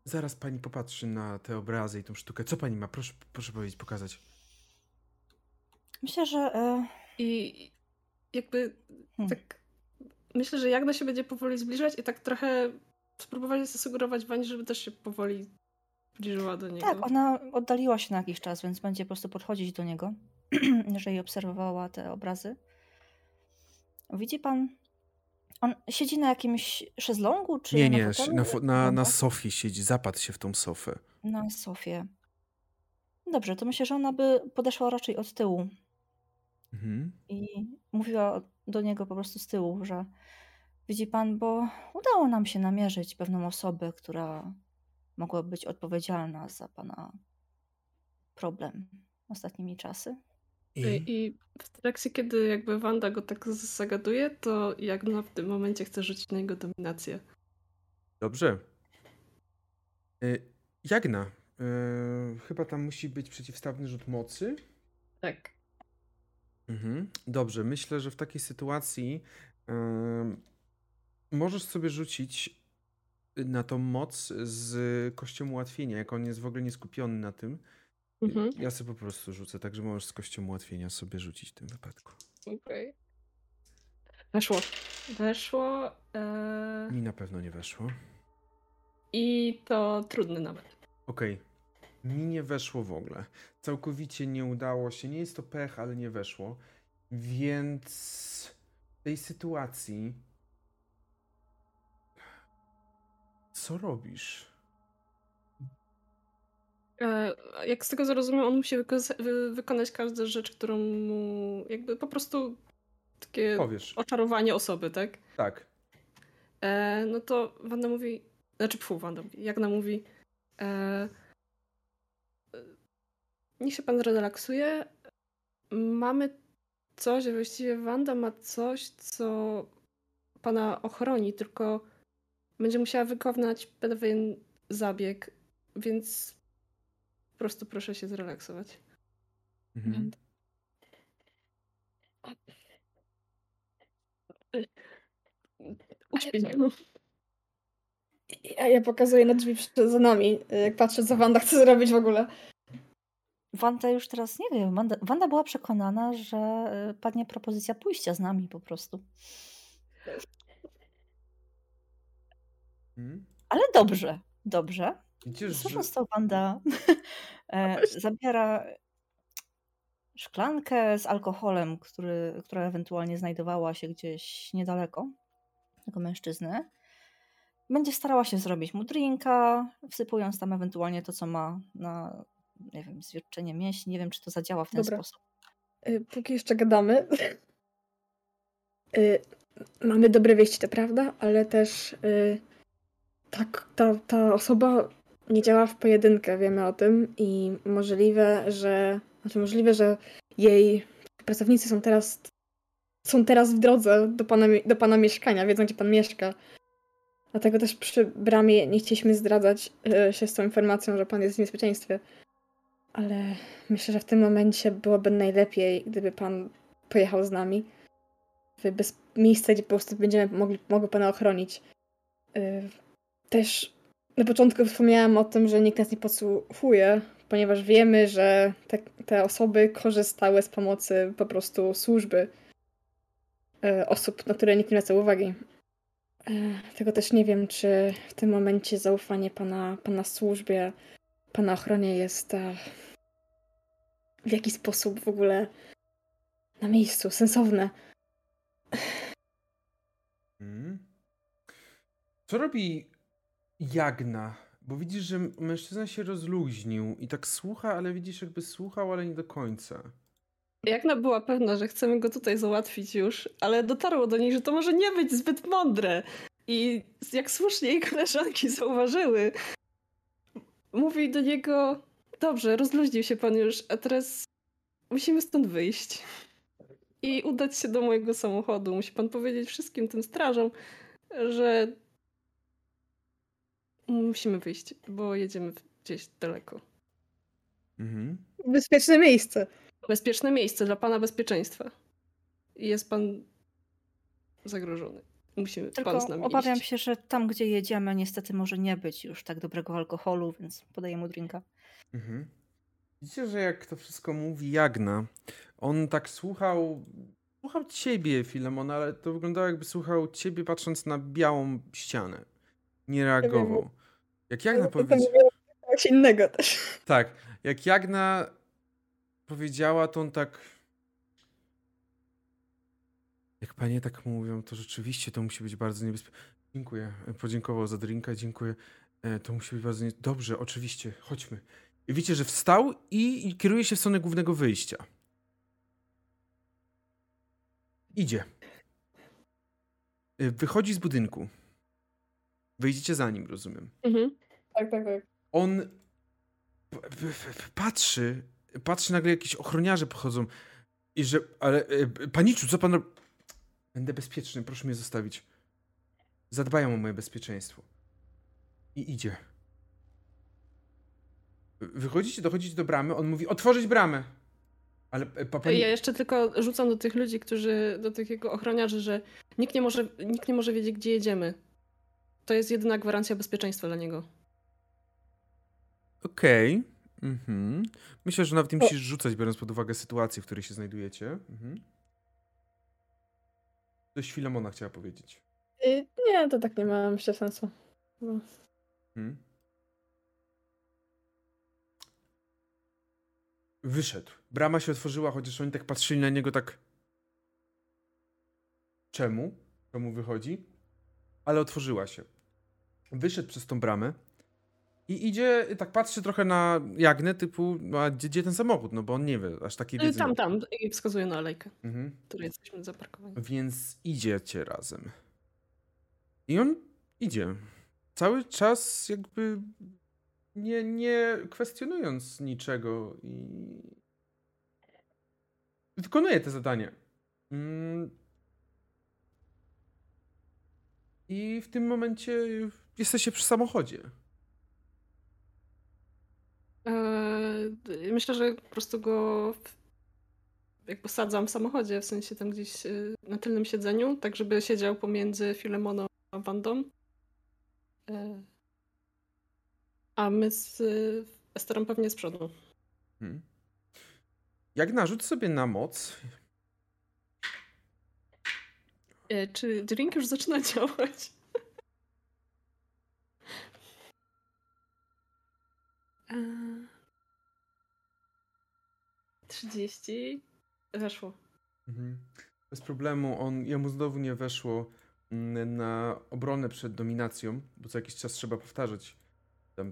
S1: Zaraz pani popatrzy na te obrazy i tą sztukę. Co pani ma? Proszę, proszę powiedzieć, pokazać.
S5: Myślę, że e,
S3: I jakby
S5: Hmm.
S3: tak myślę, że Jagna się będzie powoli zbliżać i tak trochę spróbować zasugerować Wani, żeby też się powoli zbliżyła do niego.
S5: tak, ona oddaliła się na jakiś czas, więc będzie po prostu podchodzić do niego, jeżeli obserwowała te obrazy. Widzi pan, on siedzi na jakimś szezlongu, czy
S1: nie,
S5: na
S1: nie, na, na, na
S5: Wygląda?
S1: sofie siedzi, zapadł się w tą sofę.
S5: Na sofie. Dobrze, to myślę, że ona by podeszła raczej od tyłu
S1: Mhm.
S5: i mówiła do niego po prostu z tyłu, że widzi pan, bo udało nam się namierzyć pewną osobę, która mogła być odpowiedzialna za pana problem ostatnimi czasy.
S1: I,
S3: I, I w trakcie, kiedy jakby Wanda go tak zagaduje, to Jagna w tym momencie chce rzucić na jego dominację.
S1: Dobrze. Y, Jagna. y, chyba tam musi być przeciwstawny rzut mocy.
S3: Tak.
S1: Mhm. Dobrze, myślę, że w takiej sytuacji możesz sobie rzucić na tą moc z kością ułatwienia, jak on jest w ogóle nieskupiony na tym.
S3: Mhm.
S1: Ja sobie po prostu rzucę, także możesz z kością ułatwienia sobie rzucić w tym wypadku.
S3: Okej. Weszło. Weszło. E...
S1: Mi na pewno nie weszło.
S3: I to trudny nawet.
S1: Okej. Mi nie weszło w ogóle. Całkowicie nie udało się. Nie jest to pech, ale nie weszło. Więc w tej sytuacji. Co robisz?
S3: E, jak z tego zrozumiem, on musi wyko- wy- wykonać każdą rzecz, którą mu. Jakby po prostu takie
S1: Powiesz.
S3: oczarowanie osoby, tak?
S1: Tak.
S3: E, no to Wanda mówi. Znaczy, pfu, Wanda mówi. Jagna mówi. E, e, niech się pan zrelaksuje. Mamy coś, właściwie Wanda ma coś, co pana ochroni, tylko będzie musiała wykonać pewien zabieg, więc po prostu proszę się zrelaksować.
S1: Mhm.
S3: Uśpię się.
S4: Ja, ja pokazuję na drzwi przed za nami, jak patrzę, co Wanda chce zrobić w ogóle.
S5: Wanda już teraz nie wiem. Wanda, Wanda była przekonana, że y, padnie propozycja pójścia z nami po prostu.
S1: Mhm.
S5: Ale dobrze, dobrze.
S1: Widzisz, że...
S5: Słysząc to, Wanda e, zabiera szklankę z alkoholem, który, która ewentualnie znajdowała się gdzieś niedaleko tego mężczyzny. Będzie starała się zrobić mu drinka, wsypując tam ewentualnie to, co ma na, nie wiem, zwierczenie mięśni. Nie wiem, czy to zadziała w ten
S4: Dobra.
S5: sposób.
S4: Y, Póki jeszcze gadamy. y, Mamy dobre wieści, to prawda, ale też y, tak, ta, ta osoba nie działa w pojedynkę, wiemy o tym i możliwe, że znaczy możliwe, że jej pracownicy są teraz są teraz w drodze do pana, do pana mieszkania, wiedzą gdzie pan mieszka. Dlatego też przy bramie nie chcieliśmy zdradzać y, się z tą informacją, że pan jest w niebezpieczeństwie. Ale myślę, że w tym momencie byłoby najlepiej, gdyby pan pojechał z nami bez miejsce, gdzie po prostu będziemy mogli, mogli pana ochronić. y, też na początku wspomniałam o tym, że nikt nas nie podsłuchuje, ponieważ wiemy, że te, te osoby korzystały z pomocy po prostu służby y, osób, na które nikt nie zwraca uwagi. Y, Tego też nie wiem, czy w tym momencie zaufanie pana, pana służbie, pana ochronie jest e, w jakiś sposób w ogóle na miejscu, sensowne.
S1: Mhm. Co robi Jagna? Bo widzisz, że mężczyzna się rozluźnił i tak słucha, ale widzisz, jakby słuchał, ale nie do końca.
S3: Jagna była pewna, że chcemy go tutaj załatwić już, ale dotarło do niej, że to może nie być zbyt mądre. I jak słusznie jej koleżanki zauważyły, mówi do niego: Dobrze, rozluźnił się pan już, a teraz musimy stąd wyjść. I udać się do mojego samochodu. Musi pan powiedzieć wszystkim tym strażom, że musimy wyjść, bo jedziemy gdzieś daleko.
S1: Mhm.
S4: Bezpieczne miejsce.
S3: Bezpieczne miejsce dla pana bezpieczeństwa. Jest pan zagrożony. Musimy
S5: Tylko
S3: pan z nami
S5: obawiam
S3: iść.
S5: się, że tam, gdzie jedziemy, niestety może nie być już tak dobrego alkoholu, więc podaję mu drinka.
S1: Mhm. Widzicie, że jak to wszystko mówi Jagna, on tak słuchał, słuchał ciebie, Filemon, ale to wyglądało jakby słuchał ciebie patrząc na białą ścianę. Nie reagował. Jak Jagna powiedziała...
S4: coś innego też.
S1: Tak, jak Jagna powiedziała, to on tak. Jak panie tak mówią, to rzeczywiście to musi być bardzo niebezpieczne. Dziękuję. Podziękował za drinka, dziękuję. E, To musi być bardzo nie... Dobrze, oczywiście, chodźmy. I widzicie, że wstał i, i kieruje się w stronę głównego wyjścia. Idzie. E, Wychodzi z budynku. Wyjdziecie za nim, rozumiem
S3: Mhm.
S4: Tak, tak, tak.
S1: on patrzy, patrzy nagle jakieś ochroniarze pochodzą i że, ale e, paniczu, co pan robi? Będę bezpieczny, proszę mnie zostawić. Zadbają o moje bezpieczeństwo. I idzie. Wychodzicie, dochodzicie do bramy, on mówi, otworzyć bramę. Ale e, pa, pani...
S3: Ja jeszcze tylko rzucam do tych ludzi, którzy, do tych jego ochroniarzy, że nikt nie może, nikt nie może wiedzieć, gdzie jedziemy. To jest jedyna gwarancja bezpieczeństwa dla niego.
S1: Okej. Mhm. Myślę, że nawet nie musisz rzucać, biorąc pod uwagę sytuację, w której się znajdujecie. Mhm. Coś Filemona chciała powiedzieć.
S4: Y, Nie, to tak nie ma myślę sensu. No.
S1: Hmm. Wyszedł. Brama się otworzyła, chociaż oni tak patrzyli na niego tak. Czemu? Czemu wychodzi? Ale otworzyła się. Wyszedł przez tą bramę i idzie, tak patrzy trochę na Jagnę, typu, no, a gdzie, gdzie ten samochód? No bo on nie wie, aż takiej
S3: Y,
S1: wiedzy.
S3: Tam, tam. I wskazuje na alejkę,
S1: Mhm.
S3: w której jesteśmy zaparkowani.
S1: Więc idziecie razem. I on idzie. Cały czas jakby nie, nie kwestionując niczego i wykonuje te zadanie. Mm. I w tym momencie jesteście przy samochodzie.
S3: Eee, myślę, że po prostu go jak posadzam w samochodzie, w sensie tam gdzieś y, na tylnym siedzeniu, tak żeby siedział pomiędzy Filemoną a Wandą. Eee, a my z Esterą pewnie z przodu.
S1: Hmm. Jak narzuć sobie na moc,
S3: E, czy drink już zaczyna działać? 30. Weszło.
S1: Mhm. Bez problemu. On, jemu znowu nie weszło mm, na obronę przed dominacją, bo co jakiś czas trzeba powtarzać tam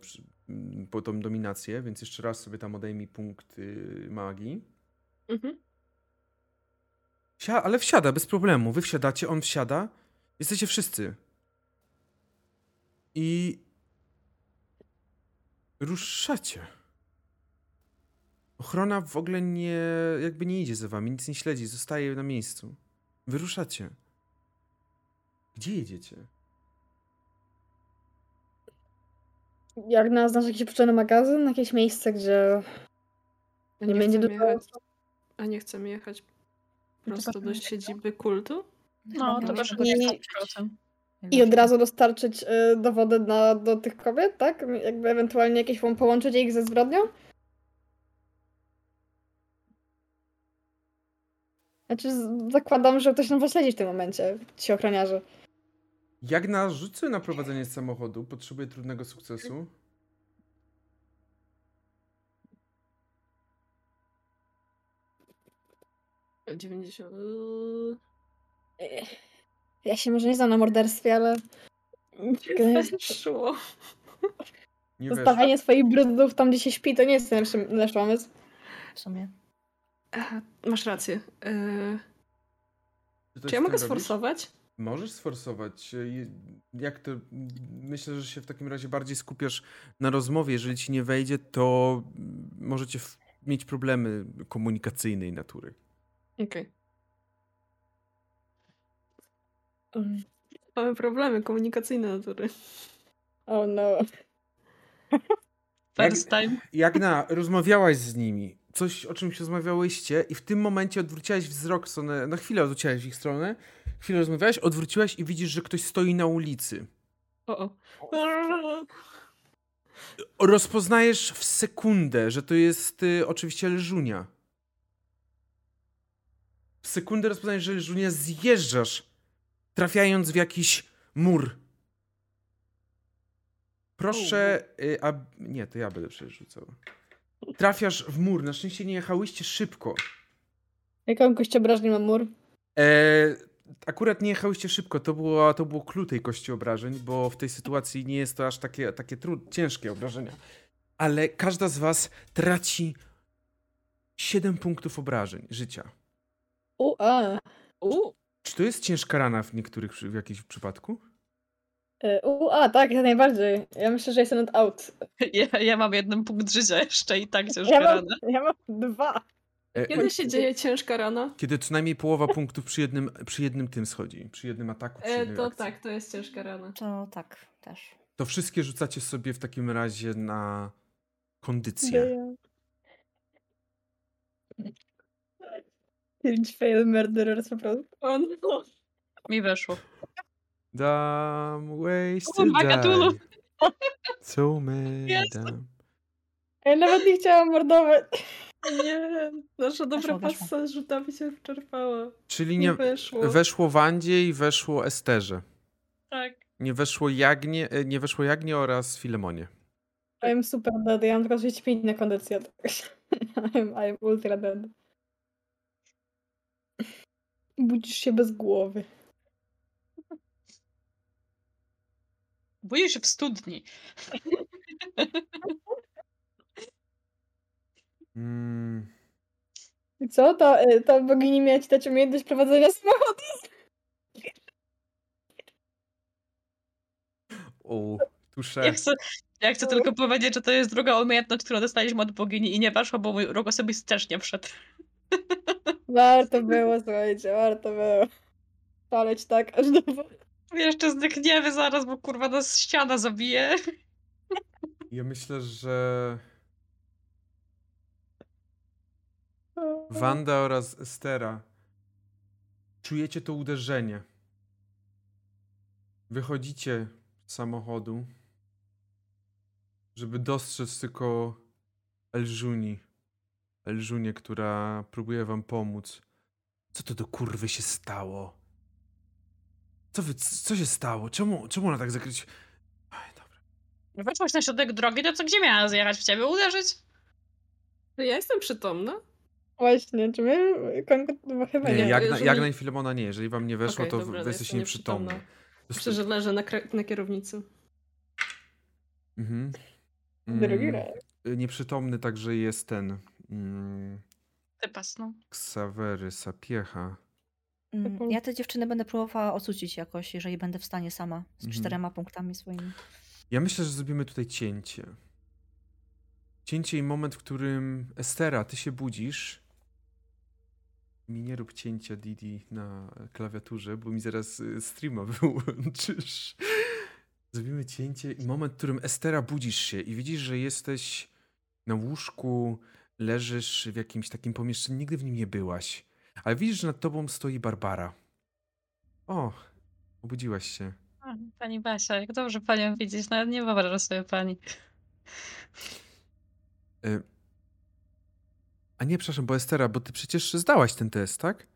S1: mm, po tą dominację, więc jeszcze raz sobie tam odejmij punkt y, magii.
S3: Mhm.
S1: Wsia ale wsiada bez problemu. Wy wsiadacie, on wsiada. Jesteście wszyscy. I ruszacie. Ochrona w ogóle nie, jakby nie idzie za wami, nic nie śledzi, zostaje na miejscu. Wyruszacie. Gdzie jedziecie?
S4: Jak na znasz jakiś potrzebny magazyn, jakieś miejsce, gdzie
S3: A
S4: nie,
S3: nie,
S4: będzie
S3: chcemy
S4: dużo
S3: jechać, a nie chcemy jechać prosto do siedziby kultu?
S2: No, to
S5: Chyba
S2: też
S5: miał
S4: nie-
S5: się
S2: nie
S5: skończyć.
S4: I od razu dostarczyć y, dowody na, do tych kobiet, tak? Jakby ewentualnie jakieś połączyć ich ze zbrodnią? Znaczy, zakładam, że ktoś nam was śledzi w tym momencie, ci ochroniarze.
S1: Jak na rzucę na prowadzenie samochodu, potrzebuję trudnego sukcesu.
S3: 90. Yy,
S4: Ja się może nie znam na morderstwie, ale
S3: Weszło.
S1: Nie wiesz.
S4: zostawianie swoich brudów tam, gdzie się śpi, to nie jest najlepszy, najlepszy pomysł.
S5: W sumie.
S3: Aha, Masz rację. Yy,
S1: Czy,
S3: czy ja mogę
S1: robisz?
S3: sforsować?
S1: Możesz sforsować. Jak to. Myślę, że się w takim razie bardziej skupiasz na rozmowie. Jeżeli ci nie wejdzie, to możecie w- mieć problemy komunikacyjnej natury.
S3: Okej.
S4: Mm.
S3: Mamy problemy komunikacyjne natury.
S4: Oh no.
S2: First time.
S1: Jak na rozmawiałaś z nimi, coś o czymś rozmawiałyście, i w tym momencie odwróciłaś wzrok w stronę. Na chwilę odwróciłaś w ich stronę, chwilę rozmawiałaś, odwróciłaś i widzisz, że ktoś stoi na ulicy.
S3: O, o.
S1: Rozpoznajesz w sekundę, że to jest y, oczywiście Lżunia. W sekundę rozpoznajesz, że Lżunia zjeżdżasz, trafiając w jakiś mur. Proszę, y, a... Nie, to ja będę przerzucał. Trafiasz w mur. Na szczęście nie jechałyście szybko.
S4: Jaką kościobrażnię ma mur?
S1: E, akurat nie jechałyście szybko. To było, to było clue tej kości obrażeń, bo w tej sytuacji nie jest to aż takie, takie trud, ciężkie obrażenia. Ale każda z was traci 7 punktów obrażeń życia.
S4: U, a.
S3: U,
S1: Czy to jest ciężka rana w niektórych, w jakimś przypadku?
S4: Y, U, a, tak, jak najbardziej. Ja myślę, że jestem not out.
S2: Ja, ja mam jeden punkt życia jeszcze i tak ciężka
S4: Ja mam,
S2: rana.
S4: ja mam dwa.
S1: E,
S3: kiedy się dzieje ciężka rana?
S1: kiedy co najmniej połowa punktów przy jednym, przy jednym tym schodzi. Przy jednym ataku, przy
S3: E, to
S1: akcji.
S3: tak, to jest ciężka rana.
S5: To tak, też.
S1: To wszystkie rzucacie sobie w takim razie na kondycję.
S4: Pięć fail murderers po prostu.
S3: O no.
S2: Mi weszło.
S1: Dumb ways to
S2: Cthulhu.
S1: die. So many
S2: Jest.
S1: dumb-
S4: Ja nawet nie chciałam mordować.
S3: Nie, nasza dobra
S5: Weszło, weszło.
S3: pasa z rzutami się wyczerpała.
S1: Czyli
S3: Nie
S1: nie,
S3: weszło.
S1: weszło Wandzie i weszło Esterze.
S2: Tak.
S1: Nie weszło Jagnie, e, nie weszło Jagnie oraz Filemonie.
S4: I'm super dead. Ja mam tylko 35 na kondycję. I'm, I'm ultra dead. Budzisz się bez głowy.
S2: Boję się w studni.
S1: Mm,
S4: I co? Ta, y, ta bogini miała ci dać umiejętność prowadzenia samochodu?
S1: o, tusze.
S2: Ja chcę, ja chcę tylko powiedzieć, że to jest druga umiejętność, którą dostaliśmy od bogini i nie weszła, bo mój rok osobisty też nie wszedł.
S4: Warto było, słuchajcie, warto było. Paleć tak aż do.
S2: Jeszcze zdechniemy zaraz, bo kurwa nas ściana zabije.
S1: Ja myślę, że Wanda oraz Estera czujecie to uderzenie. Wychodzicie z samochodu, żeby dostrzec tylko Elżuni. Elżunię, która próbuje wam pomóc. Co to do kurwy się stało? Co wy, co się stało? Czemu, czemu ona tak zakryć? Aj, dobra.
S2: Weszłaś na środek drogi, to co gdzie miała zjechać w ciebie? Uderzyć?
S3: Ja jestem przytomna?
S4: Właśnie, czy my... Chyba
S1: Nie,
S4: nie.
S1: Jagna,
S3: jeżeli-
S1: Jagna i Filemona nie. Jeżeli wam nie weszło,
S3: Okej,
S1: to
S3: dobra,
S1: wy jesteście nieprzytomni.
S3: że leżę na, na kierownicy.
S1: Mhm.
S4: Drugi
S1: Mm,
S4: raz.
S1: y, Nieprzytomny także jest ten. Mm,
S2: Ty pas, no.
S1: Ksawery Sapiecha.
S5: Mm. Ja te dziewczyny będę próbowała odsucić jakoś, jeżeli będę w stanie sama, z
S1: Mhm.
S5: czterema punktami swoimi.
S1: Ja myślę, że zrobimy tutaj cięcie. Cięcie i moment, w którym Estera, ty się budzisz. Mi nie rób cięcia Didi na klawiaturze, bo mi zaraz y, streama wyłączysz. Zrobimy cięcie i moment, w którym Estera budzisz się i widzisz, że jesteś na łóżku, leżysz w jakimś takim pomieszczeniu, nigdy w nim nie byłaś. Ale widzisz, że nad tobą stoi Barbara. O, obudziłaś się.
S2: Pani Basia, jak dobrze panią widzieć, nawet nie wyobrażam sobie pani.
S1: Y, A nie, przepraszam, bo Estera, bo ty przecież zdałaś ten test, tak?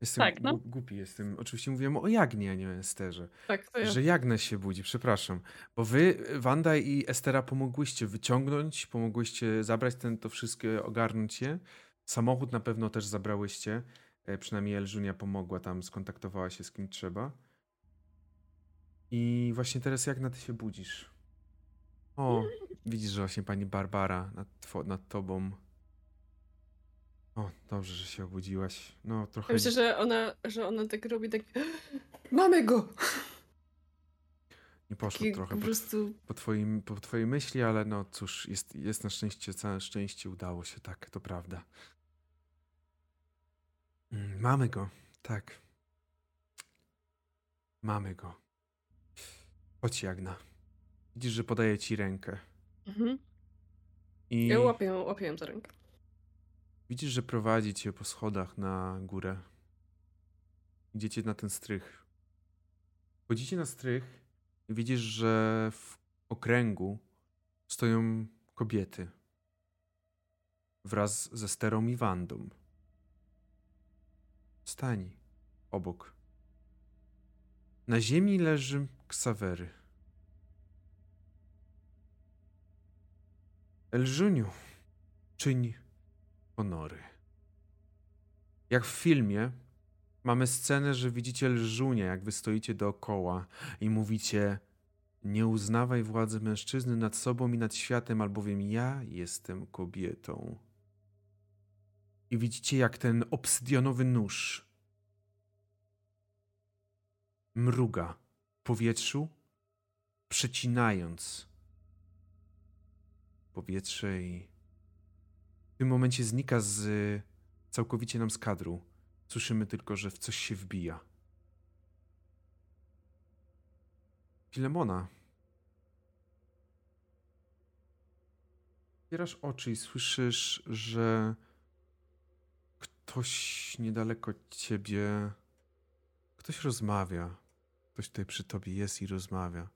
S1: Jestem
S2: Tak, no.
S1: głupi jestem. Oczywiście mówiłem o Jagnie, a nie o Esterze.
S3: Tak, to ja.
S1: Że Jagna się budzi, przepraszam. Bo wy, Wanda i Estera pomogłyście wyciągnąć, pomogłyście zabrać ten, to wszystkie, ogarnąć je. Samochód na pewno też zabrałyście. E, Przynajmniej Elżunia pomogła tam, skontaktowała się z kim trzeba. I właśnie teraz Jagna, ty się budzisz. O, widzisz, że właśnie pani Barbara nad, nad tobą. O, dobrze, że się obudziłaś. No, trochę...
S3: Ja myślę, że ona, że ona tak robi, tak mamy go!
S1: Nie poszło trochę
S3: po prostu
S1: po, twoim, po twojej myśli, ale no cóż, jest, jest na szczęście, całe szczęście udało się, tak, to prawda. Mm, Mamy go, tak. Mamy go. Chodź, Jagna. Widzisz, że podaję ci rękę.
S3: Mhm.
S1: I
S3: Ja łapię, łapię ją za rękę.
S1: Widzisz, że prowadzi cię po schodach na górę. Idziecie na ten strych. Chodzicie na strych i widzisz, że w okręgu stoją kobiety. Wraz ze Sterą i Wandą. Stań obok. Na ziemi leży Ksawery. Elżuniu, czyń honory. Jak w filmie mamy scenę, że widzicie Lżunię, jak wy stoicie dookoła i mówicie nie uznawaj władzy mężczyzny nad sobą i nad światem, albowiem ja jestem kobietą. I widzicie, jak ten obsydianowy nóż mruga w powietrzu, przecinając powietrze i w tym momencie znika z całkowicie nam z kadru. Słyszymy tylko, że w coś się wbija. Filemona. Otwierasz oczy i słyszysz, że ktoś niedaleko ciebie. Ktoś rozmawia. Ktoś tutaj przy tobie jest i rozmawia.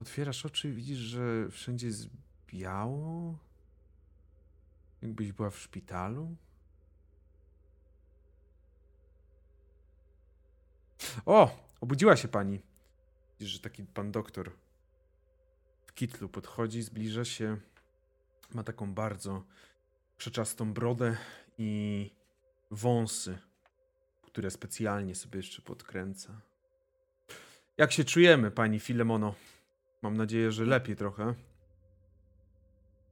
S1: Otwierasz oczy i widzisz, że wszędzie jest biało. Jakbyś była w szpitalu. O! Obudziła się pani. Widzisz, że taki pan doktor w kitlu podchodzi, zbliża się. Ma taką bardzo przeczastą brodę i wąsy, które specjalnie sobie jeszcze podkręca. Jak się czujemy, pani Filemono? Mam nadzieję, że lepiej trochę.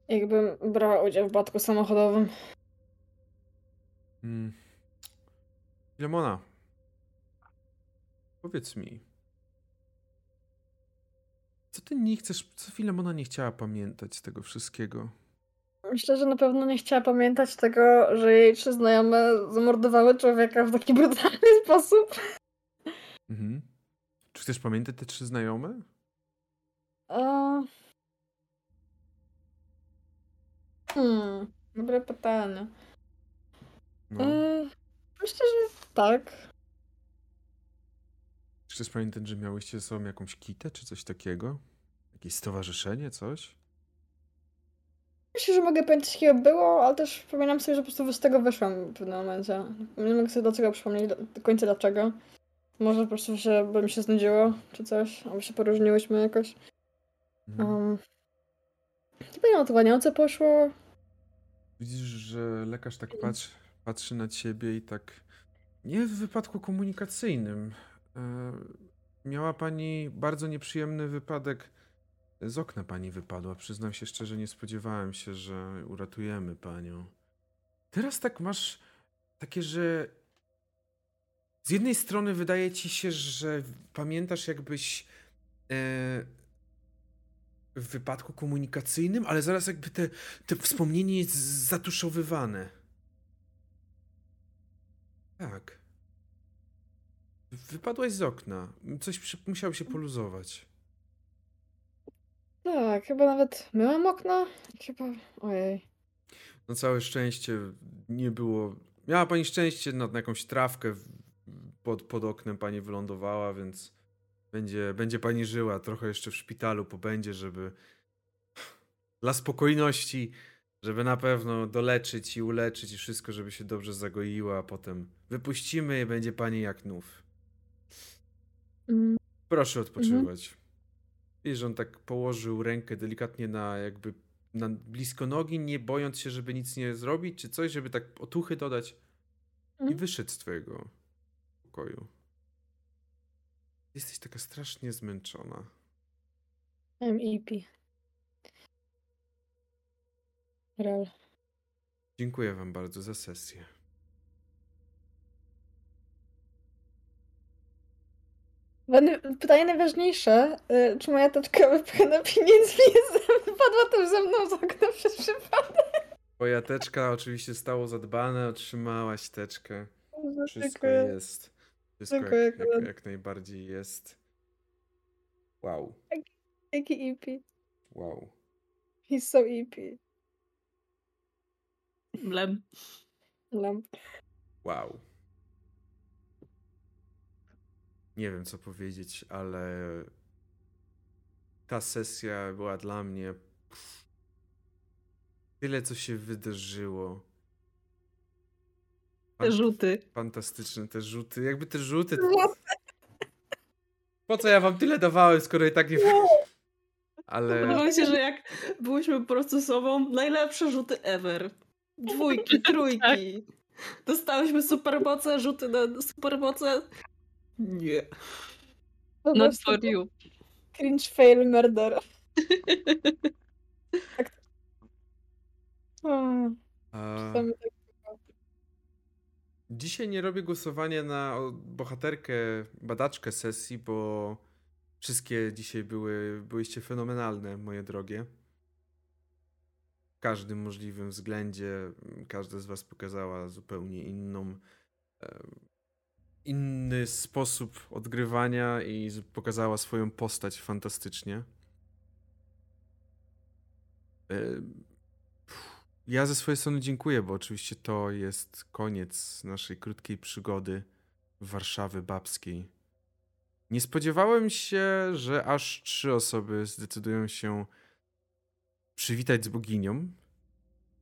S4: Jakbym brała udział w batku samochodowym.
S1: Mm. Filemona, powiedz mi, co ty nie chcesz, co Filemona nie chciała pamiętać z tego wszystkiego?
S4: Myślę, że na pewno nie chciała pamiętać tego, że jej trzy znajome zamordowały człowieka w taki brutalny sposób.
S1: Mhm. Czy chcesz pamiętać te trzy znajome?
S4: A... Hmm, dobre pytanie.
S1: No.
S4: E, myślę, że tak.
S1: Czy chcesz pamiętać, że miałyście ze sobą jakąś kitę, czy coś takiego? Jakieś stowarzyszenie, coś?
S4: Myślę, że mogę pamiętać, jakiego było, ale też przypominam sobie, że po prostu z tego wyszłam w pewnym momencie. Nie mogę sobie dlaczego przypomnieć do końca dlaczego. Może po prostu się, bo mi się znudziło, czy coś, albo się poróżniłyśmy jakoś.
S1: Mhm.
S4: Um, nie pamiętam, o to łaniące poszło.
S1: Widzisz, że lekarz tak patrzy, patrzy na ciebie i tak. Nie w wypadku komunikacyjnym. E, miała pani bardzo nieprzyjemny wypadek. Z okna pani wypadła. Przyznam się szczerze, nie spodziewałem się, że uratujemy panią. Teraz tak masz takie, że z jednej strony wydaje ci się, że pamiętasz jakbyś e, w wypadku komunikacyjnym, ale zaraz jakby te, te wspomnienie jest zatuszowywane. Tak. Wypadłaś z okna. Coś przy, musiało się poluzować.
S4: Tak, chyba nawet myłam okna. Chyba, ojej.
S1: Na całe szczęście nie było. Miała pani szczęście na, na jakąś trawkę pod, pod oknem pani wylądowała, więc będzie, będzie pani żyła. Trochę jeszcze w szpitalu pobędzie, żeby dla spokojności, żeby na pewno doleczyć i uleczyć i wszystko, żeby się dobrze zagoiła, a potem wypuścimy i będzie pani jak nów.
S3: Mm,
S1: Proszę odpoczywać. I że on tak położył rękę delikatnie na jakby na blisko nogi, nie bojąc się, żeby nic nie zrobić, czy coś, żeby tak otuchy dodać. I
S3: Mhm.
S1: wyszedł z twojego pokoju. Jesteś taka strasznie zmęczona.
S4: MVP. Real.
S1: Dziękuję wam bardzo za sesję.
S4: Pytanie najważniejsze. y, Czy moja taczka wypchana pieniędzmi jest wypadła też ze mną z okna przez przypadek?
S1: Twoja teczka oczywiście stało zadbane, otrzymałaś teczkę. Wszystko jest. Wszystko jak, jak, jak najbardziej jest. Wow,
S4: Jaki EP?
S1: wow.
S4: He's so EP.
S3: Mlem.
S4: Lamp.
S1: Wow. Nie wiem, co powiedzieć, ale ta sesja była dla mnie. pff, Tyle, co się wydarzyło.
S3: Te rzuty.
S1: Fantastyczne te rzuty. Jakby te rzuty. Po co ja wam tyle dawałem, skoro i tak nie. Ale.
S3: Mi się, że jak byłyśmy po prostu sobą, najlepsze rzuty ever. Dwójki, trójki. Dostałyśmy supermoce, rzuty na supermoce. Nie.
S4: Prostu
S2: for you.
S4: Cringe fail murder. tak. Czasami tak.
S1: Dzisiaj nie robię głosowania na bohaterkę, badaczkę sesji, bo wszystkie dzisiaj były, byłyście fenomenalne, moje drogie. W każdym możliwym względzie każda z was pokazała zupełnie inną, inny sposób odgrywania i pokazała swoją postać fantastycznie. Ja ze swojej strony dziękuję, bo oczywiście to jest koniec naszej krótkiej przygody Warszawy Babskiej. Nie spodziewałem się, że aż trzy osoby zdecydują się przywitać z boginią,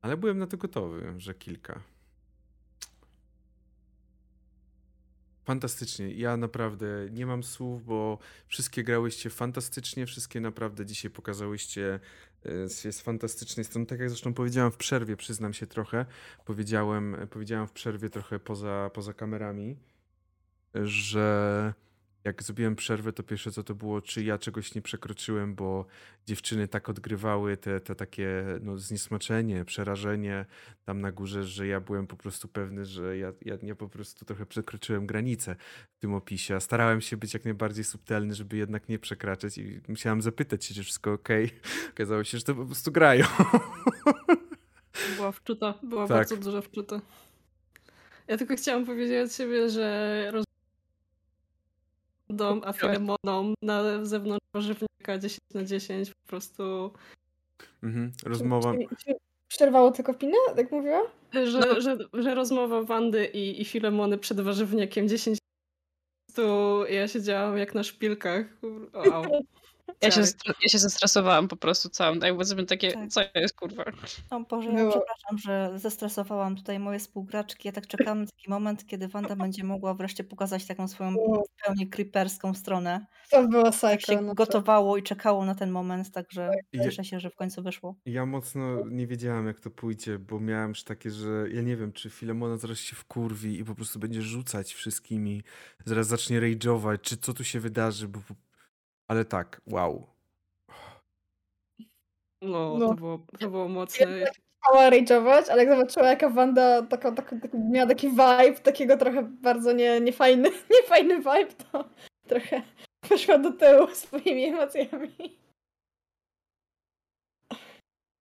S1: ale byłem na to gotowy, że kilka. Fantastycznie. Ja naprawdę nie mam słów, bo wszystkie grałyście fantastycznie, wszystkie naprawdę dzisiaj pokazałyście z fantastycznej strony. Tak jak zresztą powiedziałem w przerwie, przyznam się trochę, powiedziałem, powiedziałem w przerwie trochę poza, poza kamerami, że jak zrobiłem przerwę, to pierwsze co to było, czy ja czegoś nie przekroczyłem, bo dziewczyny tak odgrywały te, te takie no, zniesmaczenie, przerażenie tam na górze, że ja byłem po prostu pewny, że ja, ja, ja po prostu trochę przekroczyłem granicę w tym opisie. A starałem się być jak najbardziej subtelny, żeby jednak nie przekraczać i musiałem zapytać się, czy wszystko ok. Okazało się, że to po prostu grają.
S3: Była wczuta, była
S1: Tak.
S3: bardzo duża wczuta. Ja tylko chciałam powiedzieć od siebie, że roz... dom a Filemoną na zewnątrz warzywniaka 10 na 10 po prostu,
S1: Mhm. Rozmowa.
S4: Czy- czy Przerwało tylko pinę, tak mówiła?
S3: że, że, że rozmowa Wandy i, i Filemony przed warzywniakiem 10 po prostu ja siedziałam jak na szpilkach. Wow.
S2: Ja się,
S3: Tak.
S2: ja się zestresowałam po prostu całą. Jakby sobie takie,
S5: Tak.
S2: co jest kurwa?
S5: No Boże, ja
S4: Było.
S5: przepraszam, że zestresowałam tutaj moje współgraczki. Ja tak czekam na taki moment, kiedy Wanda będzie mogła wreszcie pokazać taką swoją
S4: O.
S5: w pełni creeperską stronę.
S4: To była
S5: Tak
S4: psycho.
S5: się
S4: no to-
S5: gotowało i czekało na ten moment, także
S1: Je-
S5: cieszę się, że w końcu wyszło.
S1: Ja mocno nie wiedziałem, jak to pójdzie, bo miałem już takie, że ja nie wiem, czy Filemona zaraz się wkurwi i po prostu będzie rzucać wszystkimi, zaraz zacznie rage'ować, czy co tu się wydarzy, bo... Ale tak, wow.
S3: No,
S4: No.
S3: To, było, to było mocne.
S4: Chciała rage'ować, ale jak zobaczyła jaka Wanda taka, taka, taki, miała taki vibe, takiego trochę bardzo nie, niefajny, niefajny vibe, to trochę poszła do tyłu swoimi emocjami.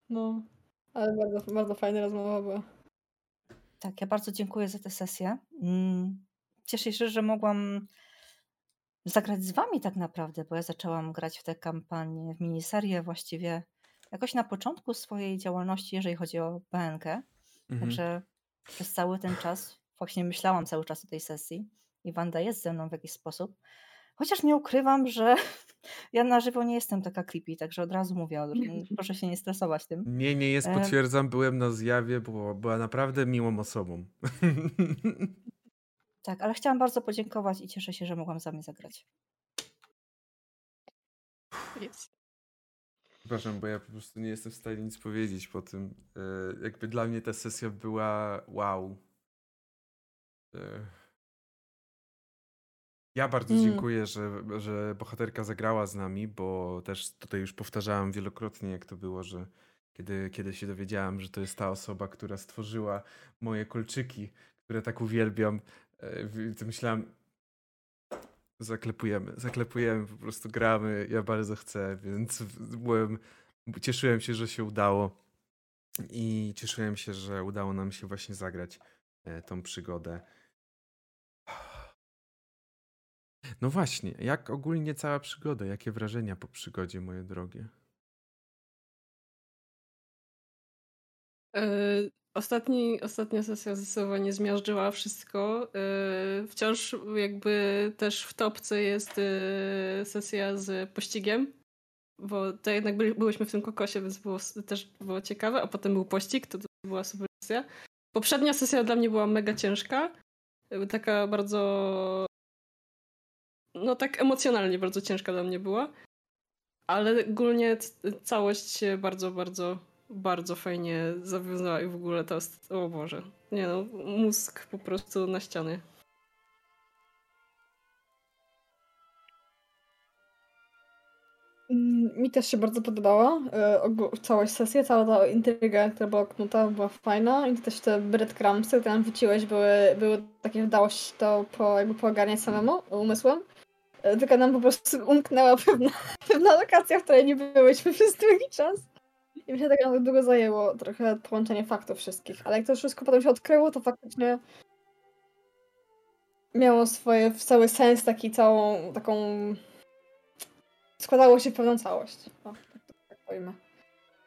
S4: No, ale bardzo, bardzo fajna rozmowa była.
S5: Tak, ja bardzo dziękuję za tę sesję. Mm, Cieszę się, że mogłam zagrać z wami tak naprawdę, bo ja zaczęłam grać w tę kampanię, w miniserię właściwie jakoś na początku swojej działalności, jeżeli chodzi o BNK.
S1: Mhm.
S5: Także przez cały ten czas właśnie myślałam cały czas o tej sesji. i Wanda jest ze mną w jakiś sposób. Chociaż nie ukrywam, że ja na żywo nie jestem taka creepy, także od razu mówię, proszę się nie stresować tym.
S1: Nie, nie jest, potwierdzam, byłem na zjawie, była, była naprawdę miłą osobą.
S5: Tak, ale chciałam bardzo podziękować i cieszę się, że mogłam z wami zagrać.
S1: Jest. Przepraszam, bo ja po prostu nie jestem w stanie nic powiedzieć po tym. E, jakby dla mnie ta sesja była wow. E, ja bardzo mm. dziękuję, że, że bohaterka zagrała z nami, bo też tutaj już powtarzałem wielokrotnie, jak to było, że kiedy, kiedy się dowiedziałem, że to jest ta osoba, która stworzyła moje kolczyki, które tak uwielbiam, to myślałem, zaklepujemy, zaklepujemy, po prostu gramy, ja bardzo chcę, więc byłem, cieszyłem się, że się udało i cieszyłem się, że udało nam się właśnie zagrać e, tą przygodę. No właśnie, jak ogólnie cała przygoda? Jakie wrażenia po przygodzie, moje drogie?
S3: Ostatni, ostatnia sesja zdecydowanie zmiażdżyła wszystko. Yy, wciąż jakby też w topce jest yy, sesja z pościgiem, bo to jednak byli, byłyśmy w tym kokosie, więc było, też było ciekawe, a potem był pościg, to, była super sesja. Poprzednia sesja dla mnie była mega ciężka, taka bardzo no tak emocjonalnie bardzo ciężka dla mnie była. Ale ogólnie całość bardzo, bardzo, bardzo fajnie zawiązała i w ogóle to jest, o Boże, nie no, mózg po prostu na ściany.
S4: Mm, mi też się bardzo podobała e, całość sesja, cała ta intryga, która była knuta, była fajna i też te breadcrumbsy, które tam wróciłeś, były, były takie, dało się to po, jakby poogarniać samemu umysłem. E, tylko nam po prostu umknęła pewna, pewna lokacja, w której nie byłyśmy przez długi czas. I mi się tak długo zajęło trochę połączenie faktów wszystkich. Ale jak to wszystko potem się odkryło, to faktycznie miało swoje cały sens, taki całą taką. składało się w pewną całość. O, tak, tak powiem.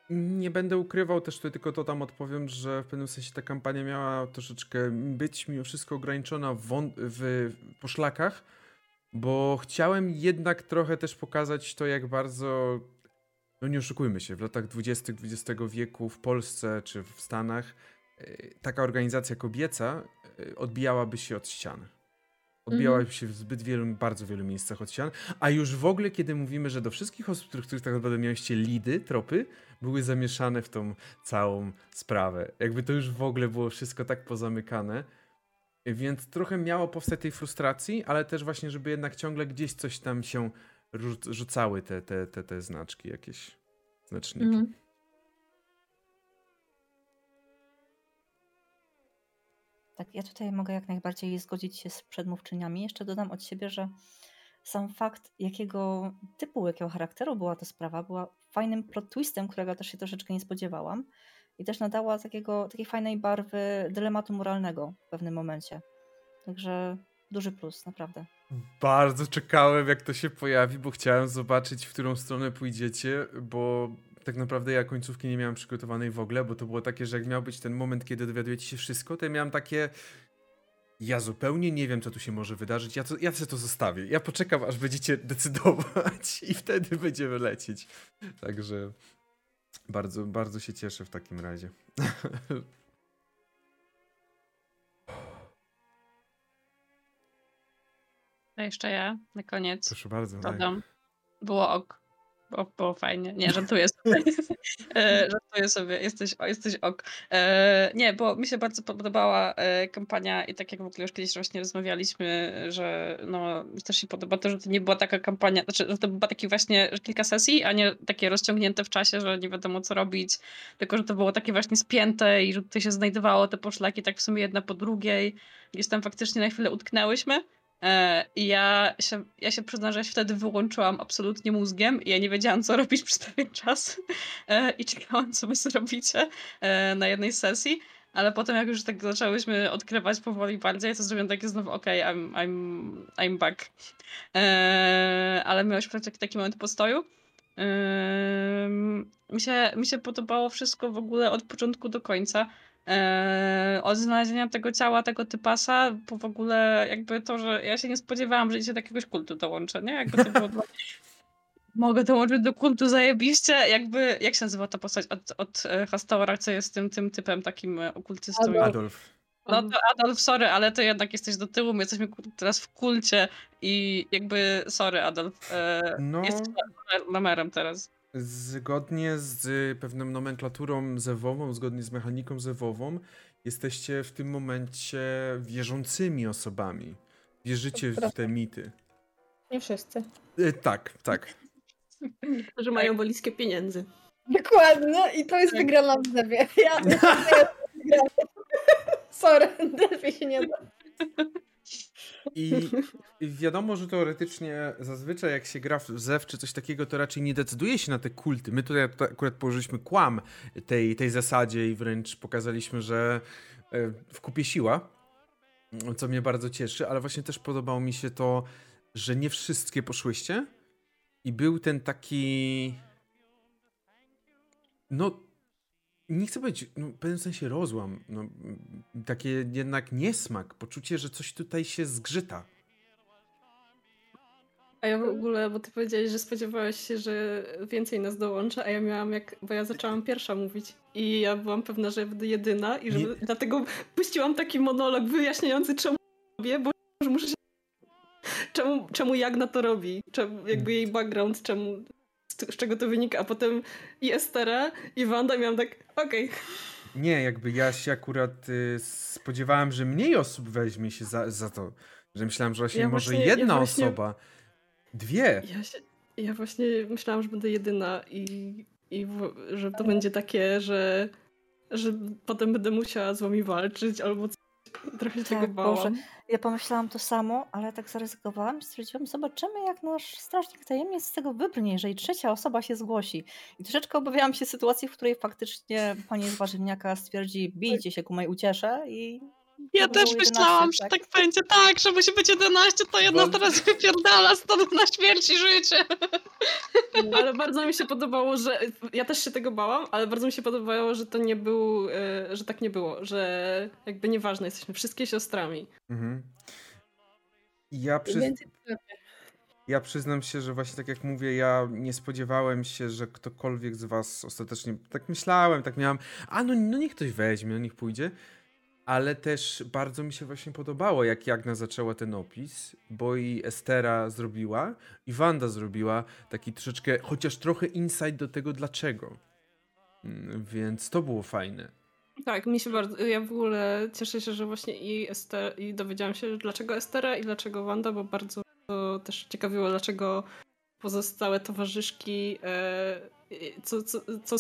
S1: Nie będę ukrywał też tutaj, tylko to tam odpowiem, że w pewnym sensie ta kampania miała troszeczkę być mimo wszystko ograniczona w, w poszlakach bo chciałem jednak trochę też pokazać to, jak bardzo, no nie oszukujmy się, w latach 20. XX wieku w Polsce czy w Stanach e, taka organizacja kobieca e, odbijałaby się od ścian. Odbijałaby mm. się w zbyt wielu, bardzo wielu miejscach od ścian. A już w ogóle, kiedy mówimy, że do wszystkich osób, których, których tak naprawdę miałyście lidy, tropy, były zamieszane w tą całą sprawę. Jakby to już w ogóle było wszystko tak pozamykane więc trochę miało powstać tej frustracji, ale też właśnie, żeby jednak ciągle gdzieś coś tam się rzucały te, te, te, te znaczki, jakieś znaczniki. Mhm.
S5: Tak, ja tutaj mogę jak najbardziej zgodzić się z przedmówczyniami. Jeszcze dodam od siebie, że sam fakt, jakiego typu, jakiego charakteru była ta sprawa, była fajnym plot twistem, którego też się troszeczkę nie spodziewałam i też nadała takiego, takiej fajnej barwy dylematu moralnego w pewnym momencie. Także duży plus, naprawdę.
S1: Bardzo czekałem, jak to się pojawi, bo chciałem zobaczyć, w którą stronę pójdziecie, bo tak naprawdę ja końcówki nie miałem przygotowanej w ogóle, bo to było takie, że jak miał być ten moment, kiedy dowiadujecie się wszystko, to ja miałem takie. Ja zupełnie nie wiem, co tu się może wydarzyć. Ja, to, ja sobie to zostawię. Ja poczekam, aż będziecie decydować i wtedy będziemy lecieć. Także bardzo, bardzo się cieszę w takim razie.
S2: A jeszcze ja na koniec.
S1: Proszę bardzo.
S2: Dodam. Było ok. Było, było fajnie. Nie, żartuję sobie. E, żartuję sobie. Jesteś, jesteś ok. E, nie, bo mi się bardzo podobała e, kampania i tak jak w ogóle już kiedyś właśnie rozmawialiśmy, że no, też się podoba to, że to nie była taka kampania, znaczy, że to była taki właśnie kilka sesji, a nie takie rozciągnięte w czasie, że nie wiadomo co robić, tylko że to było takie właśnie spięte i że tutaj się znajdowało te poszlaki tak w sumie jedna po drugiej. Gdzieś tam faktycznie na chwilę utknęłyśmy I ja się, ja się przyznam, że wtedy wyłączyłam absolutnie mózgiem i ja nie wiedziałam, co robić przez pewien czas e, i czekałam, co wy zrobicie e, na jednej sesji. Ale potem, jak już tak zaczęłyśmy odkrywać powoli bardziej, to zrobiłam takie znowu, okay, I'm, I'm, I'm back. ale miałyśmy taki, taki moment postoju. mi, się, mi się podobało wszystko w ogóle od początku do końca. E, od znalezienia tego ciała, tego typasa, po w ogóle jakby to, że ja się nie spodziewałam, że się do jakiegoś kultu dołączę, nie? Jakby to było dla. Mogę dołączyć do kultu zajebiście, jakby, jak się nazywa ta postać od, od e, Hastora, co jest tym, tym typem takim e, okultystą?
S4: Adolf.
S1: Adolf.
S2: No to Adolf, sorry, ale ty jednak jesteś do tyłu, my jesteśmy teraz w kulcie i jakby, sorry Adolf, e,
S1: No.
S2: jesteś lamerem teraz.
S1: Zgodnie z pewną nomenklaturą zewową, zgodnie z mechaniką zewową, jesteście w tym momencie wierzącymi osobami. Wierzycie w te mity.
S4: Nie wszyscy.
S1: E, tak, tak.
S3: Że mają walizkę pieniędzy.
S4: Dokładnie. I to jest wygrana w Zewie. Ja. Sorry, Delphi się nie da.
S1: I wiadomo, że teoretycznie zazwyczaj jak się gra w zew czy coś takiego, to raczej nie decyduje się na te kulty. My tutaj akurat położyliśmy kłam tej, tej zasadzie i wręcz pokazaliśmy, że e, w kupie siła, co mnie bardzo cieszy, ale właśnie też podobało mi się to, że nie wszystkie poszłyście i był ten taki no nie chcę powiedzieć, no, w pewnym sensie rozłam, no, takie jednak niesmak, poczucie, że coś tutaj się zgrzyta.
S3: A ja w ogóle, bo ty powiedziałeś, że spodziewałeś się, że więcej nas dołączy, a ja miałam jak, bo ja zaczęłam pierwsza mówić i ja byłam pewna, że będę jedyna i że
S1: Nie.
S3: dlatego puściłam taki monolog wyjaśniający czemu robię, bo że muszę się czemu, czemu Jagna to robi, czemu, jakby jej background, czemu, z, czego to wynika, a potem i Estera i Wanda miałam tak, okej,
S1: Nie, jakby ja się akurat y, spodziewałem, że mniej osób weźmie się za, za to. Że myślałem, że właśnie
S3: Ja
S1: może
S3: właśnie- ja
S1: jedna
S3: właśnie-
S1: osoba. Dwie.
S3: Ja, się, ja właśnie myślałam, że będę jedyna i, i że to będzie takie, że, że potem będę musiała z wami walczyć albo. Trochę się
S5: Tak,
S3: tego bałam.
S5: Boże. Ja pomyślałam to samo, ale tak zaryzykowałam i stwierdziłam, zobaczymy jak nasz strażnik tajemnic z tego wybrnie, jeżeli trzecia osoba się zgłosi. I troszeczkę obawiałam się sytuacji, w której faktycznie pani z warzywniaka stwierdzi, bijcie się ku mojej uciesze i...
S2: Ja też
S5: 11,
S2: myślałam, że tak będzie, tak, że musi być 11, to jedna
S1: Bo-
S2: teraz wypierdala stąd na śmierć i życie.
S3: Ale bardzo mi się podobało, że. Ja też się tego bałam, ale bardzo mi się podobało, że to nie był. e, że tak nie było, że jakby nieważne, jesteśmy wszystkie siostrami.
S1: Mhm. Ja.
S4: Więcej
S1: ja przyznam się, że właśnie tak jak mówię, ja nie spodziewałem się, że ktokolwiek z was ostatecznie. Tak myślałem, tak miałem. A no, no niech ktoś weźmie, no niech pójdzie. Ale też bardzo mi się właśnie podobało, jak Jagna zaczęła ten opis, bo i Estera zrobiła, i Wanda zrobiła taki troszeczkę, chociaż trochę insight do tego dlaczego. Mm, Więc to było fajne.
S3: Tak, mi się bardzo. Ja w ogóle cieszę się, że właśnie i Ester, i dowiedziałam się, dlaczego Estera i dlaczego Wanda, bo bardzo to też ciekawiło, dlaczego pozostałe towarzyszki, e, co, co, co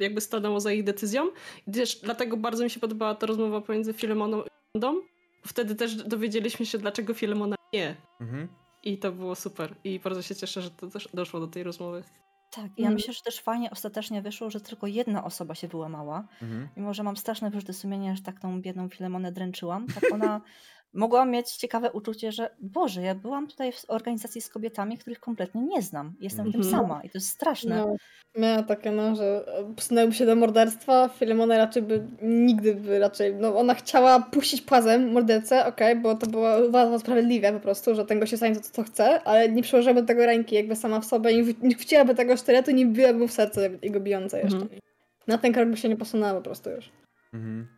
S3: jakby stanęło za ich decyzją. I też dlatego bardzo mi się podobała ta rozmowa pomiędzy Filemoną i Wandą. bo Wtedy też dowiedzieliśmy się, dlaczego Filemona nie.
S1: Mhm.
S3: I to było super. I bardzo się cieszę, że to też doszło do tej rozmowy.
S5: Tak, ja
S3: Mm.
S5: myślę, że też fajnie ostatecznie wyszło, że tylko jedna osoba się wyłamała.
S1: Mhm.
S5: Mimo, że mam straszne wyrzuty sumienia, że tak tą biedną Filemonę dręczyłam, tak ona mogła mieć ciekawe uczucie, że Boże, ja byłam tutaj w organizacji z kobietami, których kompletnie nie znam. Jestem tym
S3: Mhm.
S5: sama i to jest straszne.
S4: No, miała takie, no, że posunęłyby się do morderstwa. Filemona raczej by nigdy by raczej. No, ona chciała puścić płazem mordercę, okej, bo to było uważała sprawiedliwe po prostu, że ten gość stanie to, co chce, ale nie przyłożyłaby tego ręki jakby sama w sobie, nie wcięłaby tego sztyletu, nie biłaby mu w serce jego bijące jeszcze.
S3: Mhm.
S4: Na ten krok by się nie posunęła po prostu już.
S1: Mhm.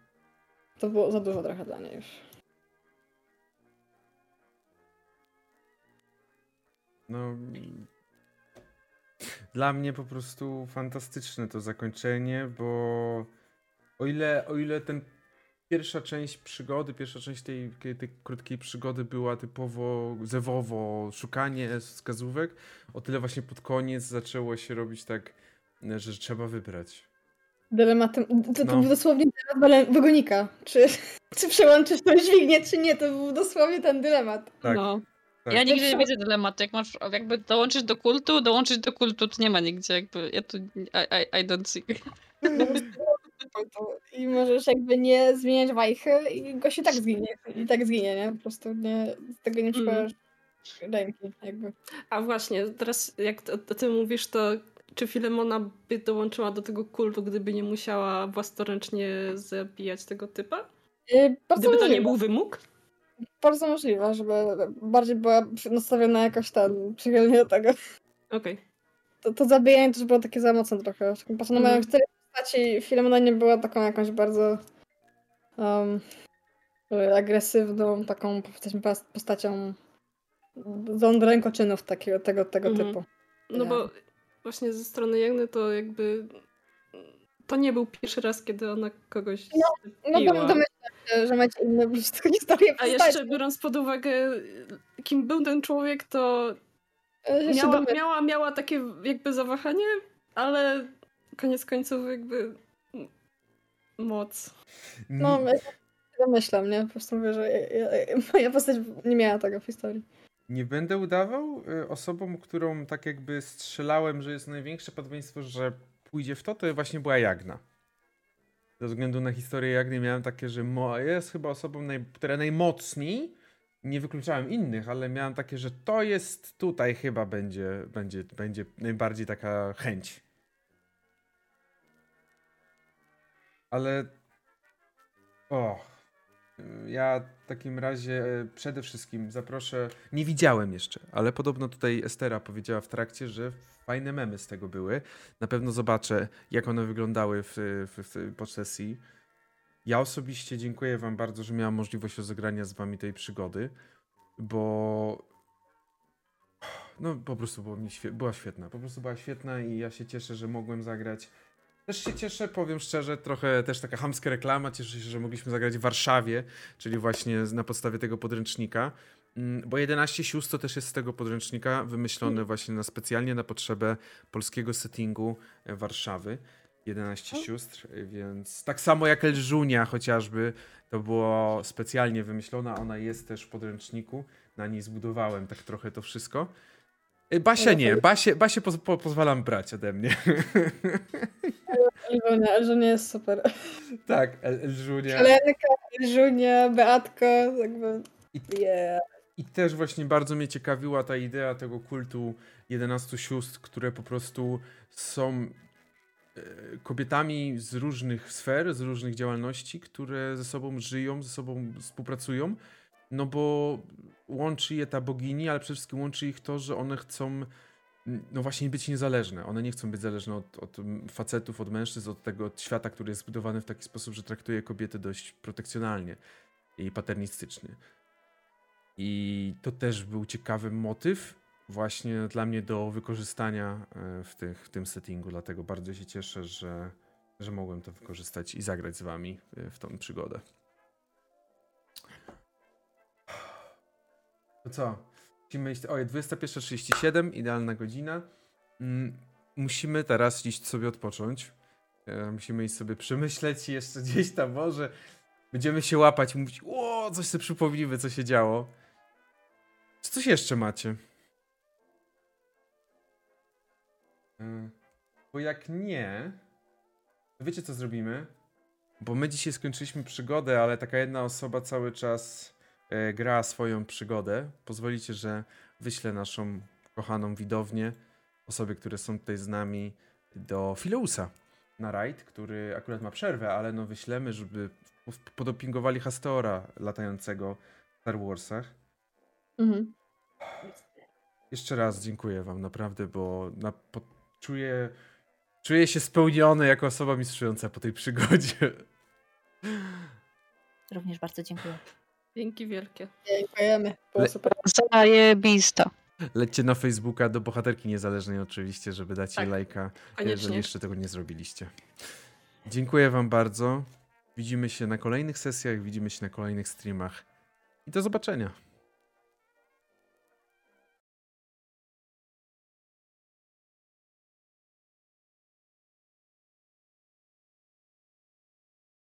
S4: To było za dużo trochę dla niej już.
S1: No. Dla mnie po prostu fantastyczne to zakończenie, bo o ile, o ile ten pierwsza część przygody, pierwsza część tej, tej krótkiej przygody była typowo zewowo, szukanie wskazówek, o tyle właśnie pod koniec zaczęło się robić tak, że trzeba wybrać.
S4: Dylematem, to, to
S1: No.
S4: był dosłownie dylemat wagonika. Czy, czy przełączyć tą dźwignię, czy nie, to był dosłownie ten dylemat.
S1: Tak.
S2: No.
S1: Tak.
S2: Ja nigdy nie widzę dylematu. Jak masz jakby dołączyć do kultu, dołączyć do kultu, to nie ma nigdzie jakby. Ja tu. I, I, I don't see.
S4: I możesz jakby nie zmieniać wajchy i gość i tak zginie. I tak zginie, nie? Po prostu nie, z tego nie przykładasz ręki jakby.
S3: A właśnie, teraz jak to, to ty mówisz, to czy Filemona by dołączyła do tego kultu, gdyby nie musiała własnoręcznie zabijać tego typa?
S4: Bardzo
S3: Gdyby to nie
S4: możliwe.
S3: był wymóg?
S4: Bardzo możliwe, żeby bardziej była nastawiona jakoś ten, przychylnie do tego.
S3: Okej.
S4: To, to zabijanie też było takie za mocne trochę. Patrząc na moją cztery postaci, Filemona nie była taką jakąś bardzo um, agresywną, taką postacią z rękoczynów takiego, tego, tego
S3: Mhm.
S4: typu.
S3: No
S4: Nie.
S3: bo właśnie ze strony Jagny to jakby to nie był pierwszy raz, kiedy ona kogoś
S4: No
S3: zabiła.
S4: to domyślam się, że macie inne po prostu historie
S3: A jeszcze biorąc pod uwagę, kim był ten człowiek, to
S4: Ja się
S3: miała, miała, miała takie jakby zawahanie, ale koniec końców jakby moc.
S4: No, ja się domyślam, nie? Po prostu mówię, że ja, ja, moja postać nie miała tego w historii.
S1: Nie będę udawał y, osobom, którą tak jakby strzelałem, że jest największe podobieństwo, że pójdzie w to, to właśnie była Jagna. Ze względu na historię Jagny miałem takie, że jest chyba osobą, naj- która najmocniej, nie wykluczałem innych, ale miałem takie, że to jest tutaj chyba będzie, będzie, będzie najbardziej taka chęć. Ale o, ja takim razie e, przede wszystkim zaproszę. Nie widziałem jeszcze, ale podobno tutaj Estera powiedziała w trakcie, że fajne memy z tego były. Na pewno zobaczę, jak one wyglądały w, w, w, po sesji. Ja osobiście dziękuję Wam bardzo, że miałam możliwość rozegrania z Wami tej przygody, bo. No, po prostu było mi świe- była świetna. Po prostu była świetna i ja się cieszę, że mogłem zagrać. Też się cieszę, powiem szczerze, trochę też taka hamska reklama. Cieszę się, że mogliśmy zagrać w Warszawie, czyli właśnie na podstawie tego podręcznika. Mm, Bo 11 sióstr to też jest z tego podręcznika, wymyślone właśnie na specjalnie na potrzebę polskiego settingu e, Warszawy. 11 sióstr, e, więc tak samo jak Elżunia chociażby, to było specjalnie wymyślona, ona jest też w podręczniku, na niej zbudowałem tak trochę to wszystko. E, Basia nie, Basie, Basie poz, po, pozwalam brać ode mnie.
S4: Elżunia, Elżunia jest super.
S1: tak, El- Elżunia.
S4: Helenka, Elżunia, Beatko, jakby...
S1: I-
S4: Yeah.
S1: I też właśnie bardzo mnie ciekawiła ta idea tego kultu 11 sióstr, które po prostu są e, kobietami z różnych sfer, z różnych działalności, które ze sobą żyją, ze sobą współpracują. No bo łączy je ta bogini, ale przede wszystkim łączy ich to, że one chcą mm, no właśnie być niezależne. One nie chcą być zależne od, od mm, facetów, od mężczyzn, od tego od świata, który jest zbudowany w taki sposób, że traktuje kobiety dość protekcjonalnie i paternistyczny. I to też był ciekawy motyw właśnie dla mnie do wykorzystania e, w, tych, w tym settingu, dlatego bardzo się cieszę, że, że mogłem to wykorzystać i zagrać z wami e, w tą przygodę. To co? Musimy iść. Oj, 21.37, idealna godzina. Mm, Musimy teraz iść sobie odpocząć. E, Musimy iść sobie przemyśleć jeszcze gdzieś tam może. Będziemy się łapać i mówić, o, coś sobie przypomnimy, co się działo. Czy coś jeszcze macie? E, Bo jak nie, to wiecie co zrobimy? Bo my dzisiaj skończyliśmy przygodę, ale taka jedna osoba cały czas gra swoją przygodę. Pozwolicie, że wyślę naszą kochaną widownię, osoby, które są tutaj z nami, do Fileusa na rajd, który akurat ma przerwę, ale no wyślemy, żeby podopingowali Hastora latającego w Star Warsach.
S4: Mhm.
S1: Jeszcze raz dziękuję wam naprawdę, bo na, po, czuję, czuję się spełniony jako osoba mistrzująca po tej przygodzie.
S5: Również bardzo dziękuję.
S3: Dzięki wielkie.
S4: Dziękujemy. Było super.
S2: Zajebista.
S1: Lećcie na Facebooka do bohaterki niezależnej oczywiście, żeby dać jej
S3: Tak,
S1: lajka, jeżeli
S3: Koniecznie.
S1: jeszcze tego nie zrobiliście. Dziękuję wam bardzo. Widzimy się na kolejnych sesjach, widzimy się na kolejnych streamach i do zobaczenia.